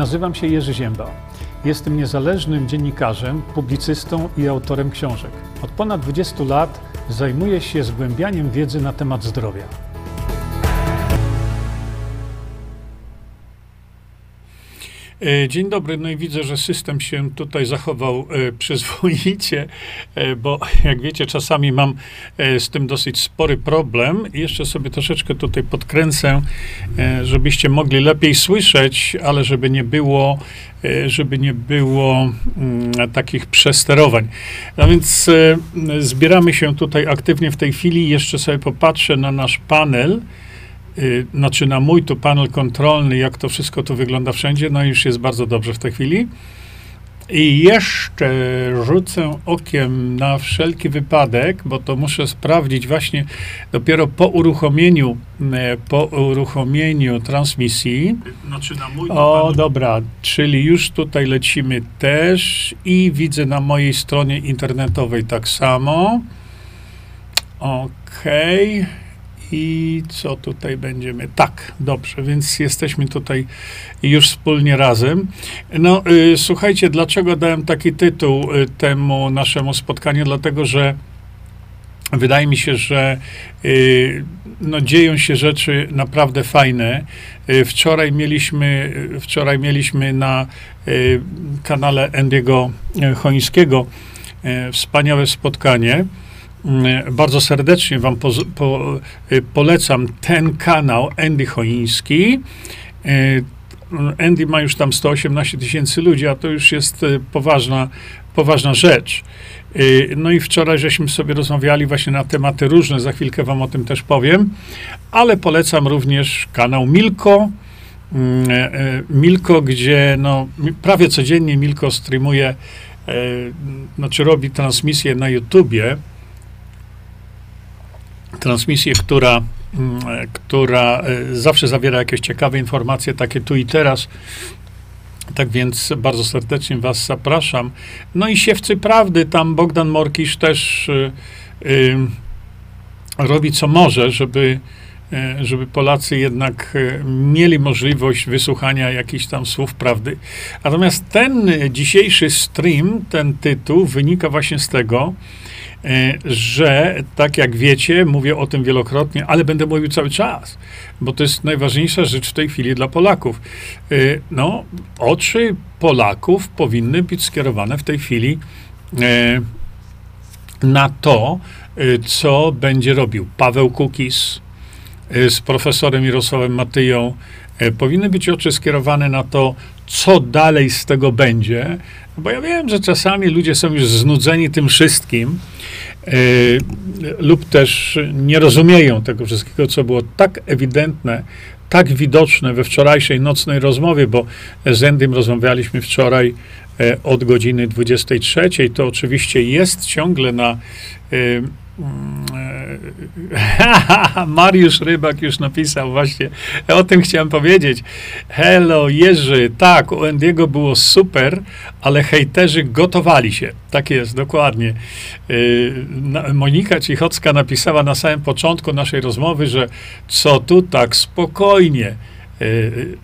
Nazywam się Jerzy Ziemba. Jestem niezależnym dziennikarzem, publicystą i autorem książek. Od ponad 20 lat zajmuję się zgłębianiem wiedzy na temat zdrowia. Dzień dobry, no i widzę, że system się tutaj zachował e, przyzwoicie, e, bo jak wiecie, czasami mam e, z tym dosyć spory problem. Jeszcze sobie troszeczkę tutaj podkręcę, e, żebyście mogli lepiej słyszeć, ale żeby nie było, e, żeby nie było mm, takich przesterowań. No więc e, zbieramy się tutaj aktywnie w tej chwili. Jeszcze sobie popatrzę na nasz panel znaczy na mój tu panel kontrolny, jak to wszystko tu wygląda wszędzie, no już jest bardzo dobrze w tej chwili. I jeszcze rzucę okiem na wszelki wypadek, bo to muszę sprawdzić właśnie dopiero po uruchomieniu, e, po uruchomieniu transmisji. Znaczy na mój O, dobra, czyli już tutaj lecimy też i widzę na mojej stronie internetowej tak samo. Okej. I co tutaj będziemy? Tak, dobrze, więc jesteśmy tutaj już wspólnie razem. No, y, słuchajcie, dlaczego dałem taki tytuł y, temu naszemu spotkaniu? Dlatego, że wydaje mi się, że y, no, dzieją się rzeczy naprawdę fajne. Y, wczoraj mieliśmy, y, wczoraj mieliśmy na y, kanale Andy'ego y, Chońskiego wspaniałe spotkanie. Mm, Bardzo serdecznie Wam poz- po, y, polecam ten kanał Andy Choiński. Y, Andy ma już tam 118 tysięcy ludzi, a to już jest y, poważna, poważna rzecz. No i wczoraj żeśmy sobie rozmawiali właśnie na tematy różne, za chwilkę Wam o tym też powiem, ale polecam również kanał Milko. Mm, e, e, Milko, gdzie no, prawie codziennie Milko streamuje, e, znaczy robi transmisję na YouTubie, transmisję, która, mm, która e, zawsze zawiera jakieś ciekawe informacje, takie tu i teraz. Tak więc bardzo serdecznie Was zapraszam. No i siewcy prawdy, tam Bogdan Morkisz też y, y, robi co może, żeby, żeby Polacy jednak mieli możliwość wysłuchania jakichś tam słów prawdy. Natomiast ten dzisiejszy stream, ten tytuł wynika właśnie z tego, że tak jak wiecie, mówię o tym wielokrotnie, ale będę mówił cały czas, bo to jest najważniejsza rzecz w tej chwili dla Polaków. E, No, oczy Polaków powinny być skierowane w tej chwili e, na to, e, co będzie robił Paweł Kukis e, z profesorem Mirosławem Matyją. E, Powinny być oczy skierowane na to, co dalej z tego będzie, bo ja wiem, że czasami ludzie są już znudzeni tym wszystkim e, lub też nie rozumieją tego wszystkiego, co było tak ewidentne, tak widoczne we wczorajszej nocnej rozmowie, bo z Endym rozmawialiśmy wczoraj e, od godziny 23. To oczywiście jest ciągle na. E, mm, e, Mariusz Rybak już napisał właśnie, o tym chciałem powiedzieć. Hello, Jerzy, tak, u Endiego było super, ale hejterzy gotowali się. Tak jest, dokładnie. Na- Monika Cichocka napisała na samym początku naszej rozmowy, że co tu tak spokojnie,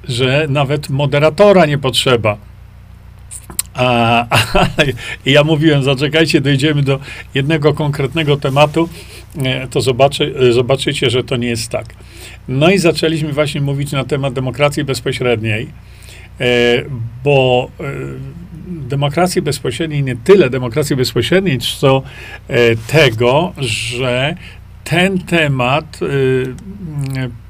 że nawet moderatora nie potrzeba. A, ja mówiłem, zaczekajcie, dojdziemy do jednego konkretnego tematu, e, to zobaczy, e, zobaczycie, że to nie jest tak. No i zaczęliśmy właśnie mówić na temat demokracji bezpośredniej, e, bo demokracji bezpośredniej, nie tyle demokracji bezpośredniej, co tego, że ten temat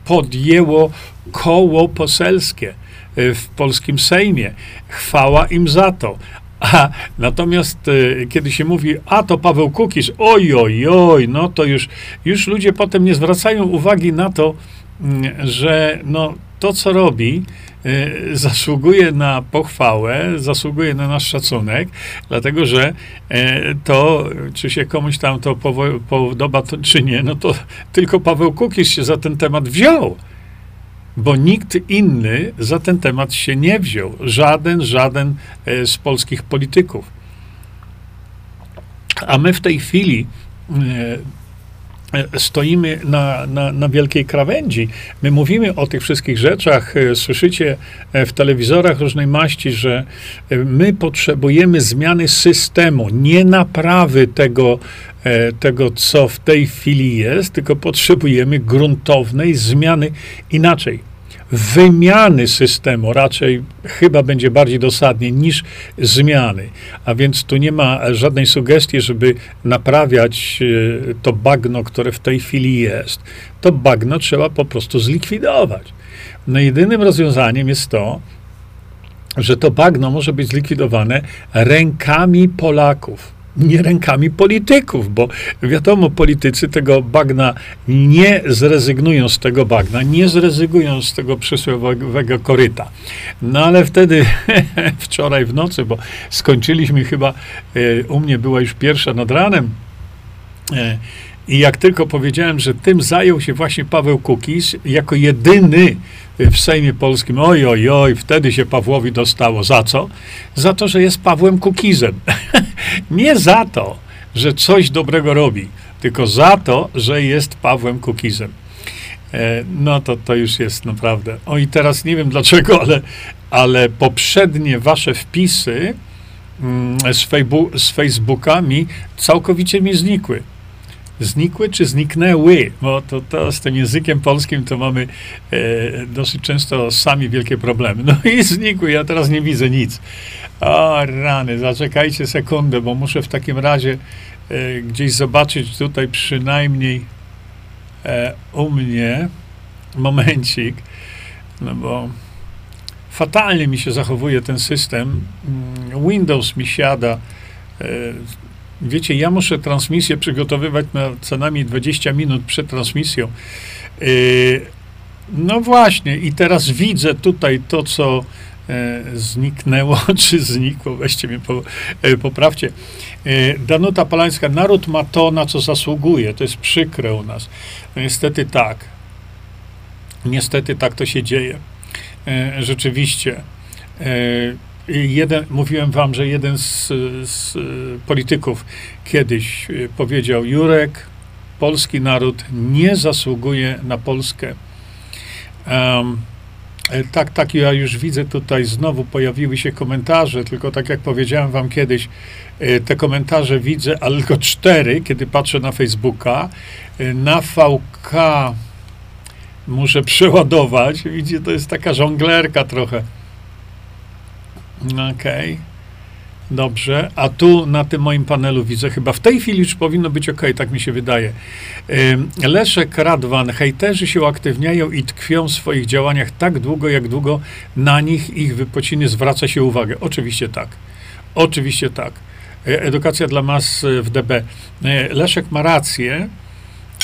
podjęło koło poselskie w polskim Sejmie. Chwała im za to. A, natomiast e, kiedy się mówi, a to Paweł Kukiz, oj, oj, oj, no to już, już ludzie potem nie zwracają uwagi na to, mm, że no, to, co robi, e, zasługuje na pochwałę, zasługuje na nasz szacunek, dlatego że to, czy się komuś tam to podoba, to, czy nie, no to tylko Paweł Kukiz się za ten temat wziął bo nikt inny za ten temat się nie wziął. Żaden, żaden e, z polskich polityków. A my w tej chwili E, stoimy na, na, na, wielkiej krawędzi. My mówimy o tych wszystkich rzeczach, e, słyszycie e, w telewizorach różnej maści, że my potrzebujemy zmiany systemu, nie naprawy tego, tego, co w tej chwili jest, tylko potrzebujemy gruntownej zmiany. Inaczej, wymiany systemu, raczej chyba będzie bardziej dosadnie niż zmiany. A więc tu nie ma żadnej sugestii, żeby naprawiać e, to bagno, które w tej chwili jest. To bagno trzeba po prostu zlikwidować. No jedynym rozwiązaniem jest to, że to bagno może być zlikwidowane rękami Polaków nie rękami polityków, bo wiadomo, politycy tego bagna nie zrezygnują z tego bagna, nie zrezygnują z tego przysłowiowego koryta. No ale wtedy, wczoraj w nocy, bo skończyliśmy chyba, e, u mnie była już pierwsza nad ranem, e, i jak tylko powiedziałem, że tym zajął się właśnie Paweł Kukiz, jako jedyny w Sejmie Polskim, oj, oj, oj, wtedy się Pawłowi dostało. Za co? Za to, że jest Pawłem Kukizem. Nie za to, że coś dobrego robi, tylko za to, że jest Pawłem Kukizem. E, no to to już jest naprawdę. O i teraz nie wiem dlaczego, ale, ale poprzednie wasze wpisy mm, z, z Facebooka mi całkowicie mi znikły znikły czy zniknęły, bo to, to z tym językiem polskim to mamy e, dosyć często sami wielkie problemy. No i znikły, ja teraz nie widzę nic. O rany, zaczekajcie sekundę, bo muszę w takim razie e, gdzieś zobaczyć tutaj przynajmniej e, u mnie momencik, no bo fatalnie mi się zachowuje ten system. Mm, Windows mi siada e, Wiecie, ja muszę transmisję przygotowywać na co najmniej 20 minut przed transmisją. Yy, no właśnie, i teraz widzę tutaj to, co e, zniknęło, czy znikło, weźcie mnie po, e, poprawcie. E, Danuta Palańska, naród ma to, na co zasługuje. To jest przykre u nas. No niestety tak. Niestety tak to się dzieje. Rzeczywiście jeden, mówiłem wam, że jeden z, z, polityków kiedyś e, powiedział: Jurek, polski naród nie zasługuje na Polskę. Um, tak, tak, ja już widzę tutaj znowu pojawiły się komentarze, tylko tak jak powiedziałem wam kiedyś, e, te komentarze widzę, ale tylko cztery, kiedy patrzę na Facebooka. Na VK muszę przeładować. Widzicie, to jest taka żonglerka trochę. Okej. Okay. Dobrze, a tu na tym moim panelu widzę, chyba w tej chwili już powinno być ok, tak mi się wydaje. Leszek Radwan, hejterzy się uaktywniają i tkwią w swoich działaniach tak długo, jak długo na nich ich wypociny zwraca się uwagę. Oczywiście tak. Oczywiście tak. E, edukacja dla mas w DB. E, Leszek ma rację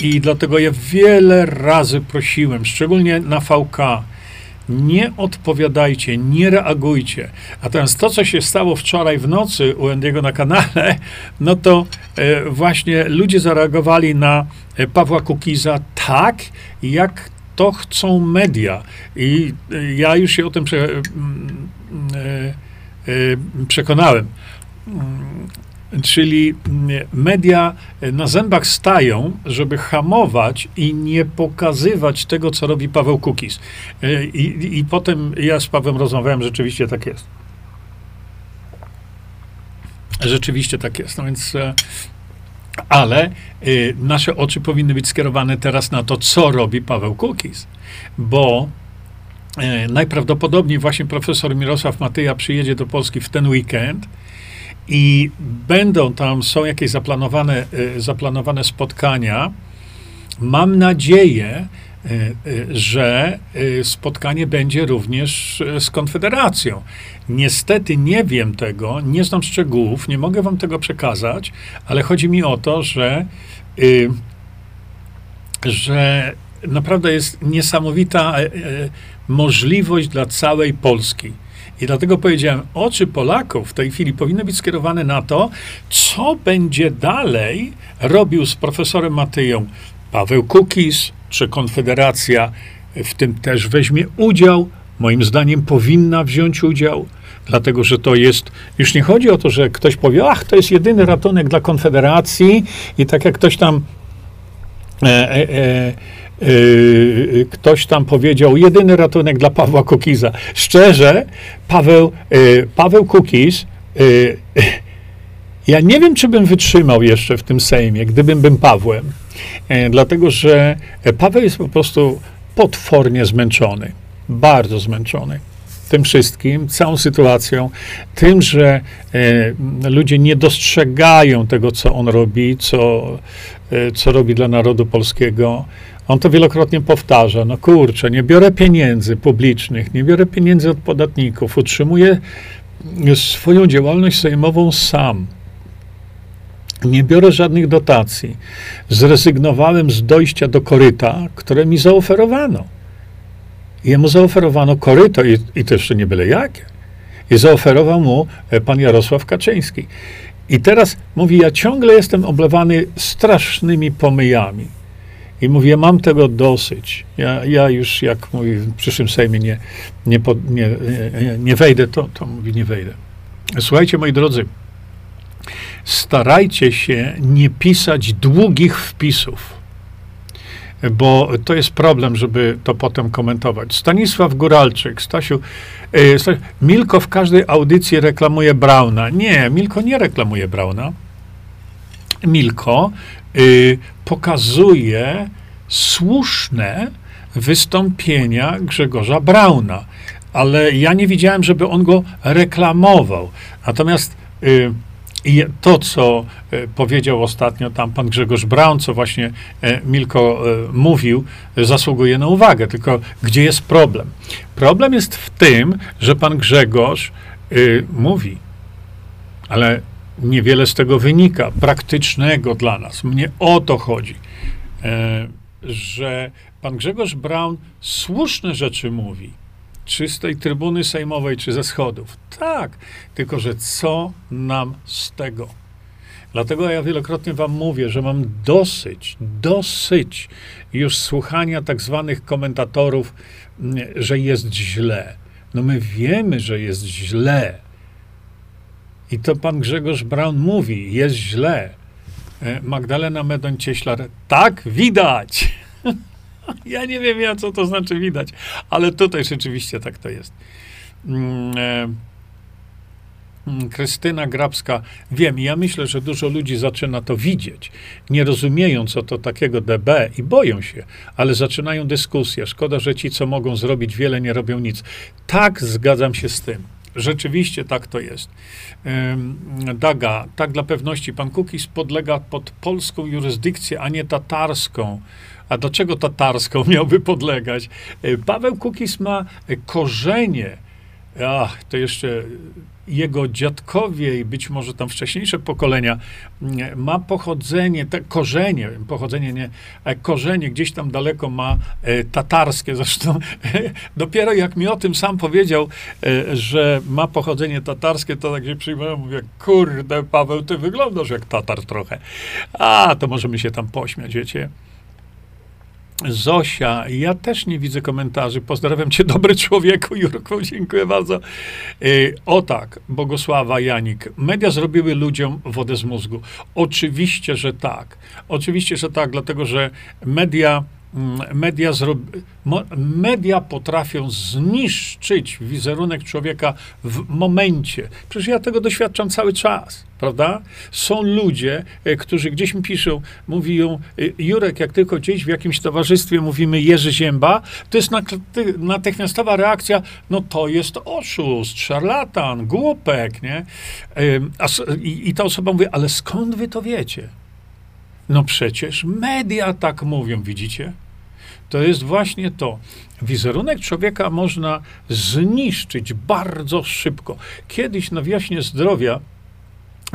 i dlatego ja wiele razy prosiłem, szczególnie na VK, nie odpowiadajcie, nie reagujcie. Teraz to, co się stało wczoraj w nocy u Endiego na kanale, no to e, właśnie ludzie zareagowali na e, Pawła Kukiza tak, jak to chcą media. I e, ja już się o tym prze, przekonałem. Czyli mm, media na zębach stają, żeby hamować i nie pokazywać tego, co robi Paweł Kukis. E, I, I potem ja z Pawłem rozmawiałem, rzeczywiście tak jest. Rzeczywiście tak jest. No więc, e, ale nasze oczy powinny być skierowane teraz na to, co robi Paweł Kukis, bo najprawdopodobniej właśnie profesor Mirosław Matyja przyjedzie do Polski w ten weekend i będą tam, są jakieś zaplanowane, e, zaplanowane spotkania. Mam nadzieję, e, e, że spotkanie będzie również z Konfederacją. Niestety nie wiem tego, nie znam szczegółów, nie mogę wam tego przekazać, ale chodzi mi o to, że, że naprawdę jest niesamowita możliwość dla całej Polski. I dlatego powiedziałem, oczy Polaków w tej chwili powinny być skierowane na to, co będzie dalej robił z profesorem Matyją Paweł Kukis, czy Konfederacja w tym też weźmie udział. Moim zdaniem powinna wziąć udział, dlatego że to jest, już nie chodzi o to, że ktoś powie, ach, to jest jedyny ratunek dla Konfederacji i tak jak ktoś tam e, e, e, ktoś tam powiedział, jedyny ratunek dla Pawła Kukiza. Szczerze, Paweł, Paweł Kukiz, ja nie wiem, czy bym wytrzymał jeszcze w tym Sejmie, gdybym był Pawłem, dlatego że Paweł jest po prostu potwornie zmęczony, bardzo zmęczony tym wszystkim, całą sytuacją, tym, że e, ludzie nie dostrzegają tego, co on robi, co, e, co robi dla narodu polskiego. On to wielokrotnie powtarza. No kurczę, nie biorę pieniędzy publicznych, nie biorę pieniędzy od podatników, utrzymuję swoją działalność sejmową sam. Nie biorę żadnych dotacji. Zrezygnowałem z dojścia do koryta, które mi zaoferowano. Jemu zaoferowano koryto i, i to jeszcze nie byle jakie. I zaoferował mu e, pan Jarosław Kaczyński. I teraz mówi, ja ciągle jestem oblewany strasznymi pomyjami. I mówię, mam tego dosyć. Ja, ja już, jak mówi, w przyszłym Sejmie nie, nie, nie, nie wejdę, to, to mówi, nie wejdę. Słuchajcie, moi drodzy, starajcie się nie pisać długich wpisów bo to jest problem, żeby to potem komentować. Stanisław Góralczyk, Stasiu, e, Stasiu, Milko w każdej audycji reklamuje Brauna. Nie, Milko nie reklamuje Brauna. Milko pokazuje słuszne wystąpienia Grzegorza Brauna, ale ja nie widziałem, żeby on go reklamował. Natomiast y, to, co e, powiedział ostatnio tam pan Grzegorz Braun, co właśnie e, Milko e, mówił, zasługuje na uwagę. Tylko gdzie jest problem? Problem jest w tym, że pan Grzegorz mówi, ale niewiele z tego wynika, praktycznego dla nas. Mnie o to chodzi, że pan Grzegorz Braun słuszne rzeczy mówi czy z tej trybuny sejmowej, czy ze schodów. Tak, tylko że co nam z tego? Dlatego ja wielokrotnie wam mówię, że mam dosyć, dosyć już słuchania tak zwanych komentatorów, że jest źle. No my wiemy, że jest źle. I to pan Grzegorz Braun mówi, jest źle. E, Magdalena Medoń-Cieślar, tak, widać. Ja nie wiem, ja, co to znaczy widać, ale tutaj rzeczywiście tak to jest. Mm, e, mm, Krystyna Grabska, wiem, ja myślę, że dużo ludzi zaczyna to widzieć, nie rozumieją, co to takiego DB i boją się, ale zaczynają dyskusję. Szkoda, że ci, co mogą zrobić wiele, nie robią nic. Tak, zgadzam się z tym. Rzeczywiście tak to jest. Daga, tak dla pewności, pan Kukis podlega pod polską jurysdykcję, a nie tatarską. A do czego tatarską miałby podlegać? E, Paweł Kukis ma korzenie, ach, to jeszcze jego dziadkowie i być może tam wcześniejsze pokolenia mm, ma pochodzenie, te korzenie, pochodzenie nie, korzenie gdzieś tam daleko ma e, tatarskie. Zresztą dopiero jak mi o tym sam powiedział, e, że ma pochodzenie tatarskie, to tak się przyjmowałem, mówię, kurde, Paweł, ty wyglądasz jak tatar trochę. A, to możemy się tam pośmiać, wiecie. Zosia, ja też nie widzę komentarzy. Pozdrawiam cię, dobry człowieku, Jurku, dziękuję bardzo. Yy, o tak, Bogosława Janik. Media zrobiły ludziom wodę z mózgu. Oczywiście, że tak. Oczywiście, że tak, dlatego że media Mm, media, media potrafią zniszczyć wizerunek człowieka w momencie. Przecież ja tego doświadczam cały czas, prawda? Są ludzie, e, którzy gdzieś mi piszą, mówią, e, Jurek, jak tylko gdzieś w jakimś towarzystwie mówimy Jerzy Zięba, to jest natychmiastowa reakcja, no to jest oszust, szarlatan, głupek, nie? I ta osoba mówi, ale skąd wy to wiecie? No przecież media tak mówią, widzicie? To jest właśnie to. Wizerunek człowieka można zniszczyć bardzo szybko. Kiedyś na wiośnie zdrowia,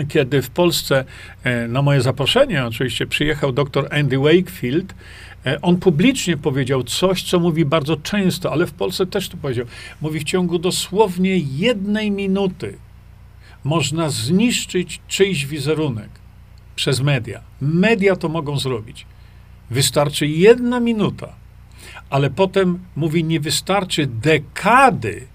kiedy w Polsce e, na moje zaproszenie oczywiście przyjechał dr Andy Wakefield, e, on publicznie powiedział coś, co mówi bardzo często, ale w Polsce też to powiedział. Mówi w ciągu dosłownie jednej minuty można zniszczyć czyjś wizerunek przez media. Media to mogą zrobić. Wystarczy jedna minuta ale potem mówi, nie wystarczy dekady,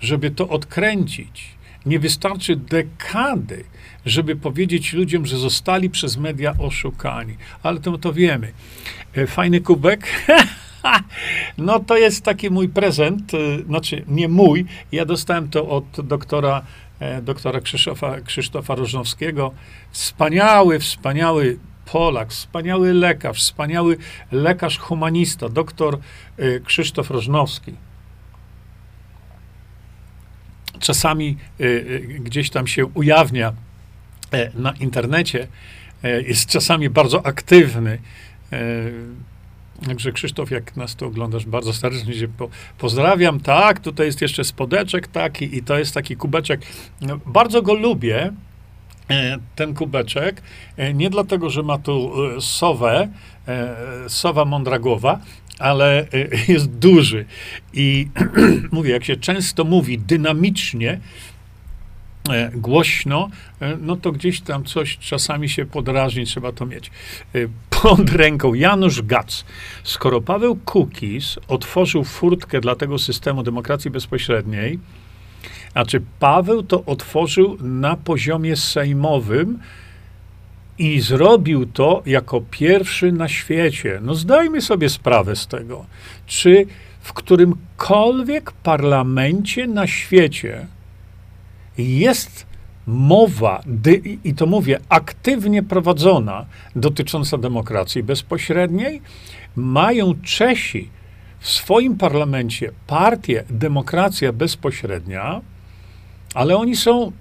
żeby to odkręcić. Nie wystarczy dekady, żeby powiedzieć ludziom, że zostali przez media oszukani. Ale to, to wiemy. E, fajny kubek. No to jest taki mój prezent, e, znaczy nie mój, ja dostałem to od doktora, e, doktora Krzysztofa, Krzysztofa Rożnowskiego. Wspaniały, wspaniały Polak, wspaniały lekarz, wspaniały lekarz humanista, doktor Krzysztof Rożnowski czasami y, y, gdzieś tam się ujawnia e, na internecie, e, jest czasami bardzo aktywny. E, także Krzysztof, jak nas to oglądasz, bardzo serdecznie cię po, pozdrawiam. Tak, tutaj jest jeszcze spodeczek taki i to jest taki kubeczek. No, bardzo go lubię, ten kubeczek. Nie dlatego, że ma tu sowę, sowa mądra głowa, ale jest duży. I mówię, jak się często mówi dynamicznie, e, głośno, e, no to gdzieś tam coś czasami się podrażni, trzeba to mieć. E, pod ręką Janusz Gac. Skoro Paweł Kukis otworzył furtkę dla tego systemu demokracji bezpośredniej, znaczy Paweł to otworzył na poziomie sejmowym, i zrobił to jako pierwszy na świecie. No zdajmy sobie sprawę z tego. Czy w którymkolwiek parlamencie na świecie jest mowa, i to mówię, aktywnie prowadzona, dotycząca demokracji bezpośredniej, mają Czesi w swoim parlamencie partię Demokracja Bezpośrednia, ale oni są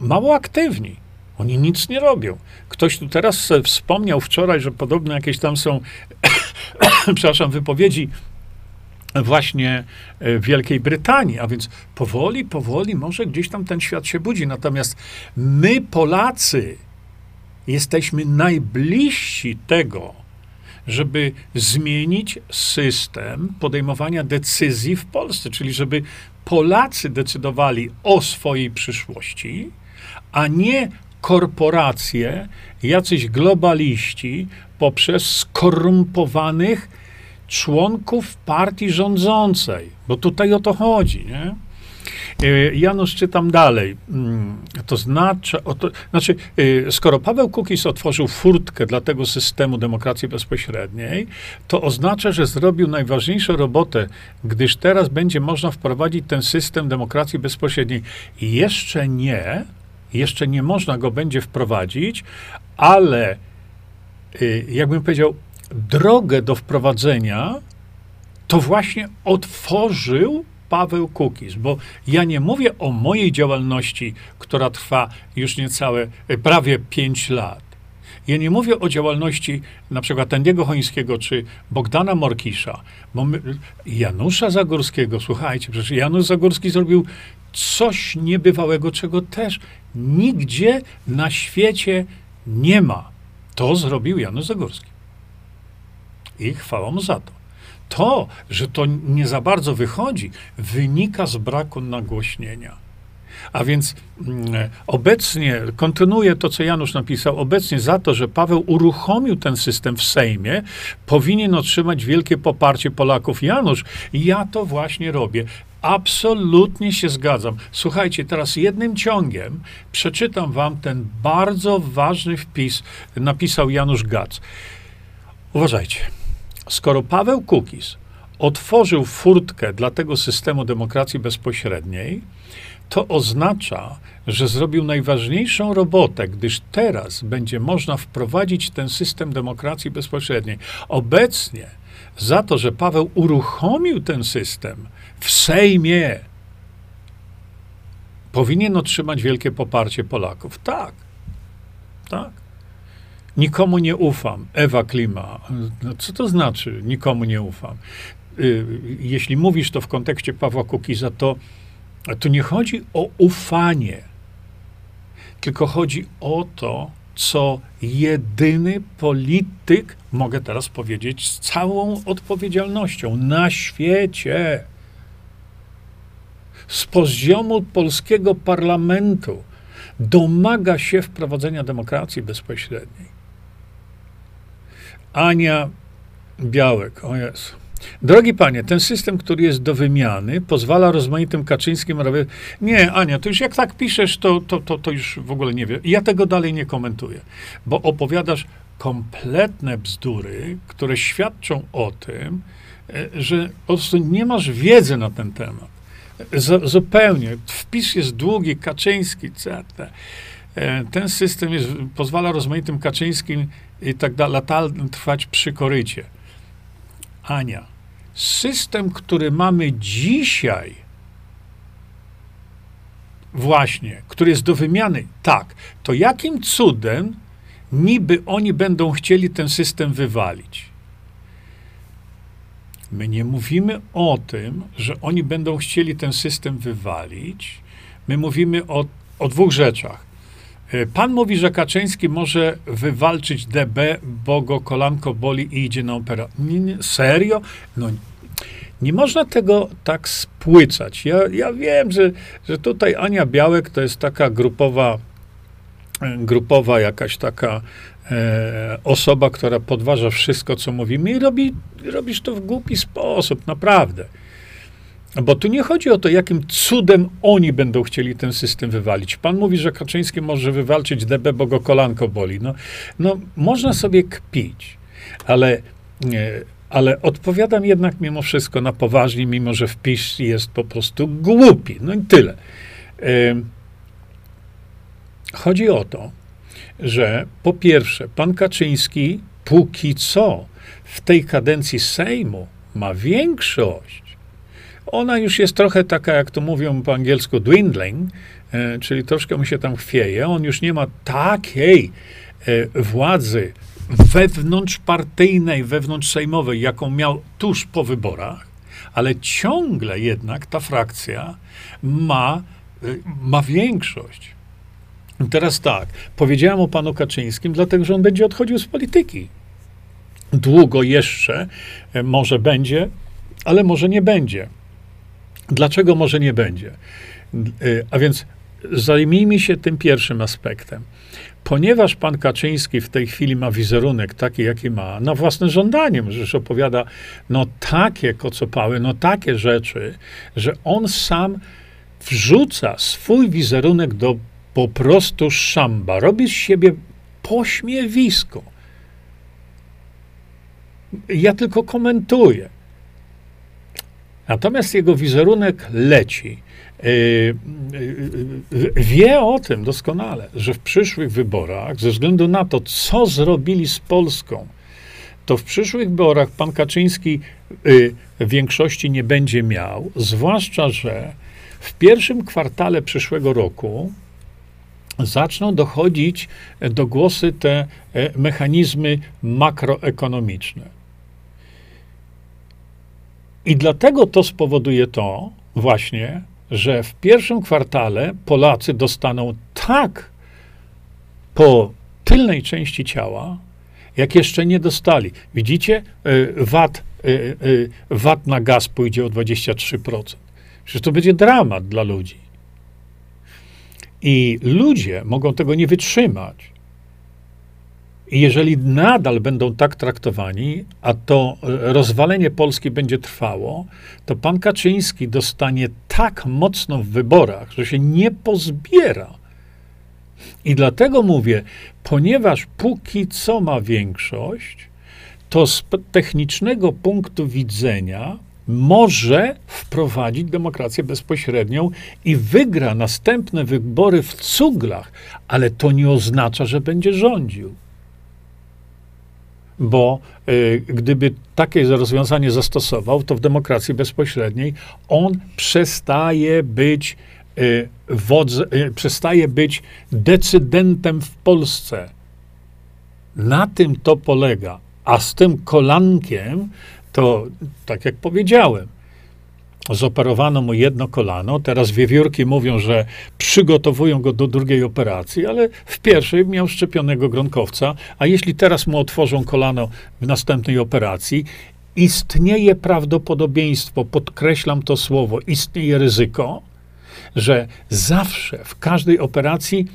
mało aktywni. Oni nic nie robią. Ktoś tu teraz wspomniał wczoraj, że podobno jakieś tam są, przepraszam, wypowiedzi właśnie e, w Wielkiej Brytanii, a więc powoli, powoli może gdzieś tam ten świat się budzi. Natomiast my, Polacy, jesteśmy najbliżsi tego, żeby zmienić system podejmowania decyzji w Polsce, czyli żeby Polacy decydowali o swojej przyszłości, a nie korporacje, jacyś globaliści poprzez skorumpowanych członków partii rządzącej, bo tutaj o to chodzi, nie? E, Janusz, czytam dalej. Mm, to znaczy, to, znaczy, e, skoro Paweł Kukis otworzył furtkę dla tego systemu demokracji bezpośredniej, to oznacza, że zrobił najważniejszą robotę, gdyż teraz będzie można wprowadzić ten system demokracji bezpośredniej. Jeszcze nie, jeszcze nie można go będzie wprowadzić, ale y, jakbym powiedział, drogę do wprowadzenia to właśnie otworzył Paweł Kukiz, bo ja nie mówię o mojej działalności, która trwa już niecałe, y, prawie 5 lat. Ja nie mówię o działalności na przykład Tendiego Chońskiego czy Bogdana Morkisza, bo my, Janusza Zagórskiego, słuchajcie, przecież Janusz Zagórski zrobił coś niebywałego, czego też nigdzie na świecie nie ma. To zrobił Janusz Zagórski. I chwała mu za to. To, że to nie za bardzo wychodzi, wynika z braku nagłośnienia. A więc mm, obecnie, kontynuuję to, co Janusz napisał, obecnie za to, że Paweł uruchomił ten system w Sejmie, powinien otrzymać wielkie poparcie Polaków. Janusz, ja to właśnie robię. Absolutnie się zgadzam. Słuchajcie, teraz jednym ciągiem przeczytam wam ten bardzo ważny wpis, napisał Janusz Gac. Uważajcie. Skoro Paweł Kukis otworzył furtkę dla tego systemu demokracji bezpośredniej, to oznacza, że zrobił najważniejszą robotę, gdyż teraz będzie można wprowadzić ten system demokracji bezpośredniej. Obecnie za to, że Paweł uruchomił ten system w Sejmie, powinien otrzymać wielkie poparcie Polaków. Tak. Tak. Nikomu nie ufam. Ewa Klima. No, co to znaczy nikomu nie ufam? Y, jeśli mówisz to w kontekście Pawła Kukiza, to, to nie chodzi o ufanie, tylko chodzi o to, co jedyny polityk, mogę teraz powiedzieć z całą odpowiedzialnością, na świecie, z poziomu polskiego parlamentu domaga się wprowadzenia demokracji bezpośredniej. Ania Białek, o jest, Drogi panie, ten system, który jest do wymiany, pozwala rozmaitym Kaczyńskim robić. Nie, Ania, to już jak tak piszesz, to, to, to, to już w ogóle nie wiem. Ja tego dalej nie komentuję, bo opowiadasz kompletne bzdury, które świadczą o tym, e, że po prostu nie masz wiedzy na ten temat. Z, zupełnie. Wpis jest długi, Kaczyński, etc. E, ten system jest, pozwala rozmaitym Kaczyńskim i tak dalej trwać przy korycie. Ania, system, który mamy dzisiaj, właśnie, który jest do wymiany, tak, to jakim cudem niby oni będą chcieli ten system wywalić? My nie mówimy o tym, że oni będą chcieli ten system wywalić. My mówimy o, o dwóch rzeczach. E, pan mówi, że Kaczyński może wywalczyć DB, bo go kolanko boli i idzie na operację. Serio? No, nie można tego tak spłycać. Ja, ja wiem, że, że tutaj Ania Białek to jest taka grupowa, e, grupowa jakaś taka e, osoba, która podważa wszystko, co mówimy i robi, robisz to w głupi sposób, naprawdę. Bo tu nie chodzi o to, jakim cudem oni będą chcieli ten system wywalić. Pan mówi, że Kaczyński może wywalczyć DB, bo go kolanko boli. No, no można sobie kpić, ale, ale odpowiadam jednak mimo wszystko na poważnie, mimo że wpis jest po prostu głupi. No i tyle. Chodzi o to, że po pierwsze, pan Kaczyński póki co w tej kadencji Sejmu ma większość ona już jest trochę taka, jak to mówią po angielsku, dwindling, e, czyli troszkę mu się tam chwieje. On już nie ma takiej e, władzy wewnątrzpartyjnej, wewnątrzsejmowej, jaką miał tuż po wyborach, ale ciągle jednak ta frakcja ma, e, ma większość. Teraz tak, powiedziałem o panu Kaczyńskim, dlatego że on będzie odchodził z polityki. Długo jeszcze może będzie, ale może nie będzie. Dlaczego może nie będzie? Y, a więc zajmijmy się tym pierwszym aspektem. Ponieważ pan Kaczyński w tej chwili ma wizerunek taki, jaki ma, na własne żądanie, możesz opowiada, no takie kocopały, no takie rzeczy, że on sam wrzuca swój wizerunek do po prostu szamba. Robi z siebie pośmiewisko. Ja tylko komentuję. Natomiast jego wizerunek leci. E, e, wie o tym doskonale, że w przyszłych wyborach, ze względu na to, co zrobili z Polską, to w przyszłych wyborach pan Kaczyński e, większości nie będzie miał, zwłaszcza, że w pierwszym kwartale przyszłego roku zaczną dochodzić do głosy te mechanizmy makroekonomiczne. I dlatego to spowoduje to właśnie, że w pierwszym kwartale Polacy dostaną tak po tylnej części ciała, jak jeszcze nie dostali. Widzicie, e, VAT, e, e, VAT na gaz pójdzie o 23%. Przecież to będzie dramat dla ludzi. I ludzie mogą tego nie wytrzymać. I jeżeli nadal będą tak traktowani, a to e, rozwalenie Polski będzie trwało, to pan Kaczyński dostanie tak mocno w wyborach, że się nie pozbiera. I dlatego mówię, ponieważ póki co ma większość, to z technicznego punktu widzenia może wprowadzić demokrację bezpośrednią i wygra następne wybory w cuglach, ale to nie oznacza, że będzie rządził bo y, gdyby takie rozwiązanie zastosował, to w demokracji bezpośredniej on przestaje być y, wodze, y, przestaje być decydentem w Polsce. Na tym to polega. A z tym kolankiem, to tak jak powiedziałem, zoperowano mu jedno kolano. Teraz wiewiórki mówią, że przygotowują go do drugiej operacji, ale w pierwszej miał szczepionego gronkowca, a jeśli teraz mu otworzą kolano w następnej operacji, istnieje prawdopodobieństwo, podkreślam to słowo, istnieje ryzyko, że zawsze w każdej operacji,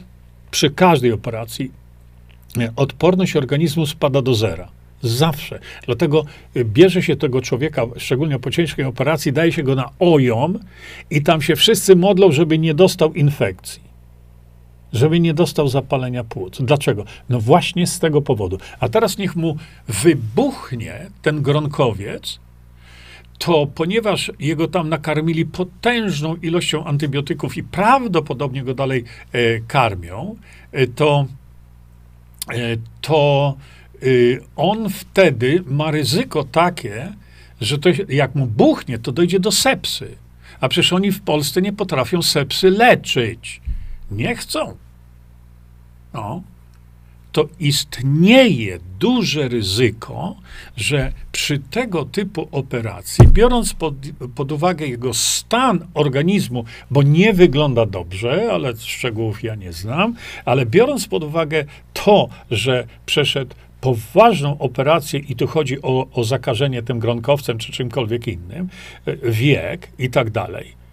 przy każdej operacji, odporność organizmu spada do zera. Zawsze. Dlatego y, bierze się tego człowieka, szczególnie po ciężkiej operacji, daje się go na ojom i tam się wszyscy modlą, żeby nie dostał infekcji. Żeby nie dostał zapalenia płuc. Dlaczego? No właśnie z tego powodu. A teraz niech mu wybuchnie ten gronkowiec, to ponieważ jego tam nakarmili potężną ilością antybiotyków i prawdopodobnie go dalej e, karmią, e, to, e, to on wtedy ma ryzyko takie, że to, jak mu buchnie, to dojdzie do sepsy. A przecież oni w Polsce nie potrafią sepsy leczyć. Nie chcą. No to istnieje duże ryzyko, że przy tego typu operacji, biorąc pod, pod, uwagę jego stan organizmu, bo nie wygląda dobrze, ale szczegółów ja nie znam, ale biorąc pod uwagę to, że przeszedł poważną operację i tu chodzi o, o zakażenie tym gronkowcem czy czymkolwiek innym, wiek i tak dalej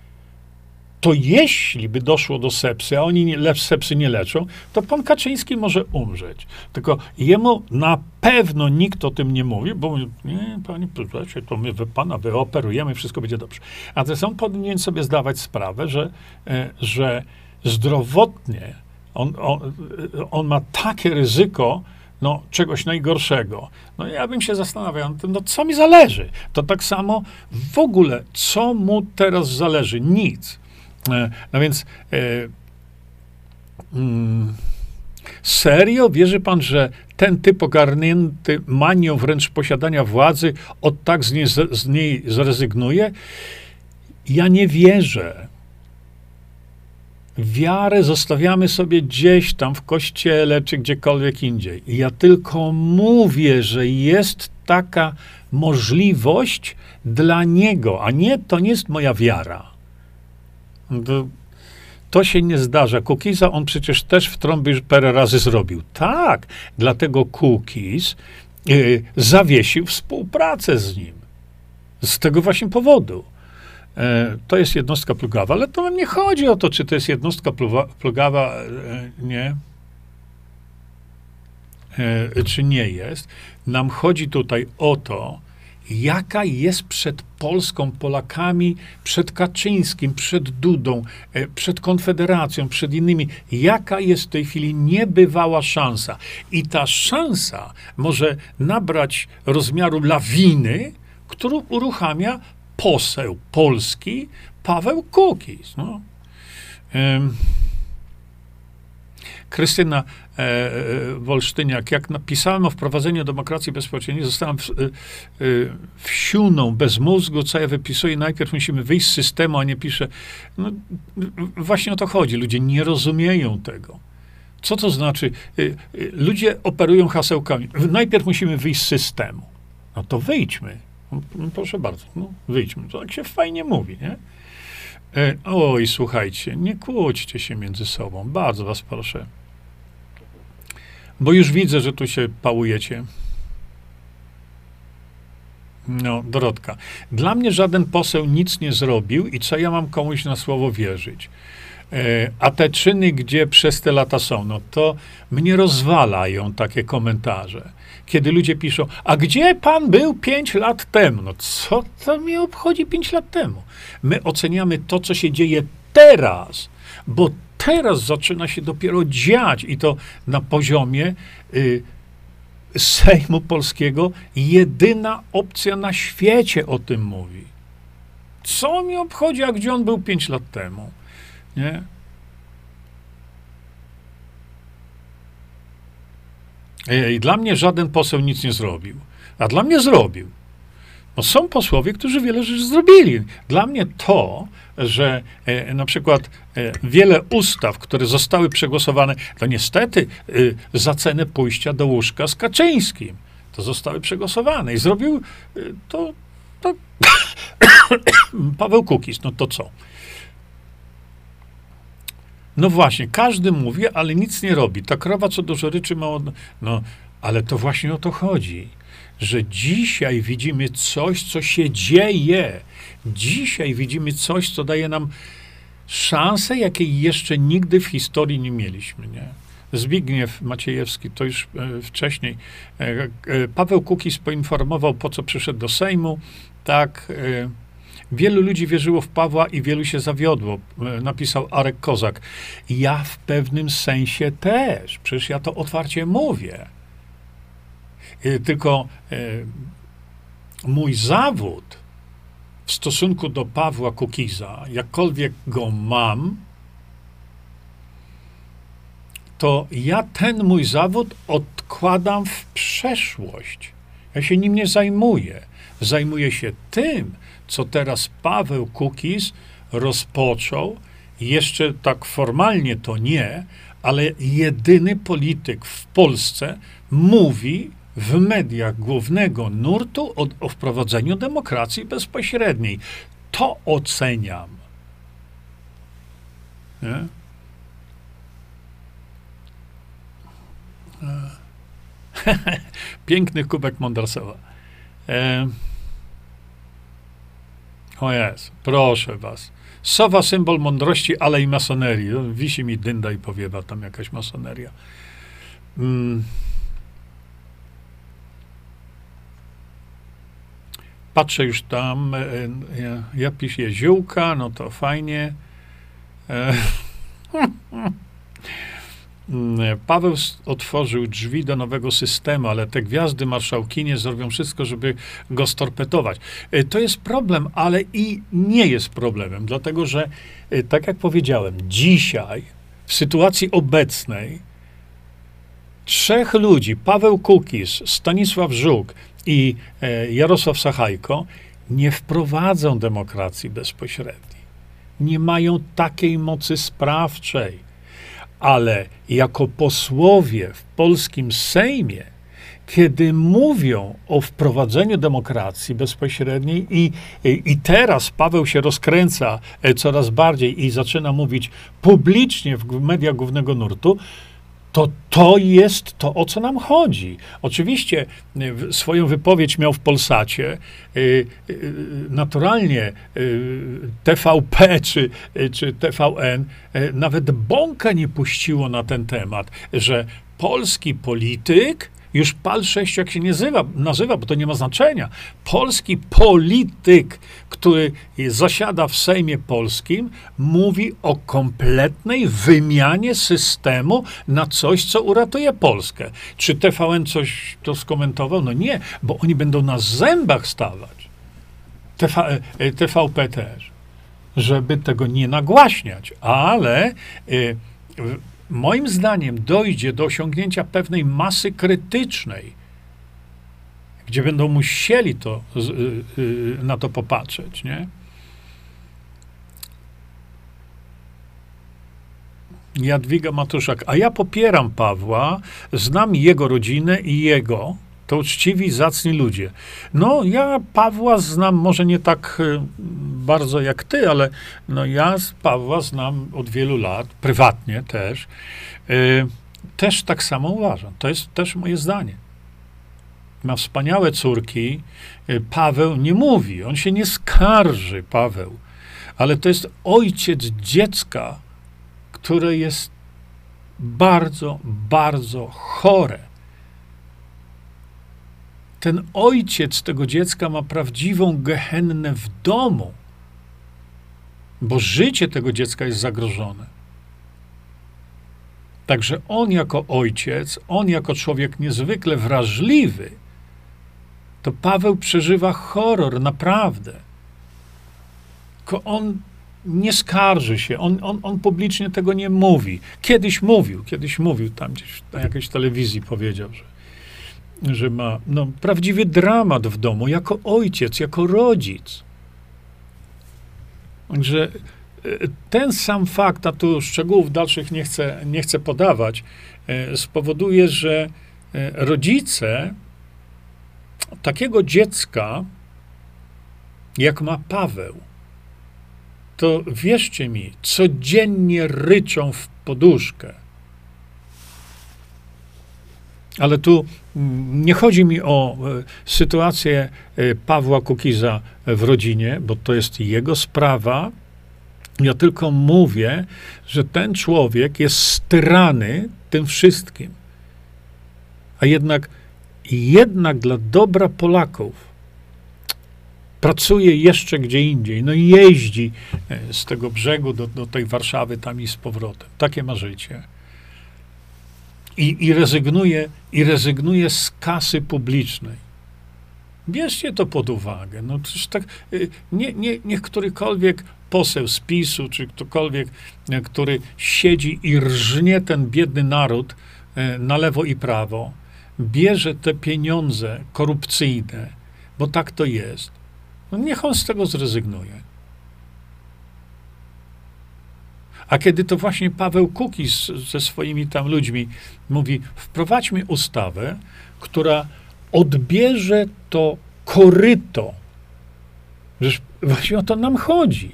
to jeśli by doszło do sepsy, a oni nie, sepsy nie leczą, to pan Kaczyński może umrzeć. Tylko jemu na pewno nikt o tym nie mówi, bo nie, panie prezesie, to my pana wyoperujemy, wszystko będzie dobrze. A teraz on powinien sobie zdawać sprawę, że, e, że zdrowotnie on, on, on ma takie ryzyko, no, czegoś najgorszego. No ja bym się zastanawiał nad tym, no co mi zależy? To tak samo w ogóle, co mu teraz zależy? Nic. E, no więc e, mm, serio wierzy pan, że ten typ ogarnięty manią wręcz posiadania władzy od tak z niej, z niej zrezygnuje? Ja nie wierzę. Wiarę zostawiamy sobie gdzieś tam w kościele czy gdziekolwiek indziej. I ja tylko mówię, że jest taka możliwość dla niego, a nie to nie jest moja wiara. To, to się nie zdarza. Kukiza on przecież też w trąbie parę razy zrobił. Tak, dlatego Kukiz y, zawiesił współpracę z nim. Z tego właśnie powodu. E, to jest jednostka plugawa, ale to nie chodzi o to, czy to jest jednostka plugawa, e, nie, e, czy nie jest. Nam chodzi tutaj o to, jaka jest przed Polską, Polakami, przed Kaczyńskim, przed Dudą, przed Konfederacją, przed innymi, jaka jest w tej chwili niebywała szansa. I ta szansa może nabrać rozmiaru lawiny, którą uruchamia poseł polski Paweł Kukiz. No. Krystyna e, e, Wolsztyniak, jak napisałem o wprowadzeniu demokracji bezpośredniej, zostałam w, e, e, wsiuną bez mózgu, co ja wypisuję, najpierw musimy wyjść z systemu, a nie piszę. No, właśnie o to chodzi. Ludzie nie rozumieją tego. Co to znaczy? E, e, ludzie operują hasełkami. Najpierw musimy wyjść z systemu. No to wyjdźmy. No, proszę bardzo, no, wyjdźmy. To tak się fajnie mówi, nie? Oj, słuchajcie, nie kłóćcie się między sobą. Bardzo was proszę. Bo już widzę, że tu się pałujecie. No, Dorotka. Dla mnie żaden poseł nic nie zrobił i co ja mam komuś na słowo wierzyć? E, a te czyny, gdzie przez te lata są, no to mnie rozwalają takie komentarze. Kiedy ludzie piszą, a gdzie pan był pięć lat temu? No co to mnie obchodzi pięć lat temu? My oceniamy to, co się dzieje teraz, bo teraz zaczyna się dopiero dziać i to na poziomie y, Sejmu Polskiego jedyna opcja na świecie o tym mówi. Co mi obchodzi, a gdzie on był pięć lat temu? Nie? I dla mnie żaden poseł nic nie zrobił. A dla mnie zrobił. Bo są posłowie, którzy wiele rzeczy zrobili. Dla mnie to, że e, na przykład e, wiele ustaw, które zostały przegłosowane, to niestety e, za cenę pójścia do łóżka z Kaczyńskim, to zostały przegłosowane. I zrobił e, to, to Paweł Kukiz. No to co? No właśnie, każdy mówi, ale nic nie robi. Ta krowa co dużo ryczy mało... No, ale to właśnie o to chodzi że dzisiaj widzimy coś, co się dzieje. Dzisiaj widzimy coś, co daje nam szansę, jakiej jeszcze nigdy w historii nie mieliśmy. Nie? Zbigniew Maciejewski, to już e, wcześniej. E, e, Paweł Kukiz poinformował, po co przyszedł do Sejmu. Tak, wielu ludzi wierzyło w Pawła i wielu się zawiodło, napisał Arek Kozak. Ja w pewnym sensie też, przecież ja to otwarcie mówię. Tylko mój zawód w stosunku do Pawła Kukiza, jakkolwiek go mam, to ja ten mój zawód odkładam w przeszłość. Ja się nim nie zajmuję. Zajmuję się tym, co teraz Paweł Kukiz rozpoczął. Jeszcze tak formalnie to nie, ale jedyny polityk w Polsce mówi w mediach głównego nurtu o, o wprowadzeniu demokracji bezpośredniej. To oceniam. Nie? Piękny kubek Mondrasowa. E... O jest, proszę was. Sowa symbol mądrości, ale i masonerii. No, wisi mi dynda i powiewa tam jakaś masoneria. Mm. Patrzę już tam, e, ja, ja piszę ziółka, no to fajnie. E, Mm, Paweł otworzył drzwi do nowego systemu, ale te gwiazdy marszałkinie zrobią wszystko, żeby go storpetować. E, to jest problem, ale i nie jest problemem, dlatego że, e, tak jak powiedziałem, dzisiaj, w sytuacji obecnej, trzech ludzi, Paweł Kukis, Stanisław Żuk i e, Jarosław Sachajko, nie wprowadzą demokracji bezpośredniej. Nie mają takiej mocy sprawczej ale jako posłowie w polskim Sejmie, kiedy mówią o wprowadzeniu demokracji bezpośredniej i, i, teraz Paweł się rozkręca e, coraz bardziej i zaczyna mówić publicznie w mediach głównego nurtu, to to jest to, o co nam chodzi. Oczywiście e, swoją wypowiedź miał w Polsacie. E, e, naturalnie TVP czy, czy TVN nawet bąka nie puściło na ten temat, że polski polityk już PAL 6, jak się nazywa, nazywa, bo to nie ma znaczenia. Polski polityk, który zasiada w Sejmie Polskim, mówi o kompletnej wymianie systemu na coś, co uratuje Polskę. Czy TVN coś to skomentował? No nie, bo oni będą na zębach stawać. TV, TVP e, też, żeby tego nie nagłaśniać, ale. Y, moim zdaniem dojdzie do osiągnięcia pewnej masy krytycznej, gdzie będą musieli to, y, y, na to popatrzeć, nie? Jadwiga Matuszak. A ja popieram Pawła, znam jego rodzinę i jego, to uczciwi, zacni ludzie. No, ja Pawła znam może nie tak y, bardzo jak ty, ale no ja Pawła znam od wielu lat, prywatnie też. Y, też tak samo uważam. To jest też moje zdanie. Ma wspaniałe córki. Y, Paweł nie mówi, on się nie skarży, Paweł, ale to jest ojciec dziecka, które jest bardzo, bardzo chore ten ojciec tego dziecka ma prawdziwą gehennę w domu, bo życie tego dziecka jest zagrożone. Także on jako ojciec, on jako człowiek niezwykle wrażliwy, to Paweł przeżywa horror, naprawdę. Tylko on nie skarży się, on, on, on publicznie tego nie mówi. Kiedyś mówił, kiedyś mówił, tam gdzieś na jakiejś telewizji powiedział, że że ma no, prawdziwy dramat w domu, jako ojciec, jako rodzic. Także e, ten sam fakt, a tu szczegółów dalszych nie chcę, nie chcę podawać, e, spowoduje, że e, rodzice takiego dziecka, jak ma Paweł, to wierzcie mi, codziennie ryczą w poduszkę. Ale tu mm, nie chodzi mi o e, sytuację e, Pawła Kukiza w rodzinie, bo to jest jego sprawa. Ja tylko mówię, że ten człowiek jest styrany tym wszystkim. A jednak, jednak dla dobra Polaków pracuje jeszcze gdzie indziej. No i jeździ e, z tego brzegu do, do tej Warszawy tam i z powrotem. Takie ma życie. I, i, rezygnuje, I rezygnuje z kasy publicznej. Bierzcie to pod uwagę. No, tak, y, nie, nie, niech którykolwiek poseł z PiSu, czy ktokolwiek, e, który siedzi i rżnie ten biedny naród e, na lewo i prawo, bierze te pieniądze korupcyjne, bo tak to jest, no niech on z tego zrezygnuje. A kiedy to właśnie Paweł Kukis ze swoimi tam ludźmi mówi, wprowadźmy ustawę, która odbierze to koryto. Przecież właśnie o to nam chodzi.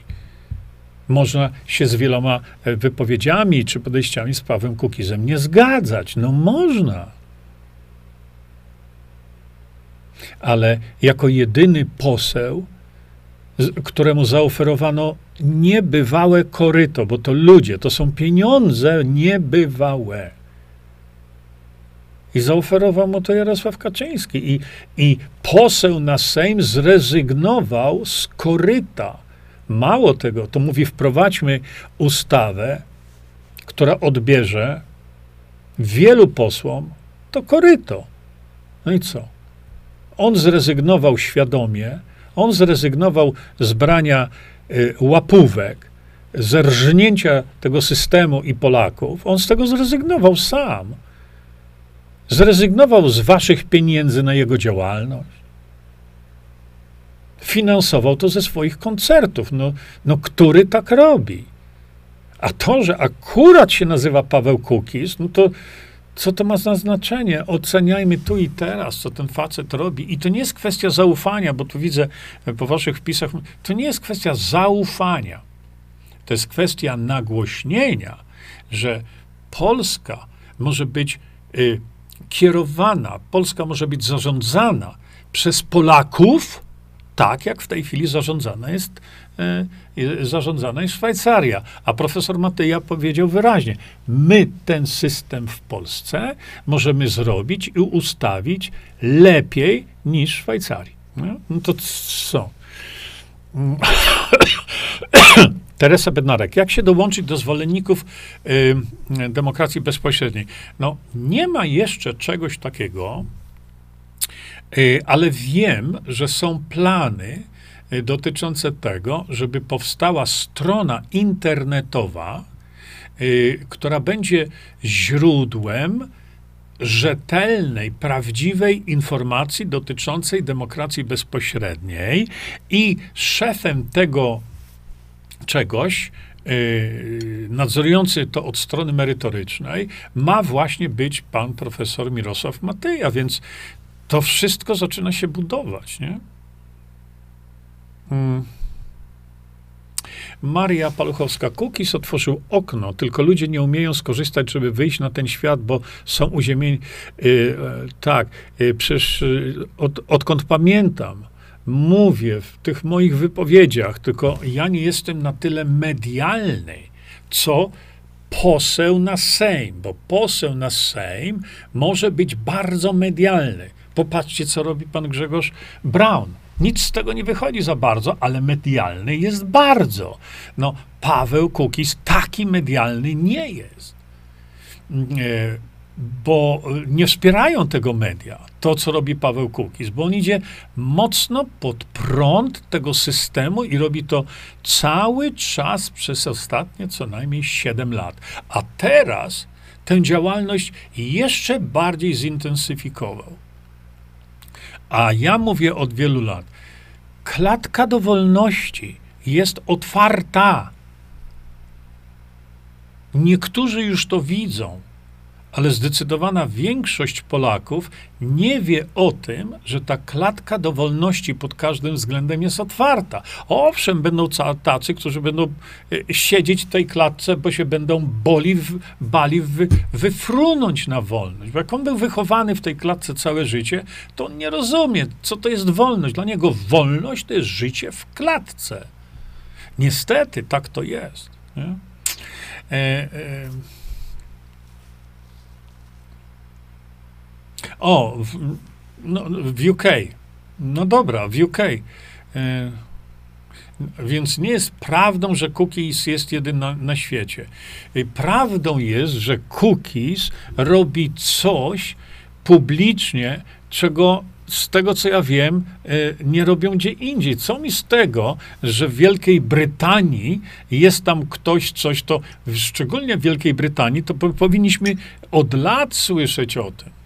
Można się z wieloma e, wypowiedziami czy podejściami z Pawłem Kukizem nie zgadzać. No można. Ale jako jedyny poseł, któremu zaoferowano niebywałe koryto, bo to ludzie, to są pieniądze niebywałe. I zaoferował mu to Jarosław Kaczyński. I, I poseł na Sejm zrezygnował z koryta. Mało tego, to mówi, wprowadźmy ustawę, która odbierze wielu posłom to koryto. No i co? On zrezygnował świadomie, on zrezygnował z brania y, łapówek, z rżnięcia tego systemu i Polaków. On z tego zrezygnował sam. Zrezygnował z waszych pieniędzy na jego działalność. Finansował to ze swoich koncertów. No, no który tak robi? A to, że akurat się nazywa Paweł Kukis, no to co to ma znaczenie? Oceniajmy tu i teraz, co ten facet robi. I to nie jest kwestia zaufania, bo tu widzę po waszych wpisach, to nie jest kwestia zaufania. To jest kwestia nagłośnienia, że Polska może być y, kierowana, Polska może być zarządzana przez Polaków, tak jak w tej chwili zarządzana jest, e, zarządzana jest Szwajcaria. A profesor Matyja powiedział wyraźnie, my ten system w Polsce możemy zrobić i ustawić lepiej niż w Szwajcarii. No, no to co? Teresa Bednarek, jak się dołączyć do zwolenników y, demokracji bezpośredniej? No, nie ma jeszcze czegoś takiego, ale wiem, że są plany y, dotyczące tego, żeby powstała strona internetowa, y, która będzie źródłem rzetelnej, prawdziwej informacji dotyczącej demokracji bezpośredniej i szefem tego czegoś, nadzorujący to od strony merytorycznej, ma właśnie być pan profesor Mirosław Matyja, więc to wszystko zaczyna się budować, nie? Hmm. Maria Paluchowska. Kukis otworzył okno, tylko ludzie nie umieją skorzystać, żeby wyjść na ten świat, bo są uziemieni. Yy, tak, yy, przecież yy, od, odkąd pamiętam, mówię w tych moich wypowiedziach, tylko ja nie jestem na tyle medialny, co poseł na Sejm, bo poseł na Sejm może być bardzo medialny. Popatrzcie, co robi pan Grzegorz Braun. Nic z tego nie wychodzi za bardzo, ale medialny jest bardzo. No, Paweł Kukiz taki medialny nie jest. E, bo nie wspierają tego media, to co robi Paweł Kukiz, bo on idzie mocno pod prąd tego systemu i robi to cały czas przez ostatnie co najmniej 7 lat. A teraz tę działalność jeszcze bardziej zintensyfikował. A ja mówię od wielu lat, klatka do wolności jest otwarta. Niektórzy już to widzą ale zdecydowana większość Polaków nie wie o tym, że ta klatka do wolności pod każdym względem jest otwarta. Owszem, będą tacy, którzy będą e, siedzieć w tej klatce, bo się będą boli, bali wy, wyfrunąć na wolność. Bo jak on był wychowany w tej klatce całe życie, to on nie rozumie, co to jest wolność. Dla niego wolność to jest życie w klatce. Niestety, tak to jest. Nie? E, e, O, w, no, w UK. No dobra, w UK. E, więc nie jest prawdą, że cookies jest jedyny na, na świecie. E, prawdą jest, że cookies robi coś publicznie, czego z tego, co ja wiem, e, nie robią gdzie indziej. Co mi z tego, że w Wielkiej Brytanii jest tam ktoś, coś, to szczególnie w Wielkiej Brytanii, to powinniśmy od lat słyszeć o tym.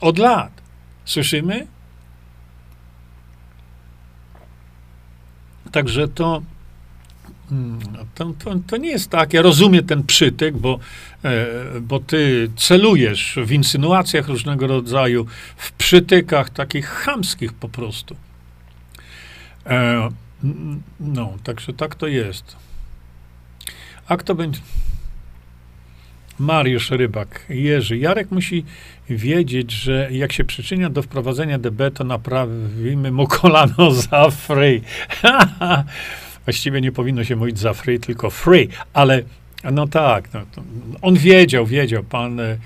Od lat. Słyszymy? Także to, mm, to, to, to, nie jest tak. Ja rozumiem ten przytyk, bo, e, bo ty celujesz w insynuacjach różnego rodzaju, w przytykach takich chamskich po prostu. E, no, także tak to jest. A kto będzie. Mariusz Rybak, Jerzy. Jarek musi wiedzieć, że jak się przyczynia do wprowadzenia DB, to naprawimy mu kolano za free. Właściwie nie powinno się mówić za free, tylko free, ale no tak, no, on wiedział, wiedział, pan y,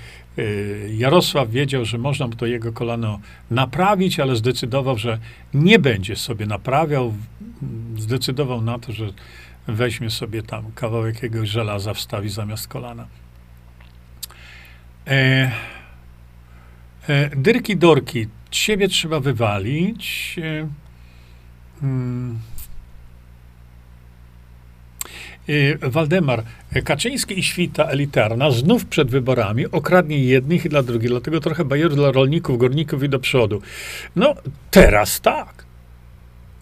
Jarosław wiedział, że można to jego kolano naprawić, ale zdecydował, że nie będzie sobie naprawiał. Zdecydował na to, że weźmie sobie tam kawałek jakiegoś żelaza, wstawi zamiast kolana. E, e, dyrki dorki. Siebie trzeba wywalić. E, hmm. e, Waldemar, Kaczyński i świta elitarna znów przed wyborami okradnie jednych i dla drugich, dlatego trochę bajer dla rolników, górników i do przodu. No, teraz tak.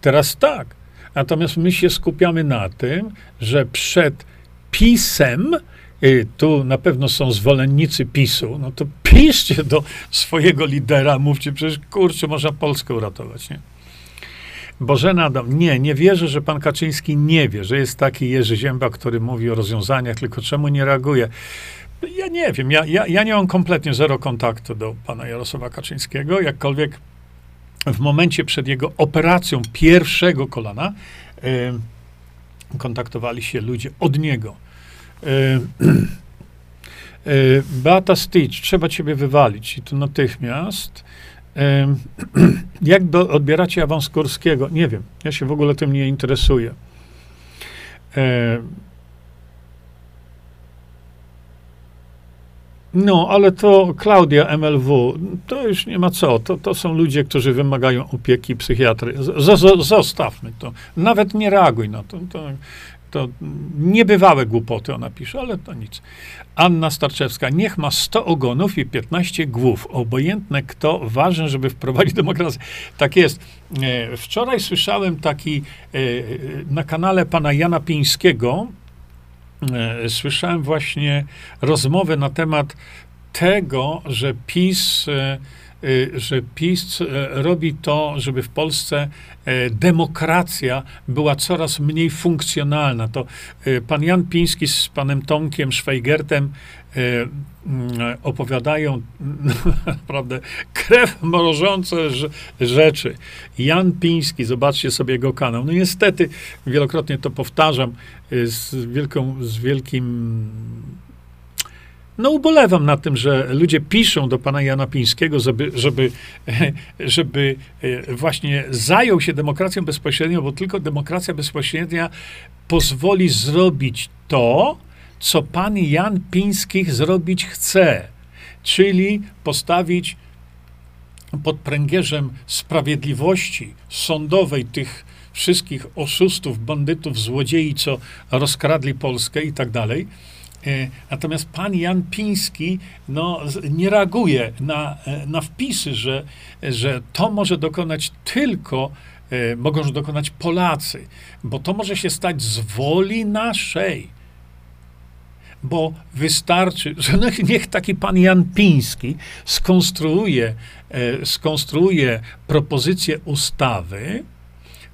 Teraz tak. Natomiast my się skupiamy na tym, że przed PiSem tu na pewno są zwolennicy PiSu, no to piszcie do swojego lidera, mówcie, przecież kurczę, można Polskę uratować, nie? Bożena Adam, nie, nie wierzę, że pan Kaczyński nie wie, że jest taki Jerzy Zięba, który mówi o rozwiązaniach, tylko czemu nie reaguje? Ja nie wiem, ja, ja, ja nie mam kompletnie zero kontaktu do pana Jarosława Kaczyńskiego, jakkolwiek w momencie przed jego operacją pierwszego kolana y, kontaktowali się ludzie od niego Beata Stitch, trzeba ciebie wywalić i to natychmiast. E, jak do, odbieracie awans Kurskiego? Nie wiem, ja się w ogóle tym nie interesuję. No, ale to Klaudia MLW, to już nie ma co. To, to są ludzie, którzy wymagają opieki psychiatry. Z, z, zostawmy to. Nawet nie reaguj na to. to to niebywałe głupoty ona pisze, ale to nic. Anna Starczewska. Niech ma 100 ogonów i 15 głów. Obojętne kto, ważne, żeby wprowadzić demokrację. Tak jest. E, wczoraj słyszałem taki e, na kanale pana Jana Pińskiego, e, słyszałem właśnie rozmowę na temat tego, że PiS że PiS y, robi to, żeby w Polsce y, demokracja była coraz mniej funkcjonalna. To pan Jan Piński z panem Tomkiem Szwajgertem mm, opowiadają naprawdę krew mrożące rzeczy. Jan Piński, zobaczcie sobie jego kanał. No niestety, wielokrotnie to powtarzam, z, wielką, z wielkim no ubolewam nad tym, że ludzie piszą do pana Jana Pińskiego, żeby, żeby, żeby e, właśnie zajął się demokracją bezpośrednią, bo tylko demokracja bezpośrednia pozwoli zrobić to, co pan Jan Pińskich zrobić chce, czyli postawić pod pręgierzem sprawiedliwości sądowej tych wszystkich oszustów, bandytów, złodziei, co rozkradli Polskę i tak dalej, natomiast pan Jan Piński no, nie reaguje na, e, na wpisy, że, że to może dokonać tylko, e, mogą dokonać Polacy, bo to może się stać z woli naszej. Bo wystarczy, że no, niech taki pan Jan Piński skonstruuje, skonstruuje propozycję ustawy,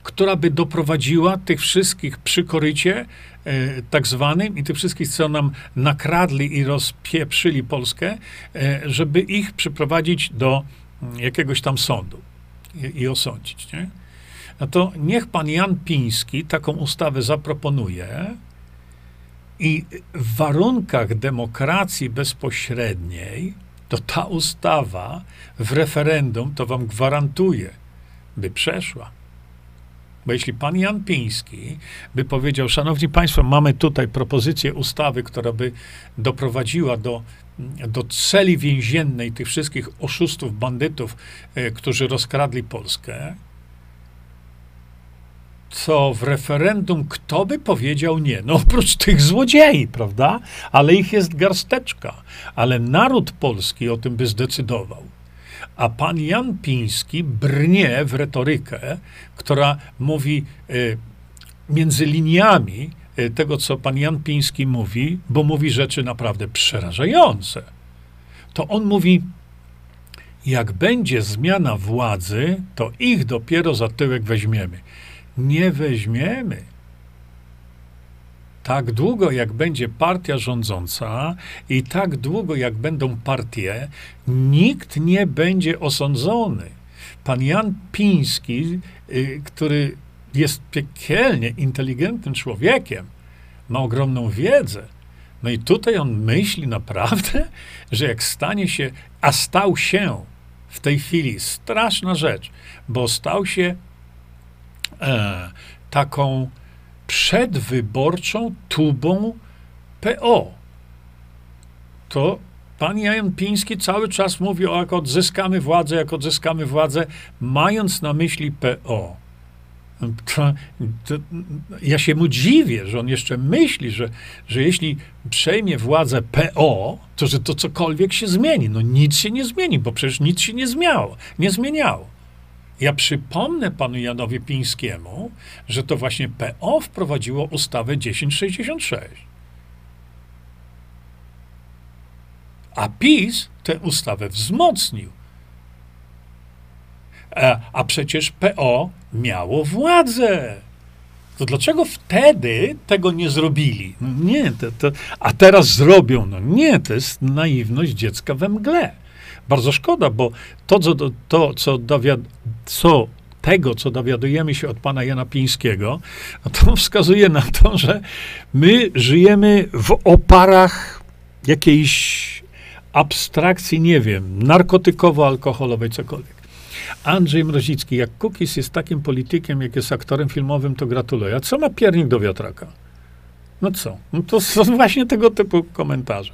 która by doprowadziła tych wszystkich przy korycie E, tak zwanym i tych wszystkich, co nam nakradli i rozpieprzyli Polskę, e, żeby ich przyprowadzić do mm, jakiegoś tam sądu i, i osądzić. Nie? No to niech pan Jan Piński taką ustawę zaproponuje i w warunkach demokracji bezpośredniej to ta ustawa w referendum to wam gwarantuje, by przeszła. Bo jeśli pan Jan Piński by powiedział, szanowni państwo, mamy tutaj propozycję ustawy, która by doprowadziła do, do celi więziennej tych wszystkich oszustów, bandytów, e, którzy rozkradli Polskę, co w referendum kto by powiedział nie? No oprócz tych złodziei, prawda? Ale ich jest garsteczka. Ale naród polski o tym by zdecydował. A pan Jan Piński brnie w retorykę, która mówi y, między liniami y, tego, co pan Jan Piński mówi, bo mówi rzeczy naprawdę przerażające. To on mówi, jak będzie zmiana władzy, to ich dopiero za tyłek weźmiemy nie weźmiemy. Tak długo, jak będzie partia rządząca i tak długo, jak będą partie, nikt nie będzie osądzony. Pan Jan Piński, y, który jest piekielnie inteligentnym człowiekiem, ma ogromną wiedzę. No i tutaj on myśli naprawdę, że jak stanie się, a stał się w tej chwili straszna rzecz, bo stał się e, taką przedwyborczą tubą PO. To pan Jan Piński cały czas mówi o jak odzyskamy władzę, jak odzyskamy władzę, mając na myśli PO. To, to, ja się mu dziwię, że on jeszcze myśli, że, że jeśli przejmie władzę PO, to że to cokolwiek się zmieni. No nic się nie zmieni, bo przecież nic się nie zmiało, nie zmieniało. Ja przypomnę panu Janowi Pińskiemu, że to właśnie PO wprowadziło ustawę 1066. A PiS tę ustawę wzmocnił. A, e, a przecież PO miało władzę. To dlaczego wtedy tego nie zrobili? No nie, to, to, a teraz zrobią. No nie, to jest naiwność dziecka we mgle. Bardzo szkoda, bo to, co, to, co, dowiad, co tego, co dowiadujemy się od pana Jana Pińskiego, no to wskazuje na to, że my żyjemy w oparach jakiejś abstrakcji, nie wiem, narkotykowo-alkoholowej, cokolwiek. Andrzej Mrozicki, jak Kukis jest takim politykiem, jak jest aktorem filmowym, to gratuluję. A co ma piernik do wiatraka? No co? No to są właśnie tego typu komentarze.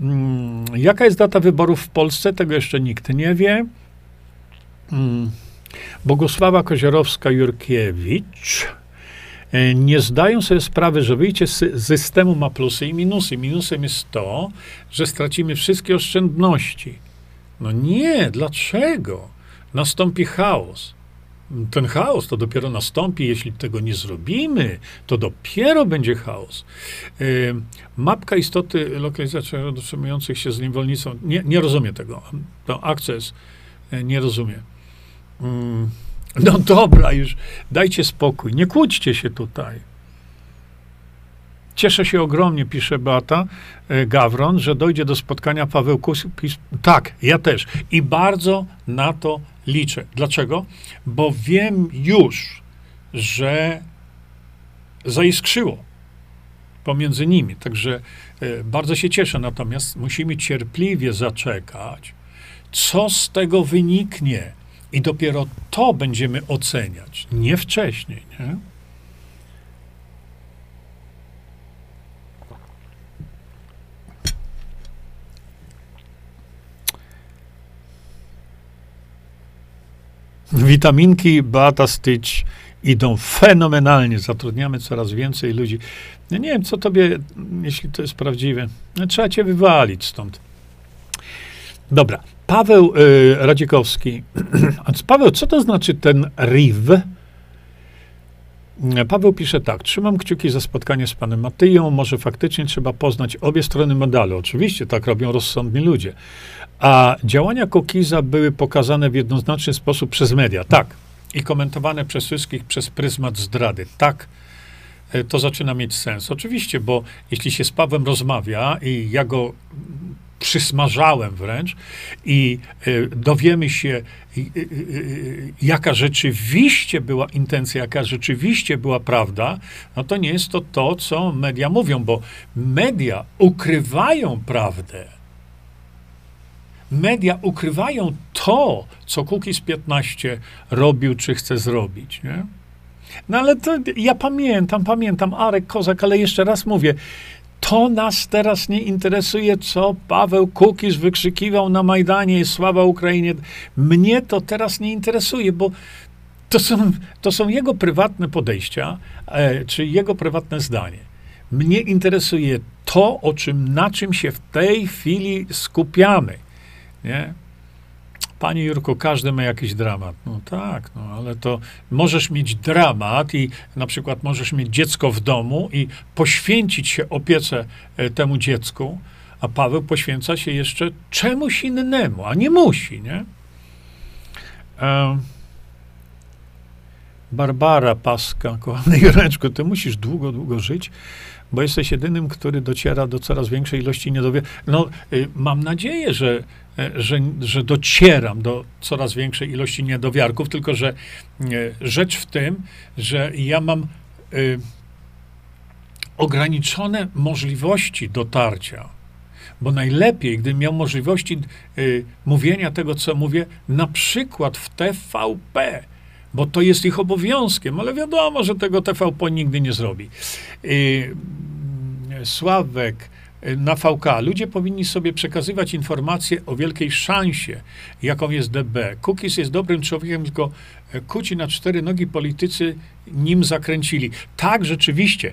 Mm, jaka jest data wyborów w Polsce? Tego jeszcze nikt nie wie. Mm, Bogusława Kozierowska-Jurkiewicz e, nie zdają sobie sprawy, że wyjście z systemu ma plusy i minusy. Minusem jest to, że stracimy wszystkie oszczędności. No nie, dlaczego? Nastąpi chaos ten chaos to dopiero nastąpi, jeśli tego nie zrobimy, to dopiero będzie chaos. Yy, mapka istoty lokalizacji dotrzymujących się z niewolnicą, nie, nie rozumie tego. To akces yy, nie rozumie. Yy, no dobra, już dajcie spokój, nie kłóćcie się tutaj. Cieszę się ogromnie, pisze Beata e, Gawron, że dojdzie do spotkania Paweł Kus. Tak, ja też. I bardzo na to liczę. Dlaczego? Bo wiem już, że zaiskrzyło pomiędzy nimi. Także e, bardzo się cieszę. Natomiast musimy cierpliwie zaczekać, co z tego wyniknie. I dopiero to będziemy oceniać, nie wcześniej. Nie? Witaminki Beata Stitch idą fenomenalnie. Zatrudniamy coraz więcej ludzi. Ja nie wiem, co tobie, jeśli to jest prawdziwe, no, trzeba cię wywalić stąd. Dobra. Paweł y, Radzikowski. Paweł, co to znaczy ten RIV? Paweł pisze tak. Trzymam kciuki za spotkanie z panem Matyją. Może faktycznie trzeba poznać obie strony medalu. Oczywiście tak robią rozsądni ludzie. A działania Kokiza były pokazane w jednoznaczny sposób przez media. Tak. I komentowane przez wszystkich przez pryzmat zdrady. Tak. E, to zaczyna mieć sens. Oczywiście, bo jeśli się z Pawłem rozmawia i ja go przysmażałem wręcz i y, dowiemy się, jaka rzeczywiście była intencja, jaka rzeczywiście była prawda, no to nie jest to to, co media mówią, bo media ukrywają prawdę. Media ukrywają to, co Kukiz 15 robił, czy chce zrobić, nie? No ale to ja pamiętam, pamiętam, Arek Kozak, ale jeszcze raz mówię, to nas teraz nie interesuje, co Paweł Kukiz wykrzykiwał na Majdanie, sława Ukrainie. Mnie to teraz nie interesuje, bo to są, to są jego prywatne podejścia, e, czy jego prywatne zdanie. Mnie interesuje to, o czym, na czym się w tej chwili skupiamy. Nie? Panie Jurku, każdy ma jakiś dramat. No tak, no ale to możesz mieć dramat i na przykład możesz mieć dziecko w domu i poświęcić się opiece e, temu dziecku, a Paweł poświęca się jeszcze czemuś innemu, a nie musi, nie? E, Barbara Paska, kochany Jureczko, ty musisz długo, długo żyć, bo jesteś jedynym, który dociera do coraz większej ilości niedowier. No, y, mam nadzieję, że, że, że docieram do coraz większej ilości niedowiarków, tylko że e, rzecz w tym, że ja mam y, ograniczone możliwości dotarcia. Bo najlepiej, gdybym miał możliwości y, mówienia tego, co mówię, na przykład w TVP, bo to jest ich obowiązkiem, ale wiadomo, że tego TVP nigdy nie zrobi. Y, Sławek na VK. Ludzie powinni sobie przekazywać informacje o wielkiej szansie, jaką jest DB. Kukis jest dobrym człowiekiem, tylko y, kuci na cztery nogi politycy nim zakręcili. Tak, rzeczywiście,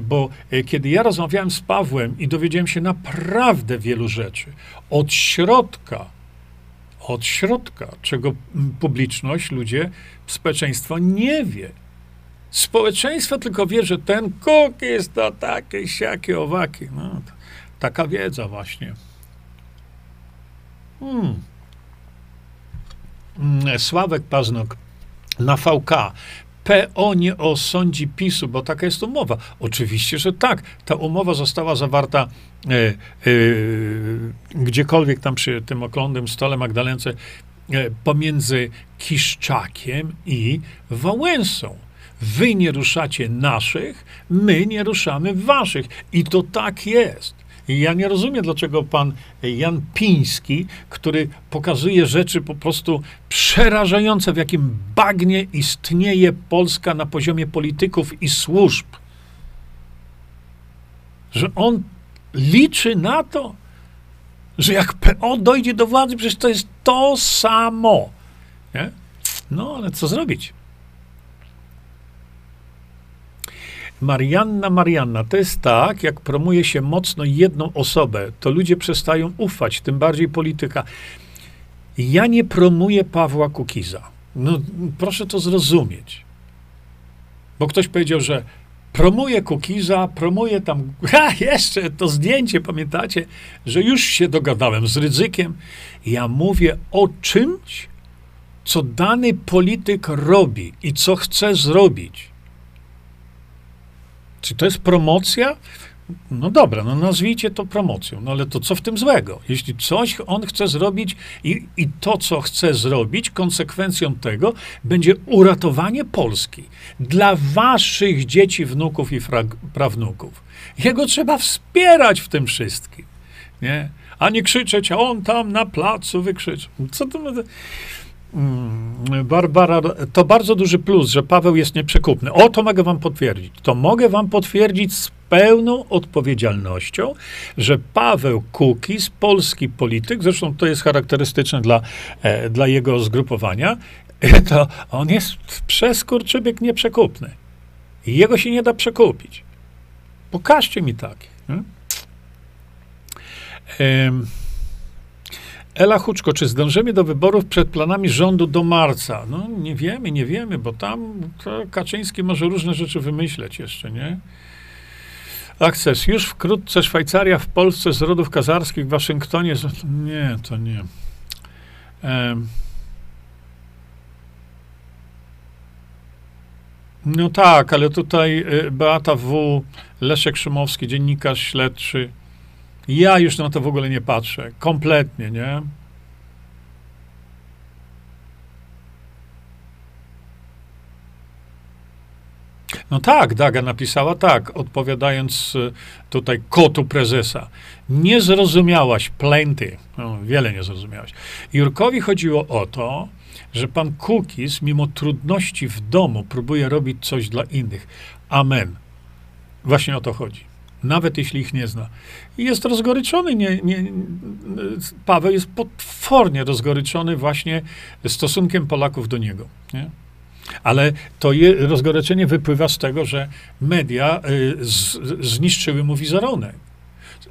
bo kiedy ja rozmawiałem z Pawłem i dowiedziałem się naprawdę wielu rzeczy od środka, od środka, czego publiczność, ludzie, społeczeństwo nie wie. Społeczeństwo tylko wie, że ten kuk jest to takie, siakie, owaki. No, taka wiedza właśnie. Hmm. hmm. Sławek Paznok na VK. PO nie osądzi PiSu, bo taka jest umowa. Oczywiście, że tak. Ta umowa została zawarta e, e, gdziekolwiek tam przy tym okrągłym stole Magdalence e, pomiędzy Kiszczakiem i Wałęsą. Wy nie ruszacie naszych, my nie ruszamy waszych. I to tak jest. Ja nie rozumiem, dlaczego pan Jan Piński, który pokazuje rzeczy po prostu przerażające, w jakim bagnie istnieje Polska na poziomie polityków i służb, że on liczy na to, że jak PO dojdzie do władzy, przecież to jest to samo. Nie? No, ale co zrobić? Marianna, Marianna, to jest tak, jak promuje się mocno jedną osobę, to ludzie przestają ufać, tym bardziej polityka. Ja nie promuję Pawła Kukiza. No, proszę to zrozumieć. Bo ktoś powiedział, że promuje Kukiza, promuje tam, ha, jeszcze to zdjęcie, pamiętacie, że już się dogadałem z ryzykiem. Ja mówię o czymś, co dany polityk robi i co chce zrobić. Czy to jest promocja? No dobra, no nazwijcie to promocją, no ale to co w tym złego? Jeśli coś on chce zrobić i, i to, co chce zrobić, konsekwencją tego będzie uratowanie Polski dla waszych dzieci, wnuków i frag, prawnuków. Jego trzeba wspierać w tym wszystkim, nie? A nie krzyczeć, a on tam na placu wykrzyczy. Co to... Mm, Barbara, to bardzo duży plus, że Paweł jest nieprzekupny. O, to mogę wam potwierdzić. To mogę wam potwierdzić z pełną odpowiedzialnością, że Paweł Kukiz, polski polityk, zresztą to jest charakterystyczne dla, e, dla jego zgrupowania, to on jest przez kurczybyk nieprzekupny. I jego się nie da przekupić. Pokażcie mi takie. Hmm? Ela Huczko, czy zdążymy do wyborów przed planami rządu do marca? No nie wiemy, nie wiemy, bo tam Kaczyński może różne rzeczy wymyśleć jeszcze, nie? Akces. Już wkrótce Szwajcaria w Polsce z rodów kazarskich w Waszyngtonie. Nie, to nie. No tak, ale tutaj y, Beata W., Leszek Szumowski, dziennikarz śledczy, ja już na to w ogóle nie patrzę. Kompletnie, nie? No tak, Daga napisała tak, odpowiadając e, tutaj kotu prezesa. Nie zrozumiałaś plenty. No, wiele nie zrozumiałaś. Jurkowi chodziło o to, że pan Kukis, mimo trudności w domu, próbuje robić coś dla innych. Amen. Właśnie o to chodzi. Nawet jeśli ich nie zna. I jest rozgoryczony. Nie, nie, Paweł jest potwornie rozgoryczony właśnie stosunkiem Polaków do niego. Nie? Ale to je, rozgoryczenie wypływa z tego, że media y, z, zniszczyły mu wizerunek.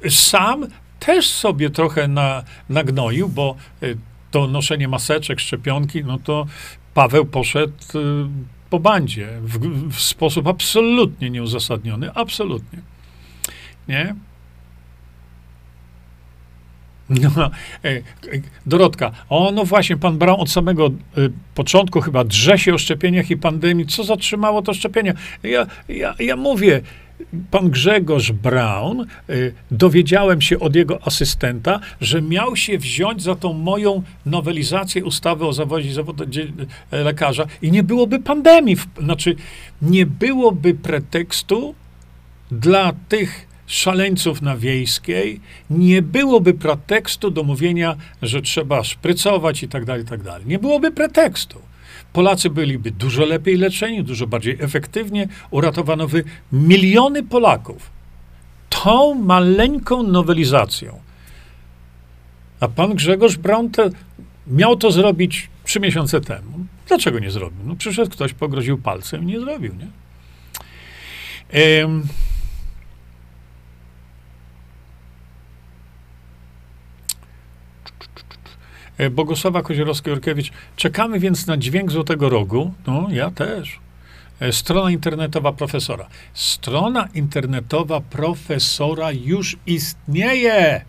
Sam też sobie trochę na, nagnoił, bo y, to noszenie maseczek, szczepionki, no to Paweł poszedł y, po bandzie w, w sposób absolutnie nieuzasadniony. Absolutnie. Nie? No, e, Dorotka, o no właśnie, pan Braun od samego y, początku chyba drze się o szczepieniach i pandemii. Co zatrzymało to szczepienia? Ja, ja, ja mówię, pan Grzegorz Braun, y, dowiedziałem się od jego asystenta, że miał się wziąć za tą moją nowelizację ustawy o zawodzie zawodu lekarza i nie byłoby pandemii, znaczy nie byłoby pretekstu dla tych szaleńców na wiejskiej, nie byłoby pretekstu do mówienia, że trzeba szprycować i tak dalej, i tak dalej. Nie byłoby pretekstu. Polacy byliby dużo lepiej leczeni, dużo bardziej efektywnie, uratowano by miliony Polaków tą maleńką nowelizacją. A pan Grzegorz Braun te, miał to zrobić trzy miesiące temu. Dlaczego nie zrobił? No przyszedł ktoś, pogroził palcem i nie zrobił, nie? Ehm, E, Bogosława Koziorowska-Jurkiewicz. Czekamy więc na dźwięk Złotego Rogu. No, ja też. E, strona internetowa profesora. Strona internetowa profesora już istnieje.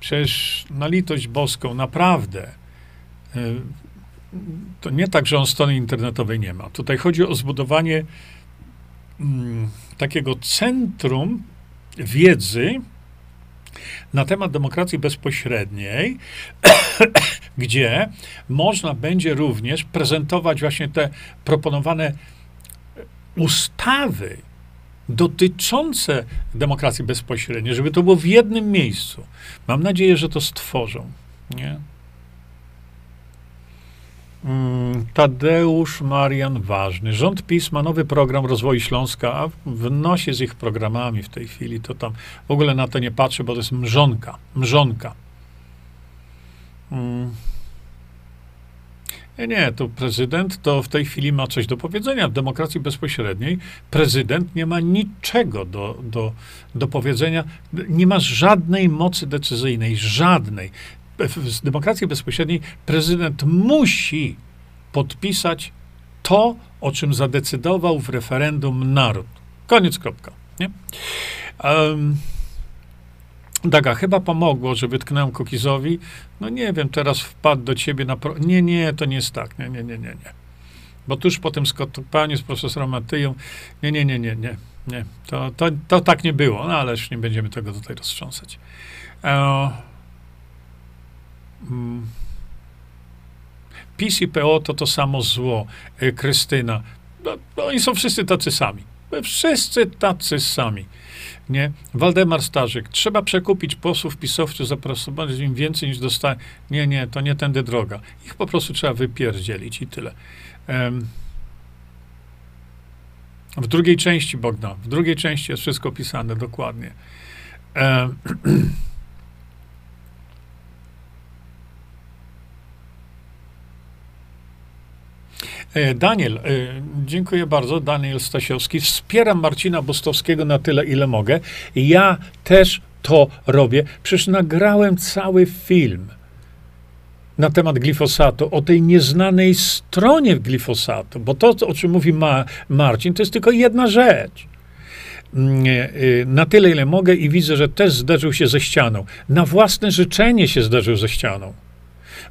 Przecież na litość boską, naprawdę. E, to nie tak, że on strony internetowej nie ma. Tutaj chodzi o zbudowanie mm, takiego centrum wiedzy, na temat demokracji bezpośredniej, gdzie można będzie również prezentować właśnie te proponowane ustawy dotyczące demokracji bezpośredniej, żeby to było w jednym miejscu. Mam nadzieję, że to stworzą. Nie? Mm, Tadeusz Marian Ważny. Rząd PiS ma nowy program rozwoju Śląska, a w nosie z ich programami w tej chwili to tam w ogóle na to nie patrzę, bo to jest mrzonka. Mrzonka. Nie, nie, to prezydent to w tej chwili ma coś do powiedzenia. W demokracji bezpośredniej prezydent nie ma niczego do, do, do powiedzenia, nie ma żadnej mocy decyzyjnej, żadnej w demokracji bezpośredniej prezydent musi podpisać to, o czym zadecydował w referendum naród. Koniec, kropka. Nie? Um, Daga, chyba pomogło, że wytknąłem Kokizowi. No nie wiem, teraz wpadł do ciebie na... Pro... Nie, nie, to nie jest tak. Nie, nie, nie, nie, nie. Bo tuż po tym skotupaniu z profesorem Matyją, nie, nie, nie, nie, nie, nie. To, to, to tak nie było, no ale już nie będziemy tego tutaj roztrząsać. E PiS i PO to to samo zło. E, Krystyna. No, no, oni są wszyscy tacy sami. Wszyscy tacy sami. Nie? Waldemar Starzyk. Trzeba przekupić posłów pisowców, zapracować im więcej niż dostałem. Nie, nie, to nie tędy droga. Ich po prostu trzeba wypierdzielić i tyle. Um, w drugiej części, Bogdan, w drugiej części jest wszystko opisane dokładnie. Um, E, Daniel, e, dziękuję bardzo. Daniel Stasiowski. Wspieram Marcina Bostowskiego na tyle, ile mogę. Ja też to robię. Przecież nagrałem cały film na temat glifosatu, o tej nieznanej stronie glifosatu, bo to, o czym mówi Ma Marcin, to jest tylko jedna rzecz. Mm, e, na tyle, ile mogę i widzę, że też zderzył się ze ścianą. Na własne życzenie się zderzył ze ścianą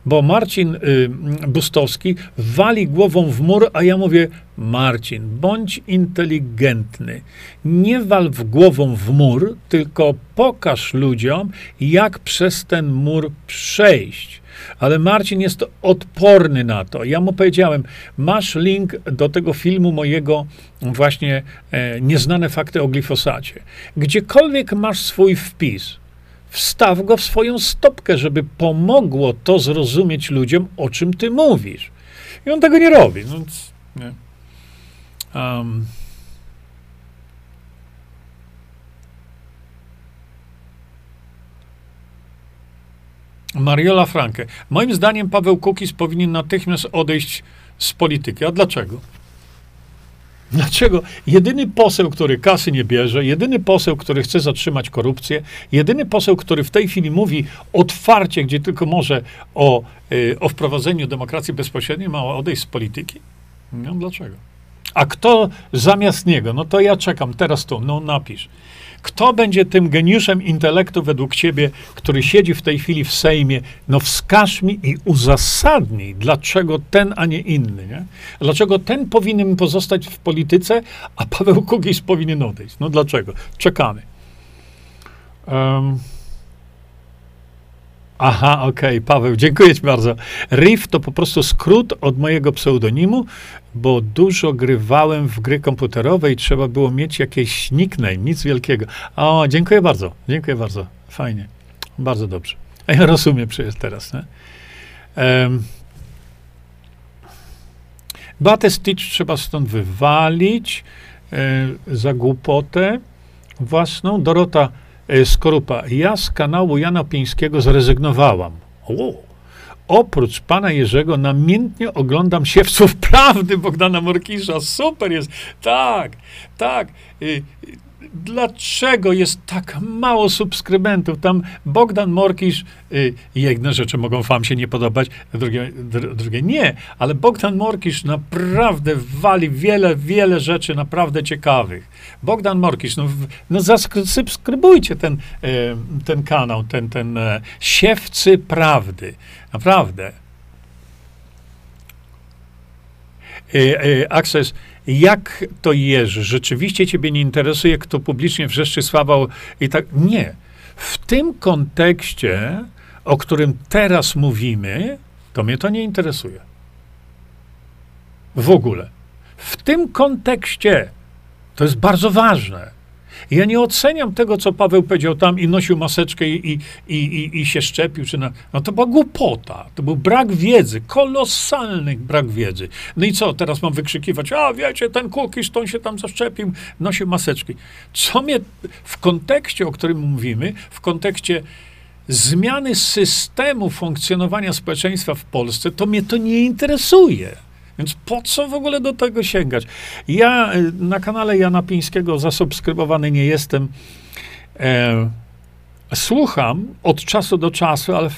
bo Marcin y, Bustowski wali głową w mur, a ja mówię, Marcin, bądź inteligentny. Nie wal w głową w mur, tylko pokaż ludziom, jak przez ten mur przejść. Ale Marcin jest odporny na to. Ja mu powiedziałem, masz link do tego filmu mojego właśnie e, Nieznane fakty o glifosacie. Gdziekolwiek masz swój wpis, wstaw go w swoją stopkę, żeby pomogło to zrozumieć ludziom, o czym ty mówisz. I on tego nie robi. No, nie. Um, Mariola Franke. Moim zdaniem Paweł Kukiz powinien natychmiast odejść z polityki. A dlaczego? Dlaczego jedyny poseł, który kasy nie bierze, jedyny poseł, który chce zatrzymać korupcję, jedyny poseł, który w tej chwili mówi otwarcie, gdzie tylko może o, y, o wprowadzeniu demokracji bezpośredniej, ma odejść z polityki? No dlaczego? A kto zamiast niego? No to ja czekam teraz tu, no napisz. Kto będzie tym geniuszem intelektu według ciebie, który siedzi w tej chwili w Sejmie? No wskaż mi i uzasadnij, dlaczego ten, a nie inny. Nie? Dlaczego ten powinien pozostać w polityce, a Paweł Kukiz powinien odejść? No dlaczego? Czekamy. Um. Aha, okej, okay, Paweł, dziękuję Ci bardzo. Riff to po prostu skrót od mojego pseudonimu, bo dużo grywałem w gry komputerowe i trzeba było mieć jakieś nickname, nic wielkiego. O, dziękuję bardzo, dziękuję bardzo, fajnie, bardzo dobrze. A ja rozumiem przecież teraz, nie? Um, Batę Stitch trzeba stąd wywalić e, za głupotę własną. Dorota Skorupa. Ja z kanału Jana Pińskiego zrezygnowałam. O, oprócz pana Jerzego namiętnie oglądam Siewców Prawdy Bogdana Morkisza. Super jest. Tak, tak. Dlaczego jest tak mało subskrybentów. Tam Bogdan Morkisz, y, jedne rzeczy mogą wam się nie podobać, drugie, dr, drugie nie, ale Bogdan Morkisz naprawdę wali wiele, wiele rzeczy naprawdę ciekawych. Bogdan Morkisz, no, no zasubskrybujcie ten, y, ten kanał, ten, ten e, Siewcy Prawdy. Naprawdę. Y, Access jak to jest, rzeczywiście ciebie nie interesuje, kto publicznie wrzeszczy sławał i tak. Nie. W tym kontekście, o którym teraz mówimy, to mnie to nie interesuje. W ogóle. W tym kontekście to jest bardzo ważne. Ja nie oceniam tego, co Paweł powiedział tam i nosił maseczkę i, i, i, i się szczepił. Czy na, no to była głupota. To był brak wiedzy, kolosalny brak wiedzy. No i co, teraz mam wykrzykiwać, a wiecie, ten Kukisz, to się tam zaszczepił, nosił maseczki. Co mnie w kontekście, o którym mówimy, w kontekście zmiany systemu funkcjonowania społeczeństwa w Polsce, to mnie to nie interesuje. Więc po co w ogóle do tego sięgać? Ja y, na kanale Jana Pińskiego zasubskrybowany nie jestem. E, słucham od czasu do czasu, ale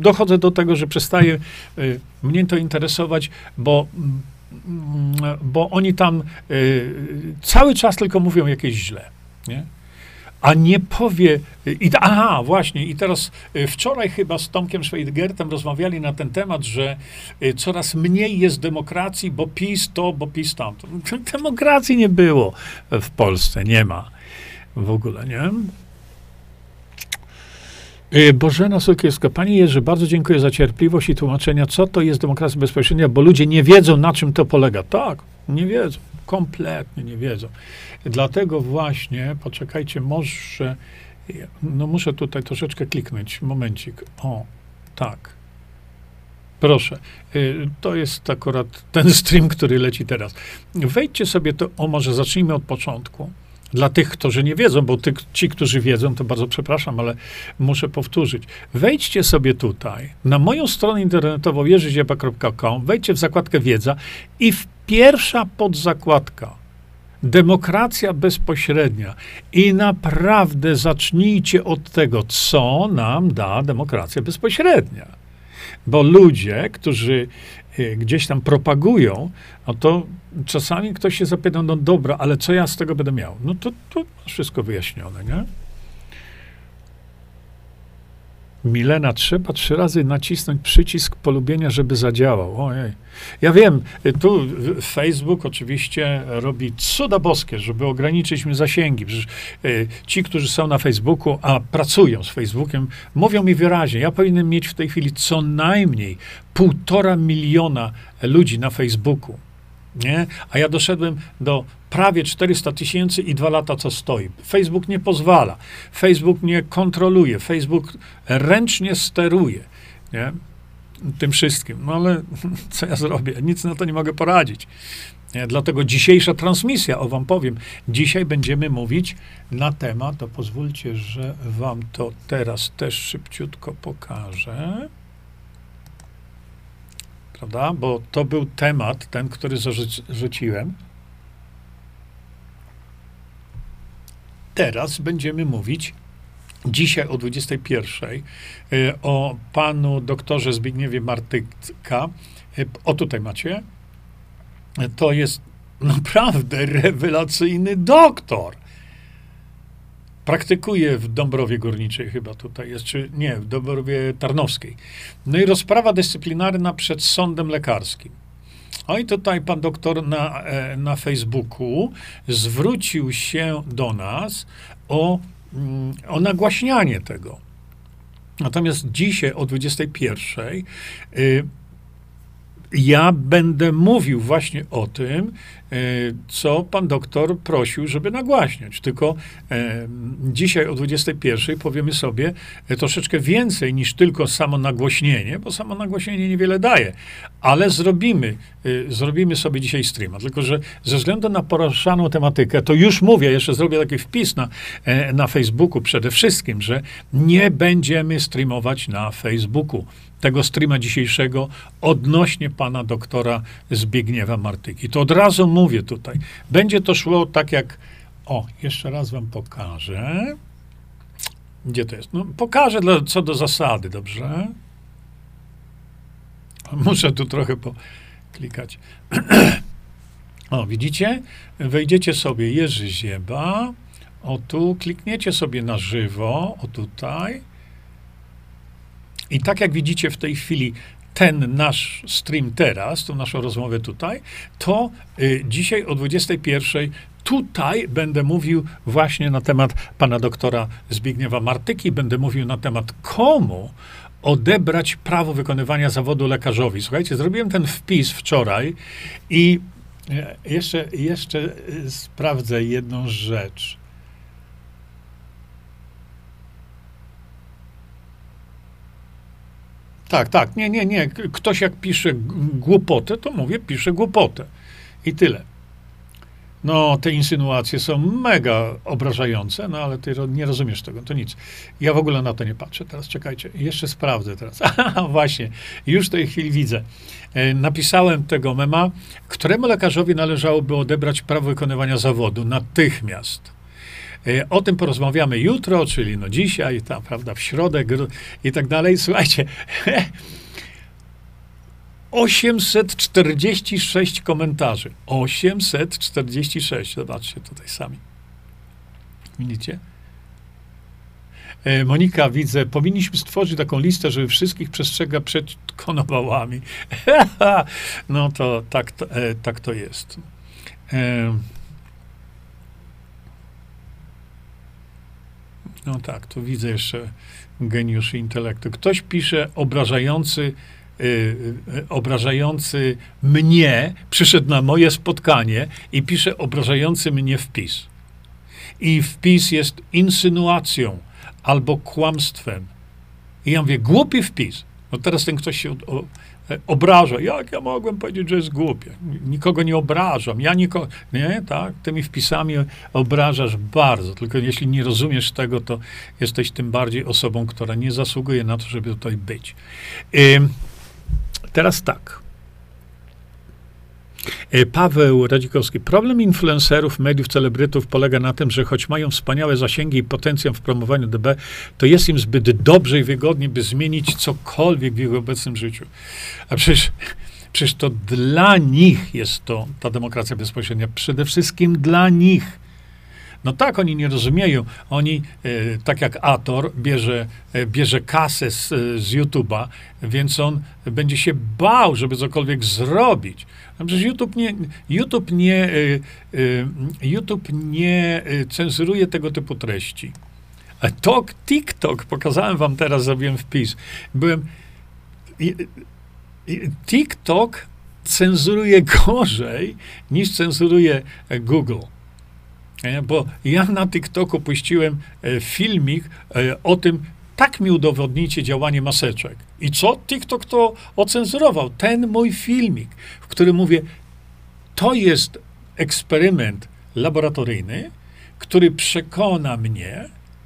dochodzę do tego, że przestaje y, mnie to interesować, bo, mm, bo oni tam y, cały czas tylko mówią jakieś źle. Nie? A nie powie. I, aha, właśnie, i teraz y, wczoraj chyba z Tomkiem Schweidgertem rozmawiali na ten temat, że y, coraz mniej jest demokracji, bo PiS to, bo PiS tamto. Demokracji nie było w Polsce, nie ma w ogóle, nie? Y, Bożena Sokiewska. Pani Jerzy, bardzo dziękuję za cierpliwość i tłumaczenia, co to jest demokracja bezpośrednia, bo ludzie nie wiedzą, na czym to polega. Tak, nie wiedzą. Kompletnie nie wiedzą. Dlatego właśnie, poczekajcie, może, no muszę tutaj troszeczkę kliknąć, momencik. O, tak. Proszę. Y, to jest akurat ten stream, który leci teraz. Wejdźcie sobie to, o może zacznijmy od początku. Dla tych, którzy nie wiedzą, bo ty, ci, którzy wiedzą, to bardzo przepraszam, ale muszę powtórzyć. Wejdźcie sobie tutaj na moją stronę internetową jerzyzieba.com, wejdźcie w zakładkę wiedza i w pierwsza podzakładka demokracja bezpośrednia. I naprawdę zacznijcie od tego, co nam da demokracja bezpośrednia. Bo ludzie, którzy y, gdzieś tam propagują, no to czasami ktoś się zapyta, no dobra, ale co ja z tego będę miał? No to, to wszystko wyjaśnione, nie? Milena, trzeba trzy razy nacisnąć przycisk polubienia, żeby zadziałał. Ojej. Ja wiem, tu Facebook oczywiście robi cuda boskie, żeby ograniczyć mi zasięgi. Przecież y, ci, którzy są na Facebooku, a pracują z Facebookiem, mówią mi wyraźnie, ja powinienem mieć w tej chwili co najmniej półtora miliona ludzi na Facebooku. Nie? A ja doszedłem do prawie 400 tysięcy i dwa lata co stoi. Facebook nie pozwala. Facebook nie kontroluje. Facebook ręcznie steruje. Nie? Tym wszystkim. No ale co ja zrobię? Nic na to nie mogę poradzić. Nie? Dlatego dzisiejsza transmisja, o wam powiem, dzisiaj będziemy mówić na temat, to pozwólcie, że wam to teraz też szybciutko pokażę prawda? Bo to był temat, ten, który zarzuciłem. Teraz będziemy mówić dzisiaj o 21 y, o panu doktorze Zbigniewie Martyka. Y, o tutaj macie. To jest naprawdę rewelacyjny doktor praktykuje w Dąbrowie Górniczej chyba tutaj jest, czy nie, w Dąbrowie Tarnowskiej. No i rozprawa dyscyplinarna przed sądem lekarskim. O i tutaj pan doktor na, e, na Facebooku zwrócił się do nas o, mm, o nagłaśnianie tego. Natomiast dzisiaj o 21 y, ja będę mówił właśnie o tym, co pan doktor prosił, żeby nagłaśniać. Tylko e, dzisiaj o 21 powiemy sobie e, troszeczkę więcej niż tylko samo nagłośnienie, bo samo nagłośnienie niewiele daje, ale zrobimy, zrobimy sobie dzisiaj streama. Tylko, że ze względu na poruszaną tematykę, to już mówię, jeszcze zrobię taki wpis na, na Facebooku przede wszystkim, że nie będziemy streamować na Facebooku tego streama dzisiejszego odnośnie pana doktora Zbigniewa Martyki. To od razu mówię tutaj. Będzie to szło tak jak. O, jeszcze raz wam pokażę. Gdzie to jest? No, pokażę dla, co do zasady, dobrze? Muszę tu trochę poklikać. o, widzicie? Wejdziecie sobie Jerzy Zieba. O tu, klikniecie sobie na żywo, o tutaj i tak jak widzicie w tej chwili ten nasz stream teraz, tą naszą rozmowę tutaj, to y, dzisiaj o 21 tutaj będę mówił właśnie na temat pana doktora Zbigniewa Martyki, będę mówił na temat komu odebrać prawo wykonywania zawodu lekarzowi. Słuchajcie, zrobiłem ten wpis wczoraj i e, jeszcze, jeszcze y, sprawdzę jedną rzecz. Tak, tak, nie, nie, nie. Ktoś jak pisze głupotę, to mówię, pisze głupotę. I tyle. No, te insynuacje są mega obrażające, no ale ty nie rozumiesz tego, to nic. Ja w ogóle na to nie patrzę. Teraz czekajcie, jeszcze sprawdzę teraz. Właśnie, już w tej chwili widzę. E, napisałem tego mema, któremu lekarzowi należałoby odebrać prawo wykonywania zawodu natychmiast. E, o tym porozmawiamy jutro, czyli no dzisiaj, tam, prawda, w środę i tak dalej. Słuchajcie, 846 komentarzy. 846. Zobaczcie tutaj sami. Widzicie? E, Monika, widzę, powinniśmy stworzyć taką listę, żeby wszystkich przestrzega przed konowałami. no to tak, to, e, tak to jest. No tak, tu widzę jeszcze geniusz intelektu. Ktoś pisze obrażający, yy, obrażający mnie, przyszedł na moje spotkanie i pisze obrażający mnie wpis. I wpis jest insynuacją albo kłamstwem. I ja mówię, głupi wpis. No teraz ten ktoś się obraża. Jak ja mogłem powiedzieć, że jest głupie? Nikogo nie obrażam. Ja nikogo, nie, tak? Tymi wpisami obrażasz bardzo. Tylko jeśli nie rozumiesz tego, to jesteś tym bardziej osobą, która nie zasługuje na to, żeby tutaj być. teraz tak. E, Paweł Radzikowski. Problem influencerów, mediów, celebrytów polega na tym, że choć mają wspaniałe zasięgi i potencjał w promowaniu DB, to jest im zbyt dobrze i wygodnie, by zmienić cokolwiek w ich obecnym życiu. A przecież, przecież to dla nich jest to ta demokracja bezpośrednia. Przede wszystkim dla nich. No tak, oni nie rozumieją. Oni, e, tak jak Ator, bierze, e, bierze kasę z, z YouTube'a, więc on będzie się bał, żeby cokolwiek zrobić. Przecież YouTube nie, YouTube nie, YouTube nie cenzuruje tego typu treści. Tok, TikTok, pokazałem wam teraz, zrobiłem wpis. Byłem. TikTok cenzuruje gorzej niż cenzuruje Google. Bo ja na TikToku puściłem e, filmik e, o tym, tak mi udowodnicie działanie maseczek. I co? TikTok to ocenzurował. Ten mój filmik, w którym mówię, to jest eksperyment laboratoryjny, który przekona mnie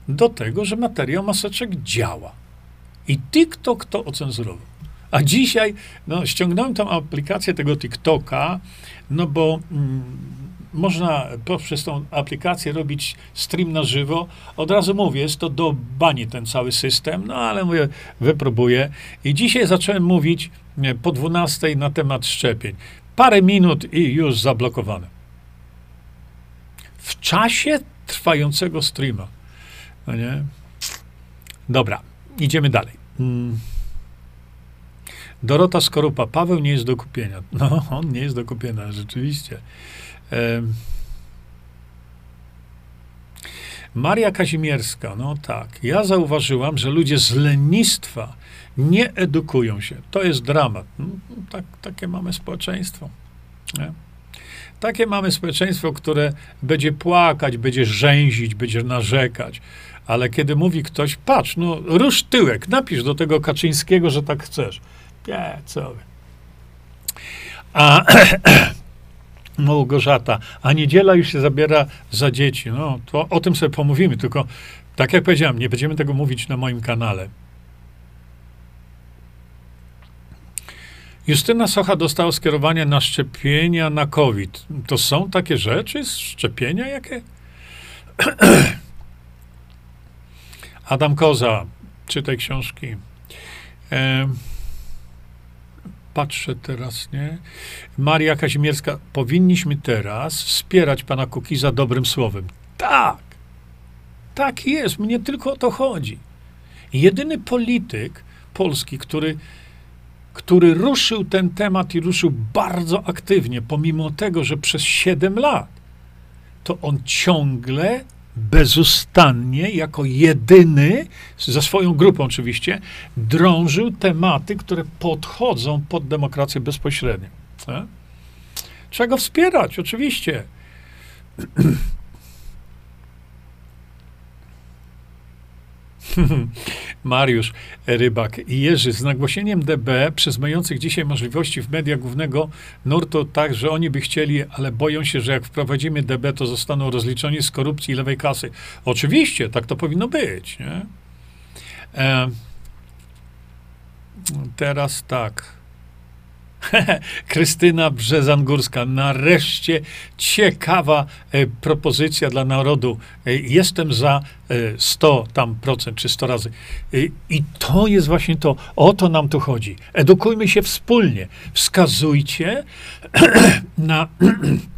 do tego, że materiał maseczek działa. I TikTok to ocenzurował. A dzisiaj, no, ściągnąłem tą aplikację tego TikToka, no bo mm, można poprzez tą aplikację robić stream na żywo. Od razu mówię, jest to do bani ten cały system, no ale mówię, wypróbuję. I dzisiaj zacząłem mówić po 12 na temat szczepień. Parę minut i już zablokowane. W czasie trwającego streama. No nie? Dobra, idziemy dalej. Mm. Dorota Skorupa. Paweł nie jest do kupienia. No, on nie jest do kupienia, rzeczywiście. Maria Kazimierska, no tak. Ja zauważyłam, że ludzie z lenistwa nie edukują się. To jest dramat. No, tak, takie mamy społeczeństwo. Nie? Takie mamy społeczeństwo, które będzie płakać, będzie rzęzić, będzie narzekać. Ale kiedy mówi ktoś, patrz, no rusz tyłek, napisz do tego Kaczyńskiego, że tak chcesz. Nie, co. A Małgorzata, a niedziela już się zabiera za dzieci. No, to o tym sobie pomówimy, tylko tak jak powiedziałem, nie będziemy tego mówić na moim kanale. Justyna Socha dostała skierowanie na szczepienia na COVID. To są takie rzeczy? Szczepienia jakie? Adam Koza, czytaj książki. E, patrzę teraz, nie? Maria Kazimierska, powinniśmy teraz wspierać pana Kukiza dobrym słowem. Tak, tak jest, mnie tylko o to chodzi. Jedyny polityk polski, który, który ruszył ten temat i ruszył bardzo aktywnie, pomimo tego, że przez 7 lat, to on ciągle bezustannie, jako jedyny, ze swoją grupą oczywiście, drążył tematy, które podchodzą pod demokrację bezpośrednią. Trzeba go wspierać, oczywiście. Mariusz Rybak i Jerzy z nagłośnieniem DB przez mających dzisiaj możliwości w mediach głównego nurtu tak, że oni by chcieli, ale boją się, że jak wprowadzimy DB, to zostaną rozliczeni z korupcji i lewej kasy. Oczywiście, tak to powinno być. Nie? E, teraz tak. Krystyna Brzezangórska. Nareszcie ciekawa e, propozycja dla narodu. E, jestem za e, 100 tam procent, czy 100 razy. E, I to jest właśnie to. O to nam tu chodzi. Edukujmy się wspólnie. Wskazujcie na...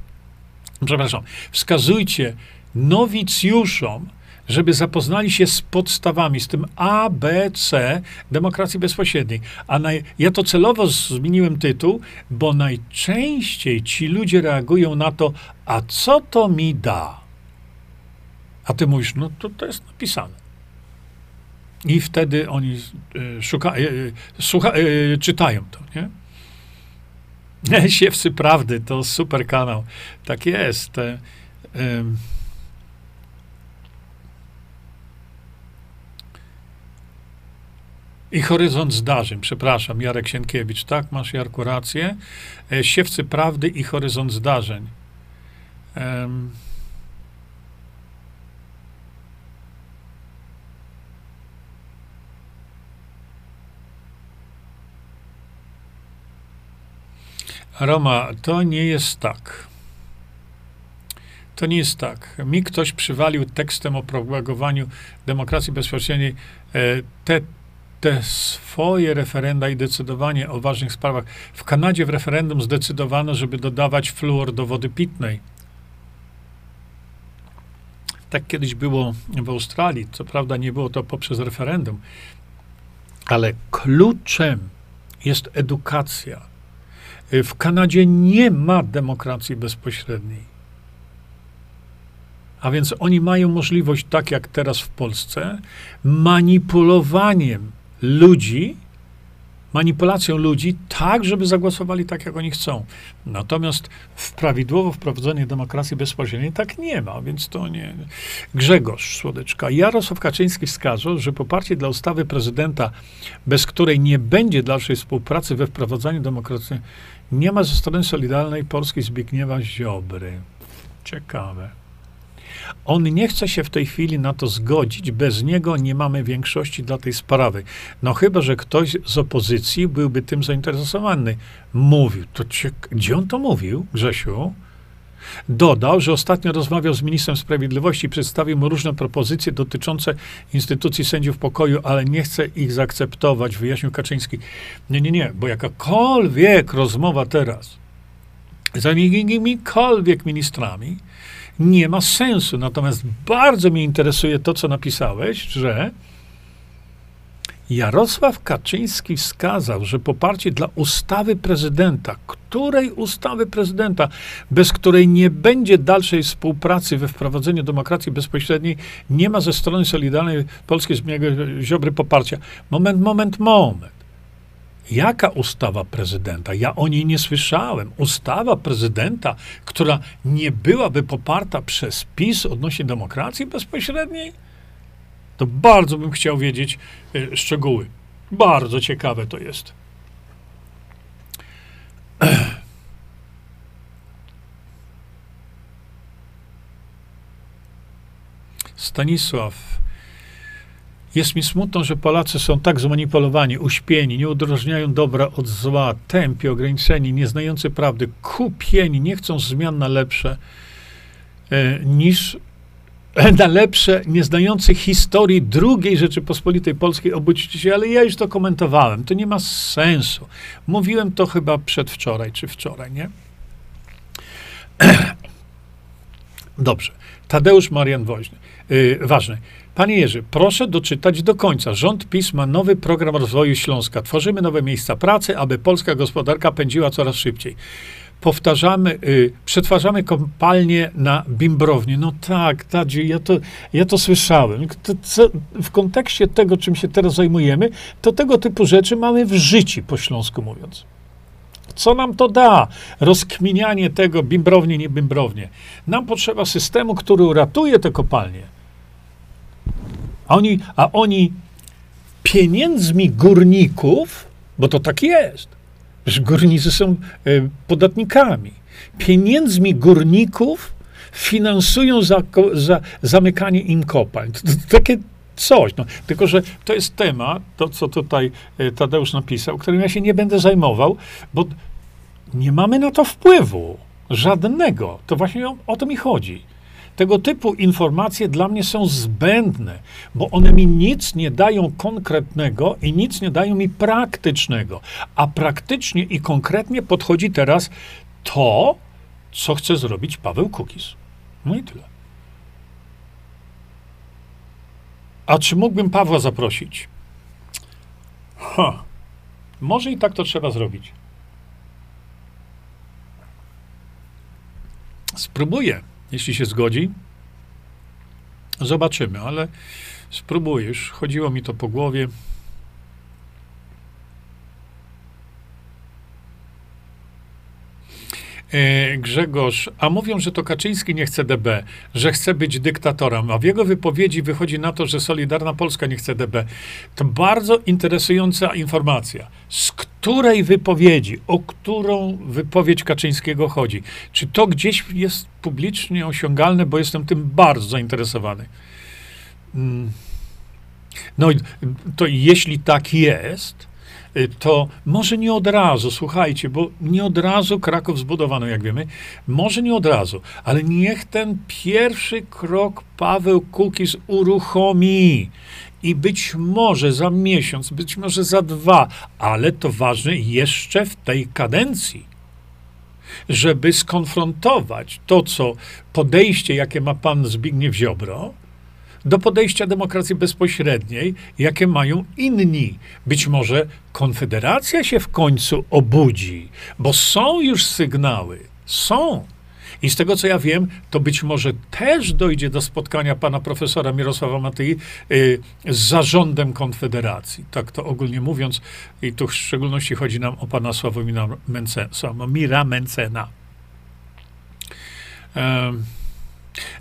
przepraszam. Wskazujcie nowicjuszom, żeby zapoznali się z podstawami, z tym A, B, C demokracji bezpośredniej. A naj, ja to celowo zmieniłem tytuł, bo najczęściej ci ludzie reagują na to, a co to mi da? A ty mówisz, no to, to jest napisane. I wtedy oni y, szuka, y, słucha, y, czytają to, nie? Siewcy Prawdy, to super kanał. Tak jest. I horyzont zdarzeń, przepraszam, Jarek Sienkiewicz, tak? Masz, Jarku, rację. E, siewcy prawdy i horyzont zdarzeń. Um. Roma, to nie jest tak. To nie jest tak. Mi ktoś przywalił tekstem o propagowaniu demokracji bezpośredniej e, te te swoje referenda i decydowanie o ważnych sprawach. W Kanadzie w referendum zdecydowano, żeby dodawać fluor do wody pitnej. Tak kiedyś było w Australii. Co prawda nie było to poprzez referendum, ale kluczem jest edukacja. W Kanadzie nie ma demokracji bezpośredniej. A więc oni mają możliwość, tak jak teraz w Polsce, manipulowaniem ludzi, manipulacją ludzi, tak, żeby zagłosowali tak, jak oni chcą. Natomiast w prawidłowo wprowadzonej demokracji bezpośredniej tak nie ma, więc to nie. Grzegorz Słodeczka. Jarosław Kaczyński wskazał, że poparcie dla ustawy prezydenta, bez której nie będzie dalszej współpracy we wprowadzaniu demokracji, nie ma ze strony Solidarnej Polskiej Zbigniewa Ziobry. Ciekawe. On nie chce się w tej chwili na to zgodzić. Bez niego nie mamy większości dla tej sprawy. No chyba, że ktoś z opozycji byłby tym zainteresowany. Mówił. To gdzie on to mówił, Grzesiu? Dodał, że ostatnio rozmawiał z ministrem sprawiedliwości i przedstawił mu różne propozycje dotyczące instytucji sędziów pokoju, ale nie chce ich zaakceptować, wyjaśnił Kaczyński. Nie, nie, nie, bo jakakolwiek rozmowa teraz z jakimikolwiek ministrami nie ma sensu. Natomiast bardzo mnie interesuje to, co napisałeś, że Jarosław Kaczyński wskazał, że poparcie dla ustawy prezydenta, której ustawy prezydenta, bez której nie będzie dalszej współpracy we wprowadzeniu demokracji bezpośredniej, nie ma ze strony Solidarnej Polskiej Ziobry poparcia. Moment, moment, moment. Jaka ustawa prezydenta? Ja o niej nie słyszałem. Ustawa prezydenta, która nie byłaby poparta przez PiS odnośnie demokracji bezpośredniej? To bardzo bym chciał wiedzieć y, szczegóły. Bardzo ciekawe to jest. Stanisław jest mi smutno, że Polacy są tak zmanipulowani, uśpieni, nie odróżniają dobra od zła, tępi, ograniczeni, nieznający prawdy, kupieni, nie chcą zmian na lepsze, e, niż na lepsze, nieznający historii II Rzeczypospolitej Polskiej obudzicie się, ale ja już to komentowałem, to nie ma sensu. Mówiłem to chyba przedwczoraj, czy wczoraj, nie? Dobrze. Tadeusz Marian Woźny. Yy, ważny. Panie Jerzy, proszę doczytać do końca. Rząd PiS ma nowy program rozwoju Śląska. Tworzymy nowe miejsca pracy, aby polska gospodarka pędziła coraz szybciej. Powtarzamy, y, przetwarzamy kopalnie na bimbrownię. No tak, Tadzie, ja to, ja to słyszałem. To, co, w kontekście tego, czym się teraz zajmujemy, to tego typu rzeczy mamy w życiu, po śląsku mówiąc. Co nam to da? Rozkminianie tego, bimbrownie, nie bimbrownie. Nam potrzeba systemu, który uratuje te kopalnie a oni, a oni pieniędzmi górników, bo to tak jest, że górnicy są y, podatnikami, pieniędzmi górników finansują za, za zamykanie im kopalń. To, to, to takie coś. No. Tylko, że to jest temat, to co tutaj y, Tadeusz napisał, którym ja się nie będę zajmował, bo nie mamy na to wpływu. Żadnego. To właśnie o, o to mi chodzi. Tego typu informacje dla mnie są zbędne, bo one mi nic nie dają konkretnego i nic nie dają mi praktycznego. A praktycznie i konkretnie podchodzi teraz to, co chce zrobić Paweł Kukis. No i tyle. A czy mógłbym Pawła zaprosić? Ha. Może i tak to trzeba zrobić. Spróbuję. Jeśli się zgodzi, zobaczymy, ale spróbujesz. Chodziło mi to po głowie. Grzegorz, a mówią, że to Kaczyński nie chce DB, że chce być dyktatorem, a w jego wypowiedzi wychodzi na to, że Solidarna Polska nie chce DB. To bardzo interesująca informacja. Z której wypowiedzi, o którą wypowiedź Kaczyńskiego chodzi? Czy to gdzieś jest publicznie osiągalne, bo jestem tym bardzo zainteresowany. Mm. No, to jeśli tak jest, to może nie od razu, słuchajcie, bo nie od razu Kraków zbudowano, jak wiemy, może nie od razu, ale niech ten pierwszy krok Paweł Kukiz uruchomi. I być może za miesiąc, być może za dwa, ale to ważne jeszcze w tej kadencji. żeby skonfrontować to, co podejście, jakie ma pan Zbigniew Ziobro, do podejścia demokracji bezpośredniej, jakie mają inni. Być może Konfederacja się w końcu obudzi, bo są już sygnały. Są. I z tego, co ja wiem, to być może też dojdzie do spotkania pana profesora Mirosława Matyi y, z zarządem Konfederacji. Tak to ogólnie mówiąc. I tu w szczególności chodzi nam o pana Sławomira Mencena. Sławomira Mencena.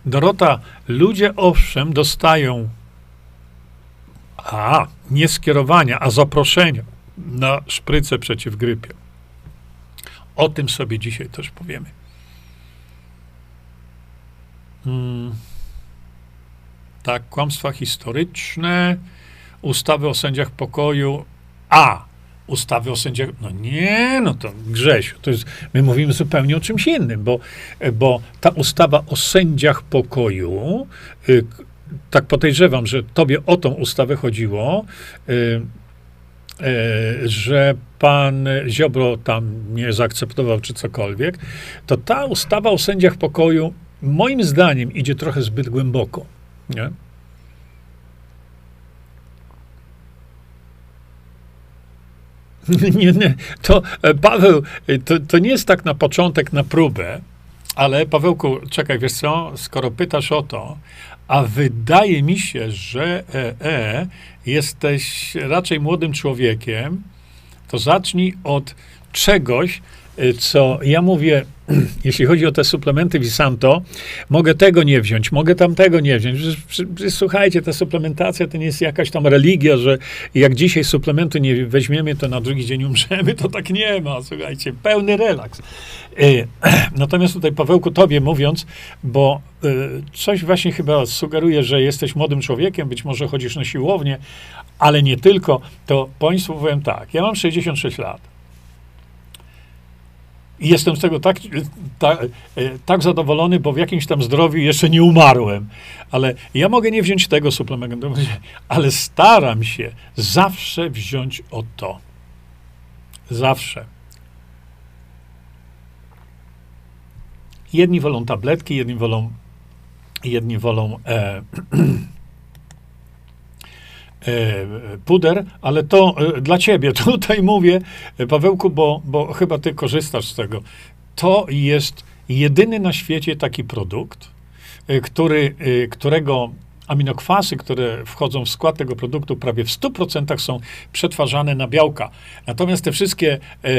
Dorota, ludzie owszem dostają a, nie skierowania, a zaproszenia na szprycę przeciw grypie. O tym sobie dzisiaj też powiemy. Hmm. Tak, kłamstwa historyczne, ustawy o sędziach pokoju. A, ustawy o sędziach. No nie, no to Grzesiu, to jest, my mówimy zupełnie o czymś innym, bo, bo ta ustawa o sędziach pokoju, y, tak podejrzewam, że tobie o tą ustawę chodziło, y, y, że pan Ziobro tam nie zaakceptował czy cokolwiek, to ta ustawa o sędziach pokoju moim zdaniem idzie trochę zbyt głęboko. Nie? Nie, nie, to e, Paweł, e, to, to nie jest tak na początek, na próbę, ale Pawełku, czekaj, wiesz co, skoro pytasz o to, a wydaje mi się, że e, e, jesteś raczej młodym człowiekiem, to zacznij od czegoś, co ja mówię, jeśli chodzi o te suplementy Visanto, mogę tego nie wziąć, mogę tamtego nie wziąć. Słuchajcie, ta suplementacja to nie jest jakaś tam religia, że jak dzisiaj suplementu nie weźmiemy, to na drugi dzień umrzemy, to tak nie ma. Słuchajcie, pełny relaks. Y, natomiast tutaj, Pawełku, tobie mówiąc, bo y, coś właśnie chyba sugeruje, że jesteś młodym człowiekiem, być może chodzisz na siłownię, ale nie tylko, to Państwu powiem tak, ja mam 66 lat. I jestem z tego tak, tak, tak zadowolony, bo w jakimś tam zdrowiu jeszcze nie umarłem. Ale ja mogę nie wziąć tego suplementu, ale staram się zawsze wziąć o to. Zawsze. Jedni wolą tabletki, jedni wolą, jedni wolą e, puder, ale to e, dla ciebie. Tutaj mówię, e, Pawełku, bo, bo chyba ty korzystasz z tego. To jest jedyny na świecie taki produkt, który, którego aminokwasy, które wchodzą w skład tego produktu, prawie w 100% są przetwarzane na białka. Natomiast te wszystkie, e,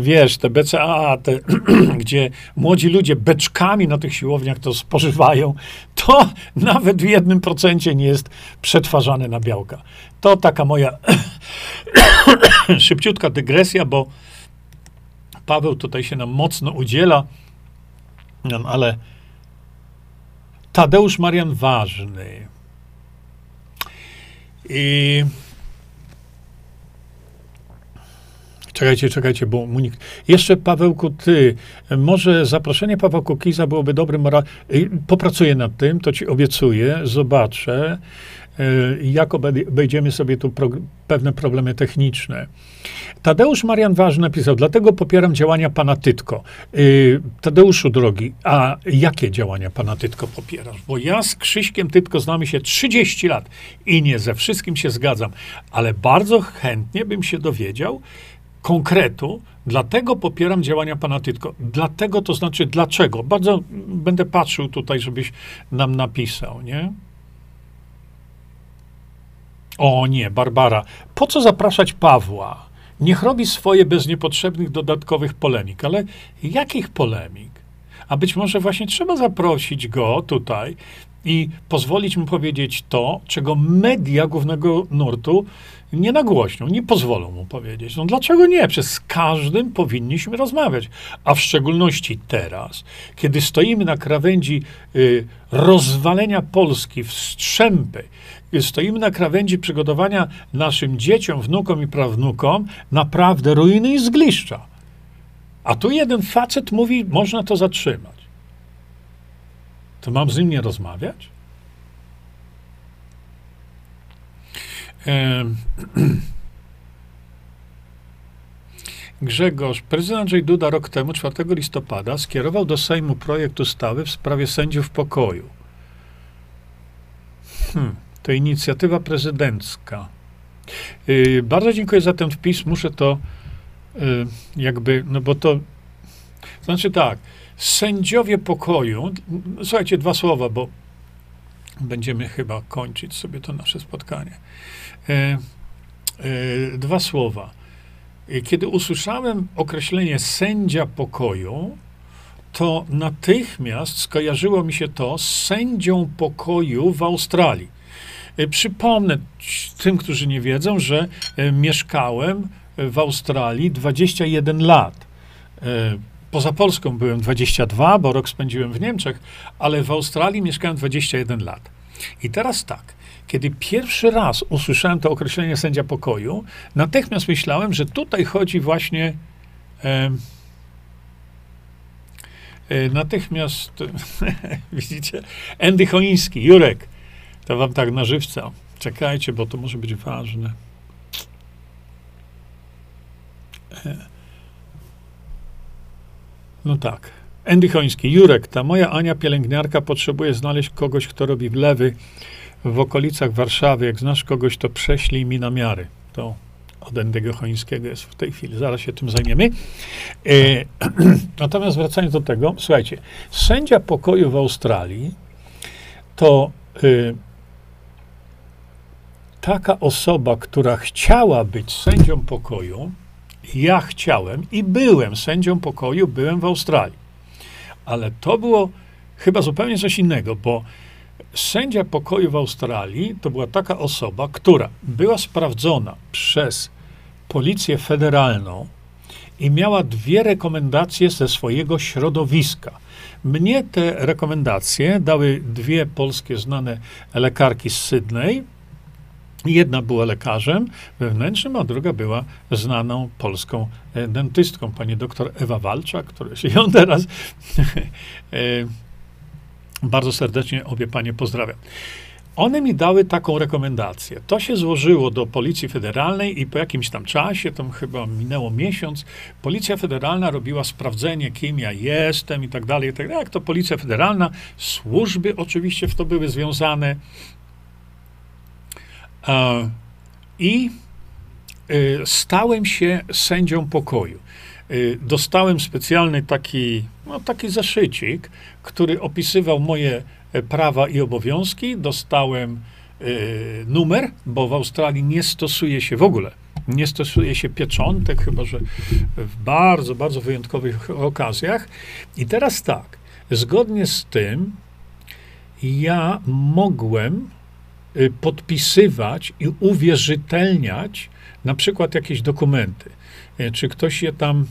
wiesz, te BCAA, te, gdzie młodzi ludzie beczkami na tych siłowniach to spożywają, to nawet w jednym procencie nie jest przetwarzane na białka. To taka moja szybciutka dygresja, bo Paweł tutaj się nam mocno udziela, ale Tadeusz Marian Ważny. I Czekajcie, czekajcie, bo mu nikt... Jeszcze Pawełku, ty, może zaproszenie Pawła Kukiza byłoby dobrym... Popracuję nad tym, to ci obiecuję, zobaczę. Y, jak obejdziemy sobie tu pro, pewne problemy techniczne. Tadeusz Marian Ważny napisał, dlatego popieram działania pana Tytko. Yy, Tadeuszu drogi, a jakie działania pana Tytko popierasz? Bo ja z Krzyśkiem Tytko znamy się 30 lat i nie ze wszystkim się zgadzam, ale bardzo chętnie bym się dowiedział konkretu, dlatego popieram działania pana Tytko. Dlatego to znaczy dlaczego. Bardzo będę patrzył tutaj, żebyś nam napisał, nie? O nie, Barbara, po co zapraszać Pawła? Niech robi swoje bez niepotrzebnych dodatkowych polemik. Ale jakich polemik? A być może właśnie trzeba zaprosić go tutaj i pozwolić mu powiedzieć to, czego media głównego nurtu nie nagłośnią, nie pozwolą mu powiedzieć. No dlaczego nie? Przez każdym powinniśmy rozmawiać. A w szczególności teraz, kiedy stoimy na krawędzi y, rozwalenia Polski w strzępy, stoimy na krawędzi przygotowania naszym dzieciom, wnukom i prawnukom naprawdę ruiny i zgliszcza. A tu jeden facet mówi, można to zatrzymać. To mam z nim nie rozmawiać? Grzegorz, prezydent Andrzej Duda rok temu, 4 listopada, skierował do Sejmu projekt ustawy w sprawie sędziów pokoju. Hmm, to inicjatywa prezydencka. Yy, bardzo dziękuję za ten wpis. Muszę to yy, jakby, no bo to znaczy tak, sędziowie pokoju, słuchajcie, dwa słowa, bo będziemy chyba kończyć sobie to nasze spotkanie. Yy, dwa słowa. Kiedy usłyszałem określenie sędzia pokoju, to natychmiast skojarzyło mi się to z sędzią pokoju w Australii. E, przypomnę tym, którzy nie wiedzą, że e, mieszkałem w Australii 21 lat. E, poza Polską byłem 22, bo rok spędziłem w Niemczech, ale w Australii mieszkałem 21 lat. I teraz tak, kiedy pierwszy raz usłyszałem to określenie sędzia pokoju, natychmiast myślałem, że tutaj chodzi właśnie. E, e, natychmiast, widzicie, Andy Choiński, Jurek, to wam tak na żywca. Czekajcie, bo to może być ważne. E, no tak. Andy Choński, Jurek, ta moja Ania pielęgniarka potrzebuje znaleźć kogoś, kto robi wlewy w okolicach Warszawy. Jak znasz kogoś, to prześlij mi namiary. To od Endego Chońskiego jest w tej chwili. Zaraz się tym zajmiemy. E, natomiast wracając do tego, słuchajcie, sędzia pokoju w Australii to y, taka osoba, która chciała być sędzią pokoju, ja chciałem i byłem sędzią pokoju, byłem w Australii. Ale to było chyba zupełnie coś innego, bo sędzia pokoju w Australii to była taka osoba, która była sprawdzona przez Policję Federalną i miała dwie rekomendacje ze swojego środowiska. Mnie te rekomendacje dały dwie polskie znane lekarki z Sydney. Jedna była lekarzem wewnętrznym, a druga była znaną polską e, dentystką, pani doktor Ewa Walczak, która się ją teraz e, bardzo serdecznie obie panie pozdrawiam. One mi dały taką rekomendację. To się złożyło do Policji Federalnej i po jakimś tam czasie, tam chyba minęło miesiąc, Policja Federalna robiła sprawdzenie, kim ja jestem i tak dalej, i tak dalej. Jak to Policja Federalna, służby oczywiście w to były związane. I y, stałem się sędzią pokoju. Y, dostałem specjalny taki, no, taki zaszycik, który opisywał moje e, prawa i obowiązki. Dostałem y, numer, bo w Australii nie stosuje się w ogóle, nie stosuje się pieczątek, chyba że w bardzo, bardzo wyjątkowych okazjach. I teraz tak, zgodnie z tym, ja mogłem podpisywać i uwierzytelniać na przykład jakieś dokumenty. E, czy ktoś je tam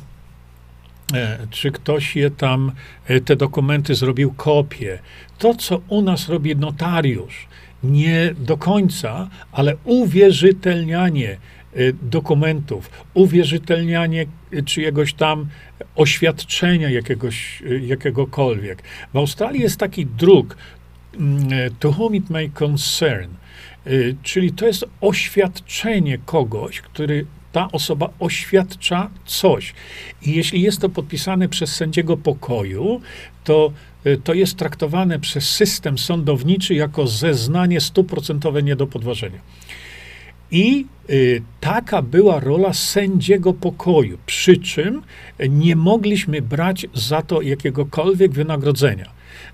e, czy ktoś je tam, e, te dokumenty zrobił kopię. To, co u nas robi notariusz, nie do końca, ale uwierzytelnianie dokumentów, uwierzytelnianie czyjegoś tam oświadczenia jakiegoś, jakiegokolwiek. W Australii jest taki druk, to whom it may concern, czyli to jest oświadczenie kogoś, który ta osoba oświadcza coś. I jeśli jest to podpisane przez sędziego pokoju, to y, to jest traktowane przez system sądowniczy jako zeznanie stuprocentowe nie do podważenia. I y, taka była rola sędziego pokoju, przy czym nie mogliśmy brać za to jakiegokolwiek wynagrodzenia.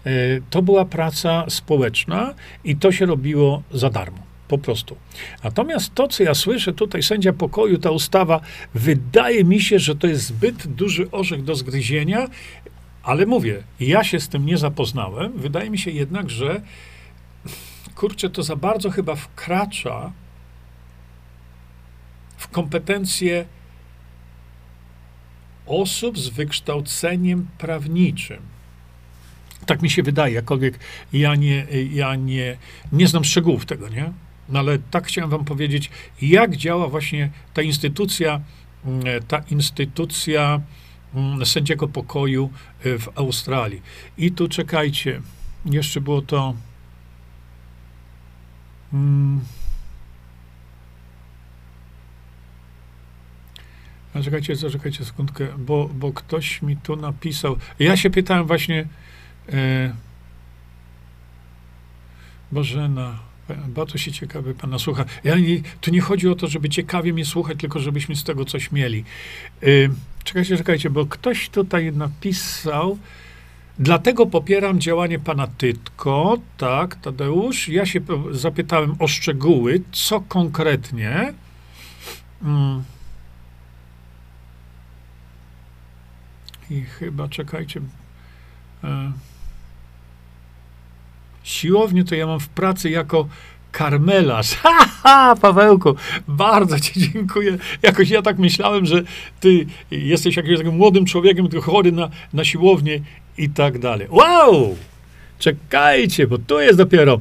Y, to była praca społeczna i to się robiło za darmo. Po prostu. Natomiast to, co ja słyszę tutaj, sędzia pokoju, ta ustawa, wydaje mi się, że to jest zbyt duży orzech do zgryzienia, ale mówię, ja się z tym nie zapoznałem. Wydaje mi się jednak, że kurczę, to za bardzo chyba wkracza w kompetencje osób z wykształceniem prawniczym. Tak mi się wydaje, jakkolwiek ja nie, ja nie, nie znam szczegółów tego, nie? No ale tak chciałem wam powiedzieć, jak działa właśnie ta instytucja, mm, ta instytucja mm, sędziego pokoju e, w Australii. I tu czekajcie, jeszcze było to. Hmm, Zaczekajcie, zaczekajcie sekundkę, bo, bo ktoś mi tu napisał. Ja się pytałem właśnie. E, Bożena, bardzo się ciekawy pana słucha. Ja nie, tu nie chodzi o to, żeby ciekawie mnie słuchać, tylko żebyśmy z tego coś mieli. E, czekajcie, czekajcie, bo ktoś tutaj napisał. Dlatego popieram działanie pana Tytko, tak, Tadeusz. Ja się zapytałem o szczegóły, co konkretnie. Mm. I chyba, czekajcie. E, siłownię to ja mam w pracy jako karmelarz. Ha, ha, Pawełku, bardzo ci dziękuję. Jakoś ja tak myślałem, że ty jesteś jakimś takim młodym człowiekiem, tylko chory na, na siłownię i tak dalej. Wow! Czekajcie, bo tu jest dopiero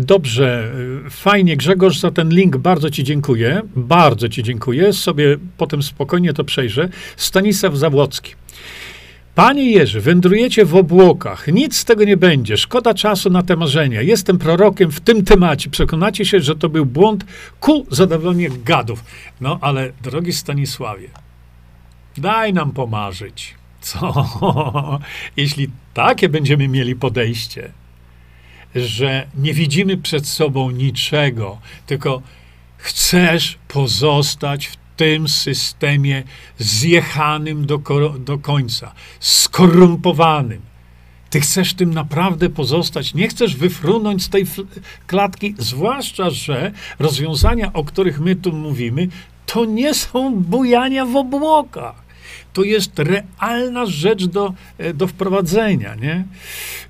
dobrze, e, fajnie. Grzegorz, za ten link bardzo Ci dziękuję. Bardzo Ci dziękuję. Sobie potem spokojnie to przejrzę. Stanisław Zawłocki. Panie Jerzy, wędrujecie w obłokach. Nic z tego nie będzie. Szkoda czasu na te marzenia. Jestem prorokiem w tym temacie. Przekonacie się, że to był błąd ku zadowoleniu gadów. No ale, drogi Stanisławie, daj nam pomarzyć. Co? Jeśli takie będziemy mieli podejście, że nie widzimy przed sobą niczego, tylko chcesz pozostać w tym systemie zjechanym do, do końca, skorumpowanym. Ty chcesz tym naprawdę pozostać, nie chcesz wyfrunąć z tej klatki, zwłaszcza, że rozwiązania, o których my tu mówimy, to nie są bujania w obłokach to jest realna rzecz do, e, do wprowadzenia, nie?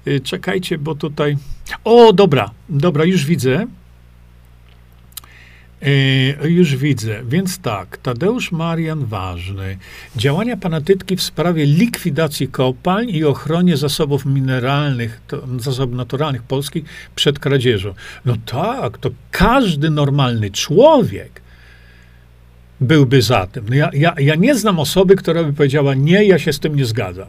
E, czekajcie, bo tutaj... O, dobra, dobra, już widzę. E, już widzę. Więc tak, Tadeusz Marian Ważny. Działania pana Tytki w sprawie likwidacji kopalń i ochronie zasobów mineralnych, to, zasobów naturalnych Polski przed kradzieżą. No tak, to każdy normalny człowiek byłby za tym. No ja, ja, ja nie znam osoby, która by powiedziała, nie, ja się z tym nie zgadzam.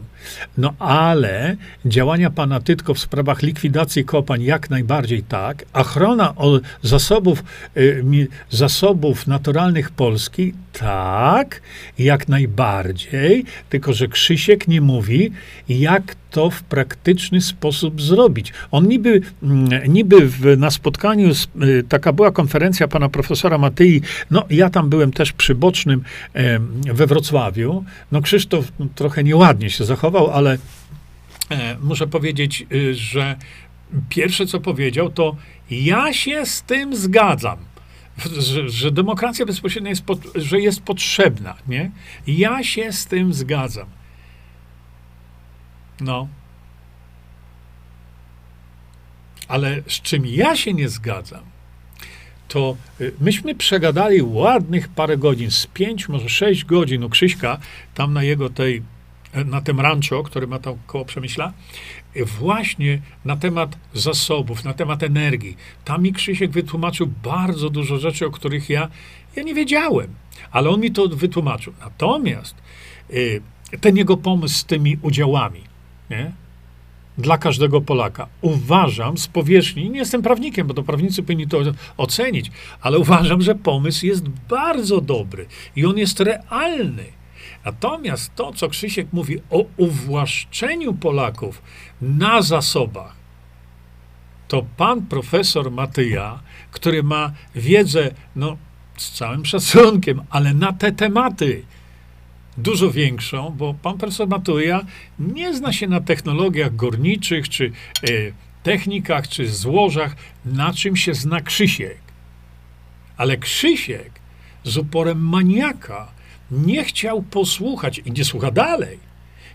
No ale działania pana Tytko w sprawach likwidacji kopań jak najbardziej tak, a chrona zasobów, y, zasobów naturalnych Polski tak, jak najbardziej, tylko że Krzysiek nie mówi, jak to w praktyczny sposób zrobić. On niby, mm, niby w, na spotkaniu, z, y, taka była konferencja pana profesora Matyi, no ja tam byłem też przybocznym we Wrocławiu, no Krzysztof trochę nieładnie się zachował, ale e, muszę powiedzieć, y, że pierwsze co powiedział to ja się z tym zgadzam. Że, że, demokracja bezpośrednia jest, pod, że jest potrzebna, nie? Ja się z tym zgadzam. No. Ale z czym ja się nie zgadzam, to y, myśmy przegadali ładnych parę godzin, z pięć, może sześć godzin u Krzyśka, tam na jego tej, e, na tym rancho, który ma tam koło Przemyśla, e, właśnie na temat zasobów, na temat energii. Tam mi Krzysiek wytłumaczył bardzo dużo rzeczy, o których ja, ja nie wiedziałem, ale on mi to wytłumaczył. Natomiast y, ten jego pomysł z tymi udziałami, nie? Dla każdego Polaka. Uważam z powierzchni, nie jestem prawnikiem, bo to prawnicy powinni to ocenić, ale uważam, że pomysł jest bardzo dobry i on jest realny. Natomiast to, co Krzysiek mówi o uwłaszczeniu Polaków na zasobach, to pan profesor Matyja, który ma wiedzę, no z całym szacunkiem, ale na te tematy, dużo większą, bo pan profesor Matuja nie zna się na technologiach górniczych, czy e, technikach, czy złożach, na czym się zna Krzysiek. Ale Krzysiek z uporem maniaka nie chciał posłuchać i nie słucha dalej.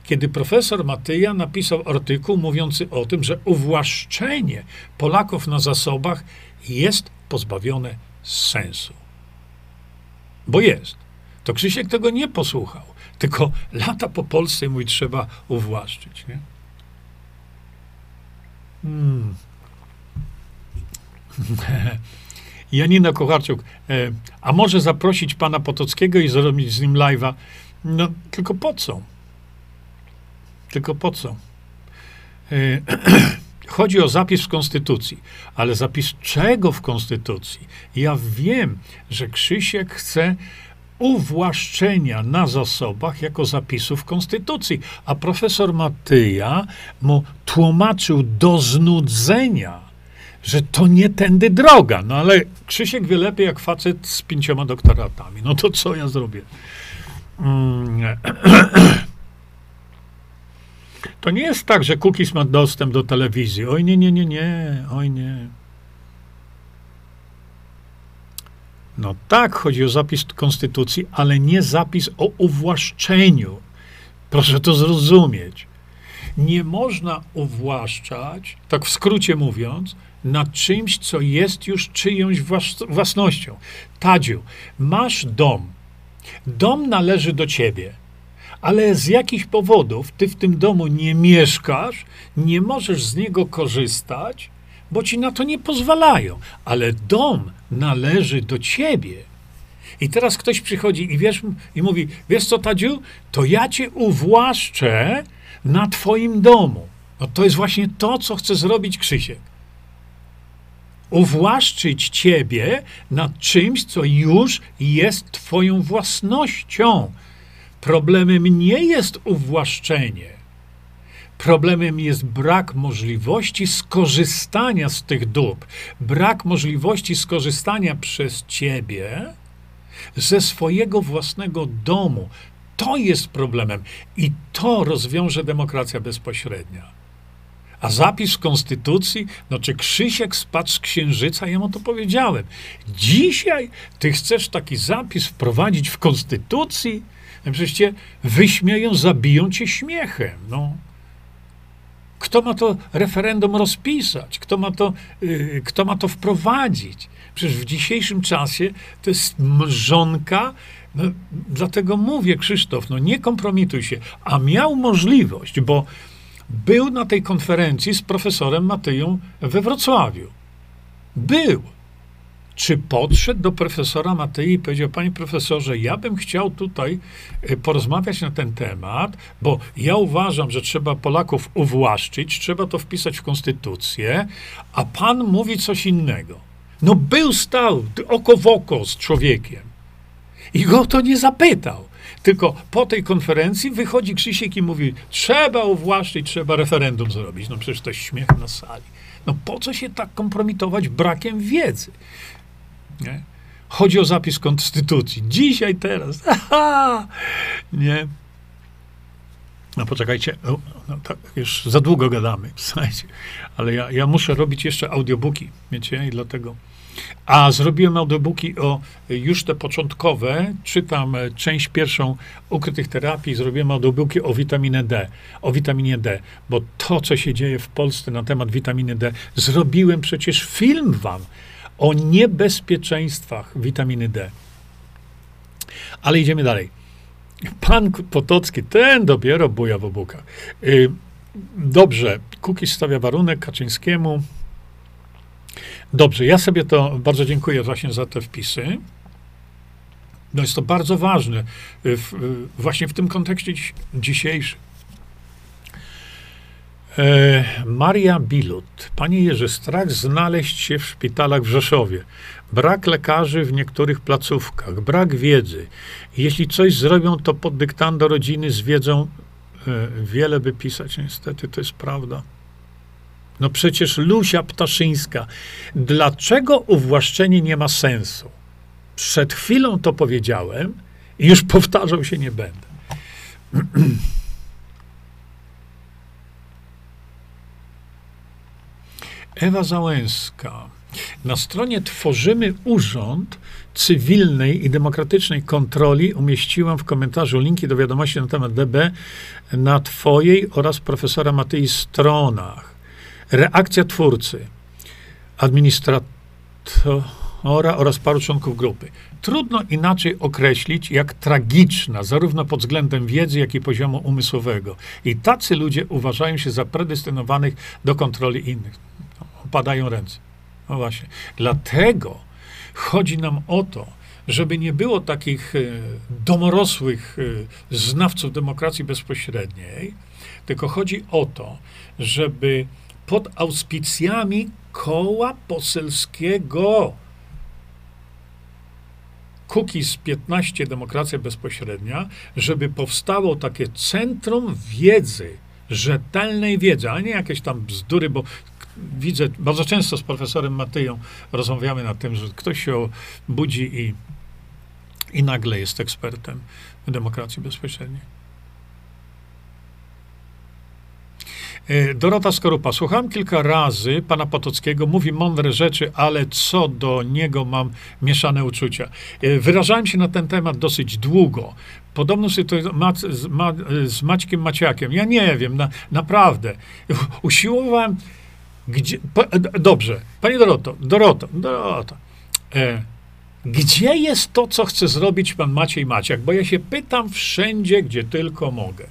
Kiedy profesor Matyja napisał artykuł mówiący o tym, że uwłaszczenie Polaków na zasobach jest pozbawione sensu. Bo jest. To Krzysiek tego nie posłuchał. Tylko lata po Polsce mój trzeba uwłaszczyć. Nie? Hmm. Janina Kocharczuk, e, a może zaprosić pana Potockiego i zrobić z nim live'a? No, tylko po co? Tylko po co? E, chodzi o zapis w Konstytucji, ale zapis czego w Konstytucji? Ja wiem, że Krzysiek chce uwłaszczenia na zasobach jako zapisów Konstytucji. A profesor Matyja mu tłumaczył do znudzenia, że to nie tędy droga. No ale Krzysiek wie lepiej jak facet z pięcioma doktoratami. No to co ja zrobię? Mm. To nie jest tak, że Cookies ma dostęp do telewizji. Oj nie, nie, nie, nie. Oj nie. No tak, chodzi o zapis konstytucji, ale nie zapis o uwłaszczeniu. Proszę to zrozumieć. Nie można uwłaszczać, tak w skrócie mówiąc, nad czymś, co jest już czyjąś własnością. Tadziu, masz dom. Dom należy do ciebie, ale z jakichś powodów ty w tym domu nie mieszkasz, nie możesz z niego korzystać, bo ci na to nie pozwalają. Ale dom należy do ciebie. I teraz ktoś przychodzi i, wiesz, i mówi: Wiesz co, Tadziu, to ja cię uwłaszczę na twoim domu. No to jest właśnie to, co chce zrobić Krzysiek. Uwłaszczyć ciebie nad czymś, co już jest twoją własnością. Problemem nie jest uwłaszczenie. Problemem jest brak możliwości skorzystania z tych dóbr, brak możliwości skorzystania przez ciebie ze swojego własnego domu. To jest problemem i to rozwiąże demokracja bezpośrednia. A zapis w Konstytucji, no czy Krzysiek spadł z księżyca, ja mu to powiedziałem. Dzisiaj ty chcesz taki zapis wprowadzić w Konstytucji? No przecież cię wyśmieją, zabiją cię śmiechem. No. Kto ma to referendum rozpisać? Kto ma to, yy, kto ma to wprowadzić? Przecież w dzisiejszym czasie to jest mrzonka. No, dlatego mówię, Krzysztof, no nie kompromituj się. A miał możliwość, bo był na tej konferencji z profesorem Matyją we Wrocławiu. Był czy podszedł do profesora Matei i powiedział, panie profesorze, ja bym chciał tutaj e, porozmawiać na ten temat, bo ja uważam, że trzeba Polaków uwłaszczyć, trzeba to wpisać w konstytucję, a pan mówi coś innego. No był stał oko w oko z człowiekiem i go to nie zapytał. Tylko po tej konferencji wychodzi Krzysiek i mówi, trzeba uwłaszczyć, trzeba referendum zrobić. No przecież to śmiech na sali. No po co się tak kompromitować brakiem wiedzy? Nie? Chodzi o zapis konstytucji. Dzisiaj, teraz. Aha! Nie. No poczekajcie, no, tak, już za długo gadamy, słuchajcie, ale ja, ja muszę robić jeszcze audiobooki, wiecie, i dlatego. A zrobiłem audiobooki o już te początkowe, czytam e, część pierwszą ukrytych terapii, zrobiłem audiobooki o witaminie D, o witaminie D, bo to, co się dzieje w Polsce na temat witaminy D, zrobiłem przecież film wam, o niebezpieczeństwach witaminy D. Ale idziemy dalej. Pan Potocki, ten dopiero buja w obłokach. Y, dobrze, Kukiz stawia warunek Kaczyńskiemu. Dobrze, ja sobie to bardzo dziękuję właśnie za te wpisy. No jest to bardzo ważne w, właśnie w tym kontekście dziś, dzisiejszym. E, Maria Bilut. Panie Jerzy, strach znaleźć się w szpitalach w Rzeszowie. Brak lekarzy w niektórych placówkach, brak wiedzy. Jeśli coś zrobią, to pod dyktando rodziny z wiedzą e, wiele by pisać. Niestety to jest prawda. No przecież Lusia Ptaszyńska. Dlaczego uwłaszczenie nie ma sensu? Przed chwilą to powiedziałem i już powtarzał się nie będę. Ewa Załęska. Na stronie Tworzymy Urząd Cywilnej i Demokratycznej Kontroli umieściłam w komentarzu linki do wiadomości na temat DB na Twojej oraz profesora Matei stronach. Reakcja twórcy, administratora oraz paru członków grupy. Trudno inaczej określić, jak tragiczna, zarówno pod względem wiedzy, jak i poziomu umysłowego. I tacy ludzie uważają się za predestynowanych do kontroli innych opadają ręce. No właśnie. Dlatego chodzi nam o to, żeby nie było takich e, domorosłych e, znawców demokracji bezpośredniej, tylko chodzi o to, żeby pod auspicjami koła poselskiego Kukiz 15 Demokracja Bezpośrednia, żeby powstało takie centrum wiedzy, rzetelnej wiedzy, a nie jakieś tam bzdury, bo widzę, bardzo często z profesorem Matyją rozmawiamy na tym, że ktoś się budzi i, i nagle jest ekspertem w demokracji bezpośredniej. E, Dorota Skorupa. Słuchałem kilka razy pana Potockiego, mówi mądre rzeczy, ale co do niego mam mieszane uczucia. E, wyrażałem się na ten temat dosyć długo. Podobno to ma, z, ma, z Maćkiem Maciakiem. Ja nie wiem, na, naprawdę. Usiłowałem. Gdzie, dobrze, pani Doroto, Doroto, Doroto. E, gdzie jest to, co chce zrobić pan Maciej Maciak? Bo ja się pytam wszędzie, gdzie tylko mogę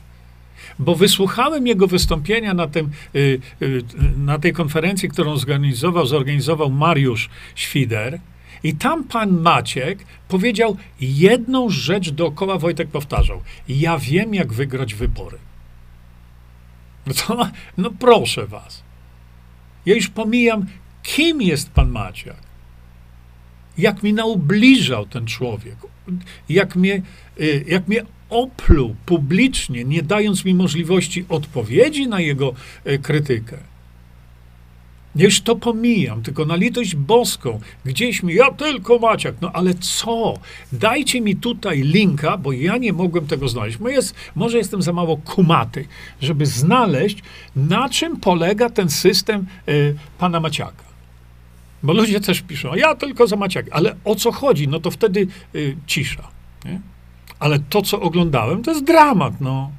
bo wysłuchałem jego wystąpienia na, tym, y, y, na tej konferencji, którą zorganizował, zorganizował Mariusz Świder. I tam pan Maciek powiedział jedną rzecz dookoła, Wojtek powtarzał. Ja wiem, jak wygrać wybory. No, to, no proszę was. Ja już pomijam, kim jest pan Maciak. Jak mi naubliżał ten człowiek. Jak mnie, y, jak mnie opluł publicznie, nie dając mi możliwości odpowiedzi na jego e, krytykę. Już to pomijam, tylko na litość boską, gdzieś mi, ja tylko Maciak, no ale co? Dajcie mi tutaj linka, bo ja nie mogłem tego znaleźć. Jest, może jestem za mało kumaty, żeby znaleźć, na czym polega ten system y, pana Maciaka. Bo ludzie też piszą, ja tylko za Maciak, ale o co chodzi? No to wtedy y, cisza. Nie? Ale to, co oglądałem, to jest dramat, no.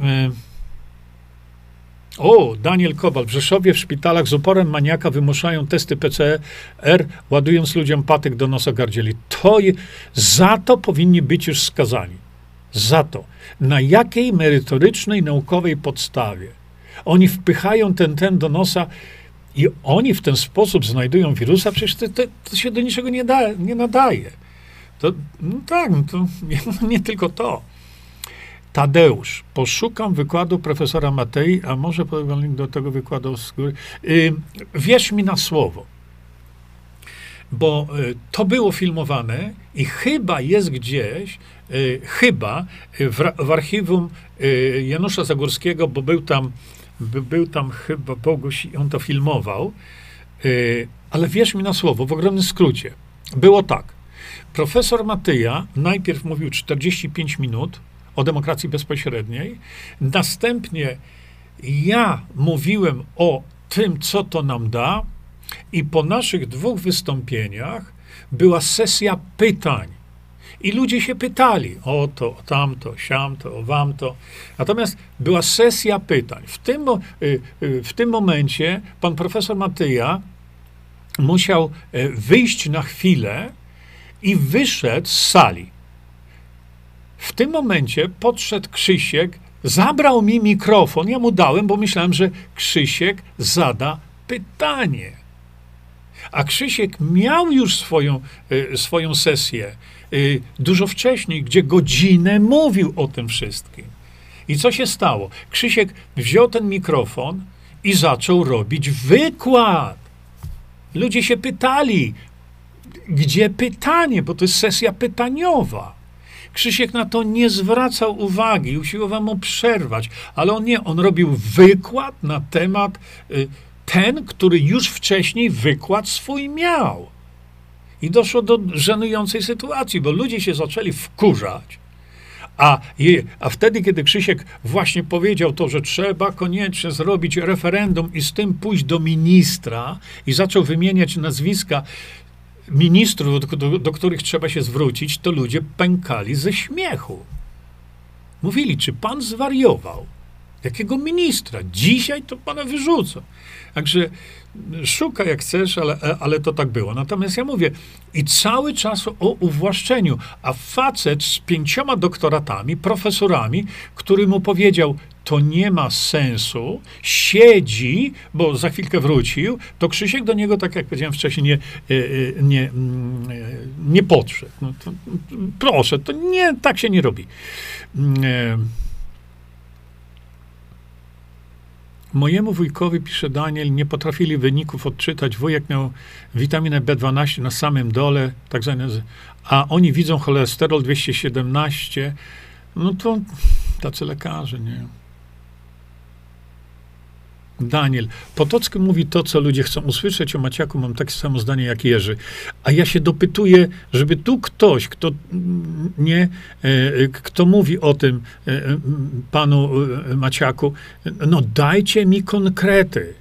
E, o, Daniel Kowal. W Rzeszowie w szpitalach z oporem maniaka wymuszają testy PCR, ładując ludziom patyk do nosa gardzieli. To je, za to powinni być już skazani. Za to. Na jakiej merytorycznej, naukowej podstawie? Oni wpychają ten, ten do nosa i oni w ten sposób znajdują wirusa, przecież to, to, to się do niczego nie, da, nie nadaje. To, no tak, no to nie, nie tylko to. Tadeusz, poszukam wykładu profesora Matei, a może link do tego wykładu z góry. Wierz mi na słowo, bo y, to było filmowane i chyba jest gdzieś, y, chyba w, w archiwum y, Janusza Zagórskiego, bo był tam, by, był tam chyba Boguś i on to filmował, ale wierz mi na słowo, w ogromnym skrócie. Było tak. Profesor Matyja najpierw mówił 45 minut o demokracji bezpośredniej, następnie ja mówiłem o tym, co to nam da, i po naszych dwóch wystąpieniach była sesja pytań. I ludzie się pytali o to, o tamto, siamto, o wamto. Natomiast była sesja pytań. W tym, y, y, w tym momencie pan profesor Matyja musiał e, wyjść na chwilę, i wyszedł z sali. W tym momencie podszedł Krzysiek, zabrał mi mikrofon. Ja mu dałem, bo myślałem, że Krzysiek zada pytanie. A Krzysiek miał już swoją, y, swoją sesję y, dużo wcześniej, gdzie godzinę mówił o tym wszystkim. I co się stało? Krzysiek wziął ten mikrofon i zaczął robić wykład. Ludzie się pytali, gdzie pytanie, bo to jest sesja pytaniowa. Krzysiek na to nie zwracał uwagi, usiłował mu przerwać, ale on nie, on robił wykład na temat y, ten, który już wcześniej wykład swój miał. I doszło do żenującej sytuacji, bo ludzie się zaczęli wkurzać. A, je, a wtedy, kiedy Krzysiek właśnie powiedział to, że trzeba koniecznie zrobić referendum i z tym pójść do ministra i zaczął wymieniać nazwiska ministrów, do, do, do których trzeba się zwrócić, to ludzie pękali ze śmiechu. Mówili, czy pan zwariował? Jakiego ministra? Dzisiaj to pana wyrzucą. Także szuka jak chcesz, ale, ale to tak było. Natomiast ja mówię, i cały czas o uwłaszczeniu, a facet z pięcioma doktoratami, profesorami, który mu powiedział, to nie ma sensu, siedzi, bo za chwilkę wrócił, to Krzysiek do niego, tak jak powiedziałem wcześniej, nie, e, e, nie, mm, e, nie podszedł. No to, proszę, to nie, tak się nie robi. Mojemu wujkowi, pisze Daniel, nie potrafili wyników odczytać. Wujek miał witaminę B12 na samym dole, tak zwane, a oni widzą cholesterol 217. No to tacy lekarze, nie? Daniel. Potocki mówi to, co ludzie chcą usłyszeć. O Maciaku mam takie samo zdanie jak Jerzy. A ja się dopytuję, żeby tu ktoś, kto nie, e, kto mówi o tym e, panu e, Maciaku, no dajcie mi konkrety.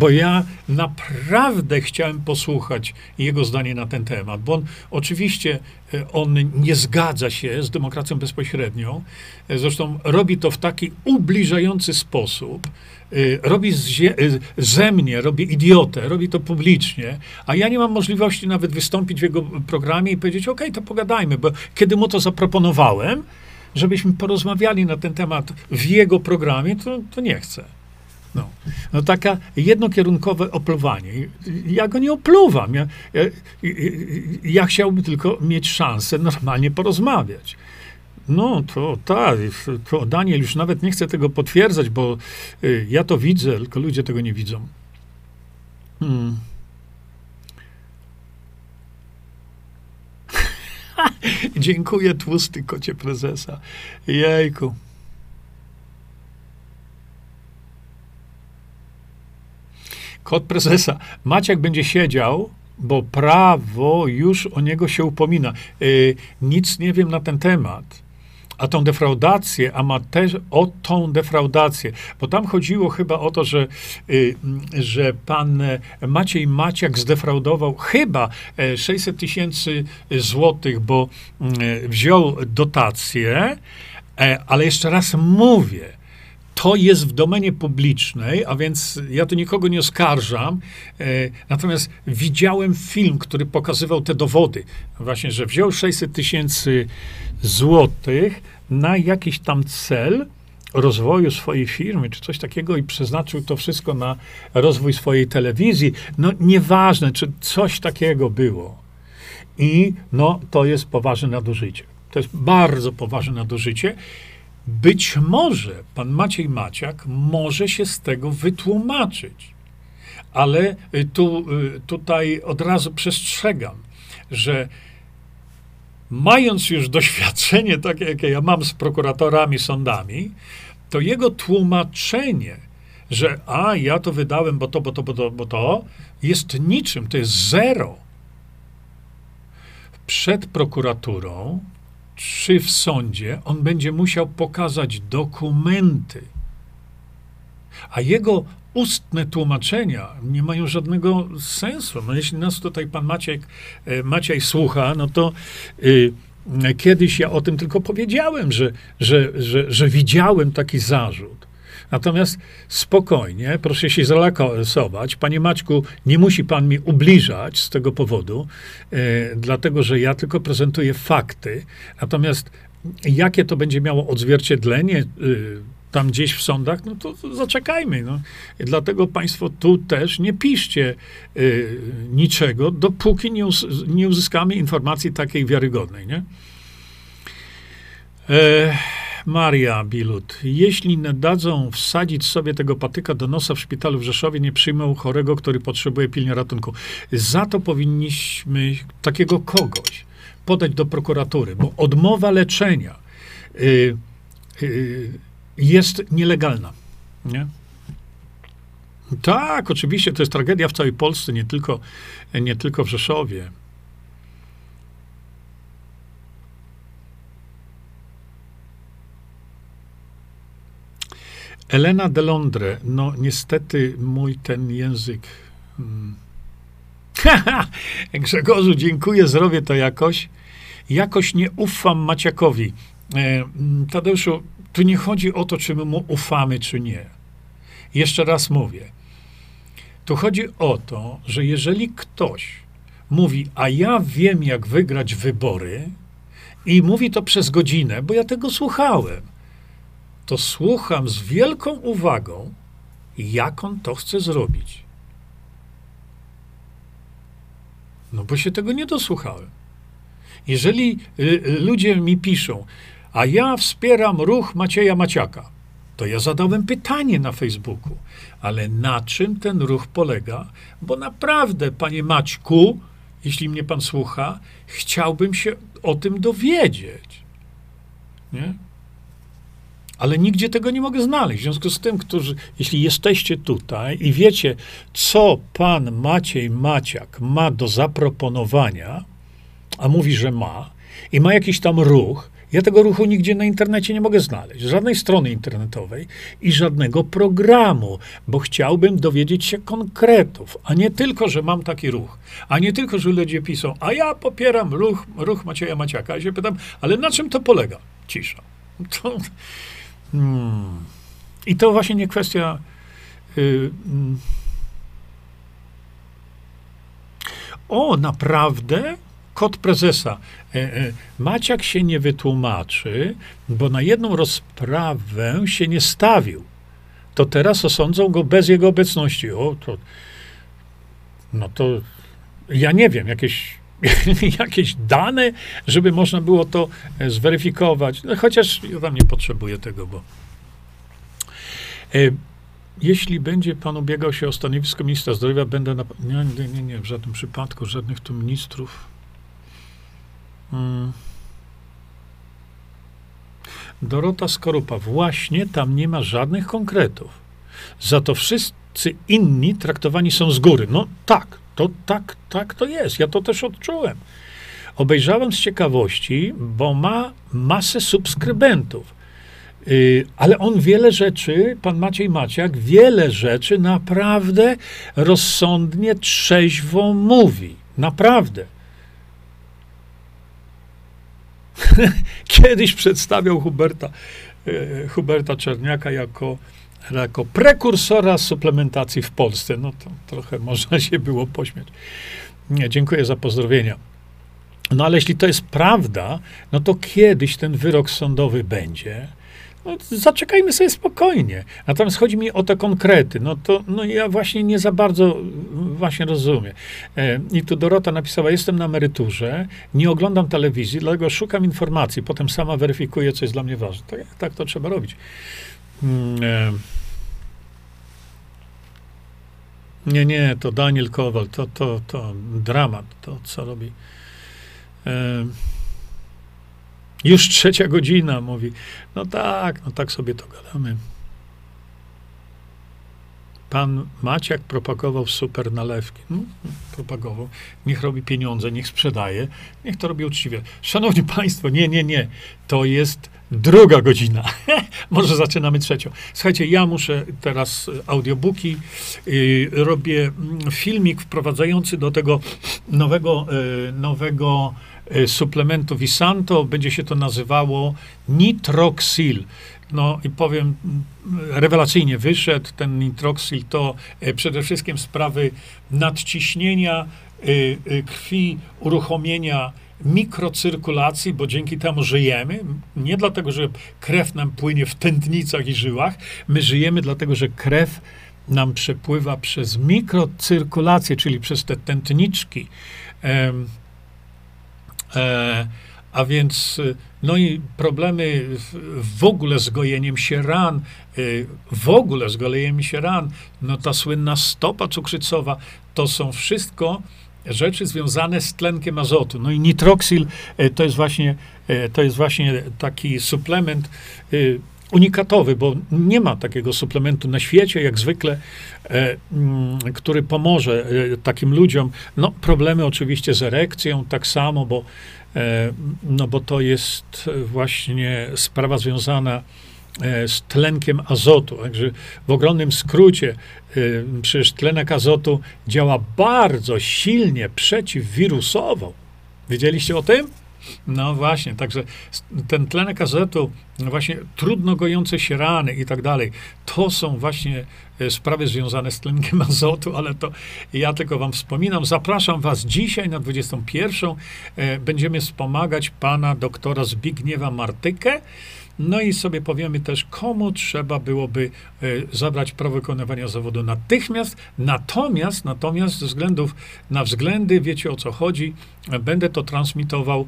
Bo ja naprawdę chciałem posłuchać jego zdanie na ten temat, bo on oczywiście e, on nie zgadza się z demokracją bezpośrednią. E, zresztą robi to w taki ubliżający sposób. E, robi ze mnie, robi idiotę, robi to publicznie, a ja nie mam możliwości nawet wystąpić w jego programie i powiedzieć: OK, to pogadajmy, bo kiedy mu to zaproponowałem, żebyśmy porozmawiali na ten temat w jego programie, to, to nie chcę. No, no taka jednokierunkowe opluwanie. Ja go nie opluwam. Ja, ja, ja chciałbym tylko mieć szansę normalnie porozmawiać. No, to tak, to Daniel już nawet nie chce tego potwierdzać, bo y, ja to widzę, tylko ludzie tego nie widzą. Hmm. Dziękuję, tłusty kocie prezesa. Jejku. Kod prezesa. Maciek będzie siedział, bo prawo już o niego się upomina. Yy, nic nie wiem na ten temat. A tą defraudację, a też o tą defraudację, bo tam chodziło chyba o to, że, yy, że pan Maciej Maciak zdefraudował chyba 600 e, tysięcy złotych, bo yy, wziął dotację, e, ale jeszcze raz mówię, to jest w domenie publicznej, a więc ja tu nikogo nie oskarżam. E, natomiast widziałem film, który pokazywał te dowody. Właśnie, że wziął 600 tysięcy złotych na jakiś tam cel rozwoju swojej firmy, czy coś takiego i przeznaczył to wszystko na rozwój swojej telewizji. No nieważne, czy coś takiego było. I no, to jest poważne nadużycie. To jest bardzo poważne nadużycie. Być może pan Maciej Maciak może się z tego wytłumaczyć. Ale y, tu, y, tutaj od razu przestrzegam, że mając już doświadczenie takie, jakie ja mam z prokuratorami, sądami, to jego tłumaczenie, że a, ja to wydałem, bo to, bo to, bo to, bo to, jest niczym, to jest zero. Przed prokuraturą czy w sądzie on będzie musiał pokazać dokumenty, a jego ustne tłumaczenia nie mają żadnego sensu. No jeśli nas tutaj pan Maciek, e, Maciej słucha, no to y, kiedyś ja o tym tylko powiedziałem, że, że, że, że widziałem taki zarzut. Natomiast spokojnie, proszę się zrelaksować. Panie Maćku, nie musi pan mi ubliżać z tego powodu, e, dlatego że ja tylko prezentuję fakty. Natomiast jakie to będzie miało odzwierciedlenie e, tam gdzieś w sądach, no to, zaczekajmy. No. Dlatego państwo tu też nie piszcie e, niczego, dopóki nie, us nie uzyskamy informacji takiej wiarygodnej. Nie? E, Maria Bilut. Jeśli nadadzą wsadzić sobie tego patyka do nosa w szpitalu w Rzeszowie, nie przyjmą chorego, który potrzebuje pilnie ratunku. Za to powinniśmy takiego kogoś podać do prokuratury, bo odmowa leczenia y, y, jest nielegalna. Nie? Tak, oczywiście, to jest tragedia w całej Polsce, nie tylko, nie tylko w Rzeszowie. Elena de Londre, no niestety mój ten język. Hmm. Grzegorzu, dziękuję, zrobię to jakoś. Jakoś nie ufam Maciakowi. E, mm, Tadeuszu, tu nie chodzi o to, czy my mu ufamy, czy nie. Jeszcze raz mówię. Tu chodzi o to, że jeżeli ktoś mówi, a ja wiem, jak wygrać wybory, i mówi to przez godzinę, bo ja tego słuchałem to słucham z wielką uwagą, jak on to chce zrobić. No bo się tego nie dosłuchałem. Jeżeli y, y, ludzie mi piszą, a ja wspieram ruch Macieja Maciaka, to ja zadałem pytanie na Facebooku, ale na czym ten ruch polega? Bo naprawdę, panie Maćku, jeśli mnie pan słucha, chciałbym się o tym dowiedzieć. Nie? Ale nigdzie tego nie mogę znaleźć. W związku z tym, którzy, jeśli jesteście tutaj i wiecie, co pan Maciej Maciak ma do zaproponowania, a mówi, że ma, i ma jakiś tam ruch, ja tego ruchu nigdzie na internecie nie mogę znaleźć, żadnej strony internetowej i żadnego programu, bo chciałbym dowiedzieć się konkretów, a nie tylko, że mam taki ruch, a nie tylko, że ludzie piszą, a ja popieram ruch, ruch Macieja Maciaka. I się pytam, ale na czym to polega? Cisza. To, hmm. I to właśnie nie kwestia. Yy, o, naprawdę? Kod prezesa. E, e, Maciak się nie wytłumaczy, bo na jedną rozprawę się nie stawił. To teraz osądzą go bez jego obecności. O, to. No to. Ja nie wiem, jakieś jakieś dane, żeby można było to e, zweryfikować. No, chociaż ja tam nie potrzebuję tego, bo. E, jeśli będzie pan ubiegał się o stanowisko ministra zdrowia, będę na. Nie, nie, nie, nie w żadnym przypadku, żadnych tu ministrów. Hmm. Dorota Skorupa, właśnie tam nie ma żadnych konkretów. Za to wszyscy inni traktowani są z góry. No tak, to tak, tak to jest. Ja to też odczułem. Obejrzałem z ciekawości, bo ma masę subskrybentów. Yy, ale on wiele rzeczy, pan Maciej Maciak, wiele rzeczy naprawdę rozsądnie, trzeźwo mówi. Naprawdę. Kiedyś przedstawiał Huberta, yy, Huberta Czerniaka jako jako prekursora suplementacji w Polsce. No to trochę można się było pośmiać. Nie, dziękuję za pozdrowienia. No ale jeśli to jest prawda, no to kiedyś ten wyrok sądowy będzie. No, zaczekajmy sobie spokojnie. Natomiast chodzi mi o te konkrety. No to no ja właśnie nie za bardzo właśnie rozumiem. E, I tu Dorota napisała, jestem na emeryturze, nie oglądam telewizji, dlatego szukam informacji, potem sama weryfikuję, co jest dla mnie ważne. Tak, tak to trzeba robić. Mm, e, nie, nie, to Daniel Kowal, to, to, to dramat, to co robi. E, już trzecia godzina, mówi. No tak, no tak sobie to gadamy. Pan Maciak propagował super nalewki. No, propagował. Niech robi pieniądze, niech sprzedaje, niech to robi uczciwie. Szanowni Państwo, nie, nie, nie. To jest druga godzina. Może zaczynamy trzecią. Słuchajcie, ja muszę teraz audiobooki. Yy, robię mm, filmik wprowadzający do tego nowego, yy, nowego yy, suplementu Visanto. Będzie się to nazywało Nitroxil. No i powiem, rewelacyjnie wyszedł ten nitroxyl, to e, przede wszystkim sprawy nadciśnienia e, e, krwi, uruchomienia mikrocyrkulacji, bo dzięki temu żyjemy. Nie dlatego, że krew nam płynie w tętnicach i żyłach, my żyjemy dlatego, że krew nam przepływa przez mikrocyrkulację, czyli przez te tętniczki. E, e, a więc, y, no i problemy w ogóle z gojeniem się ran, y, w ogóle z gojeniem się ran, no ta słynna stopa cukrzycowa, to są wszystko rzeczy związane z tlenkiem azotu. No i nitroxil y, to jest właśnie, to jest właśnie taki suplement unikatowy, bo nie ma takiego suplementu na świecie, jak zwykle, mm, który pomoże takim ludziom. No, problemy oczywiście z erekcją, tak samo, bo E, no bo to jest właśnie sprawa związana e, z tlenkiem azotu. Także w ogromnym skrócie, e, przecież tlenek azotu działa bardzo silnie przeciwwirusowo. Wiedzieliście o tym? No właśnie, także ten tlenek azotu, no właśnie trudno gojące się rany i tak dalej, to są właśnie e, sprawy związane z tlenkiem azotu, ale to ja tylko wam wspominam. Zapraszam was dzisiaj na 21. E, będziemy wspomagać pana doktora Zbigniewa Martykę, No i sobie powiemy też, komu trzeba byłoby e, zabrać prawo wykonywania zawodu natychmiast. Natomiast, natomiast ze względów na względy, wiecie o co chodzi, e, będę to transmitował e,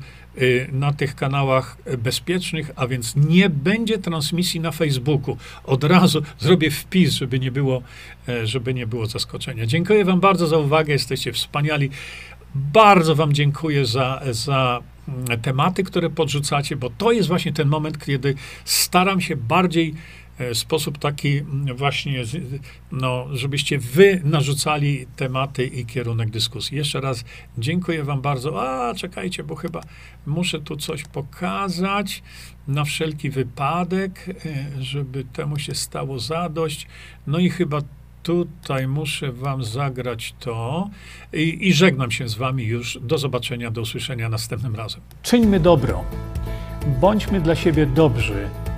na tych kanałach bezpiecznych, a więc nie będzie transmisji na Facebooku. Od razu zrobię wpis, żeby nie było, e, żeby nie było zaskoczenia. Dziękuję Wam bardzo za uwagę, jesteście wspaniali. Bardzo Wam dziękuję za, za mm, tematy, które podrzucacie, bo to jest właśnie ten moment, kiedy staram się bardziej sposób taki mm, właśnie, no, żebyście wy narzucali tematy i kierunek dyskusji. Jeszcze raz dziękuję wam bardzo. A, czekajcie, bo chyba muszę tu coś pokazać na wszelki wypadek, e, żeby temu się stało zadość. No i chyba tutaj muszę wam zagrać to i, i żegnam się z wami już. Do zobaczenia, do usłyszenia następnym razem. Czyńmy dobro. Bądźmy dla siebie dobrzy,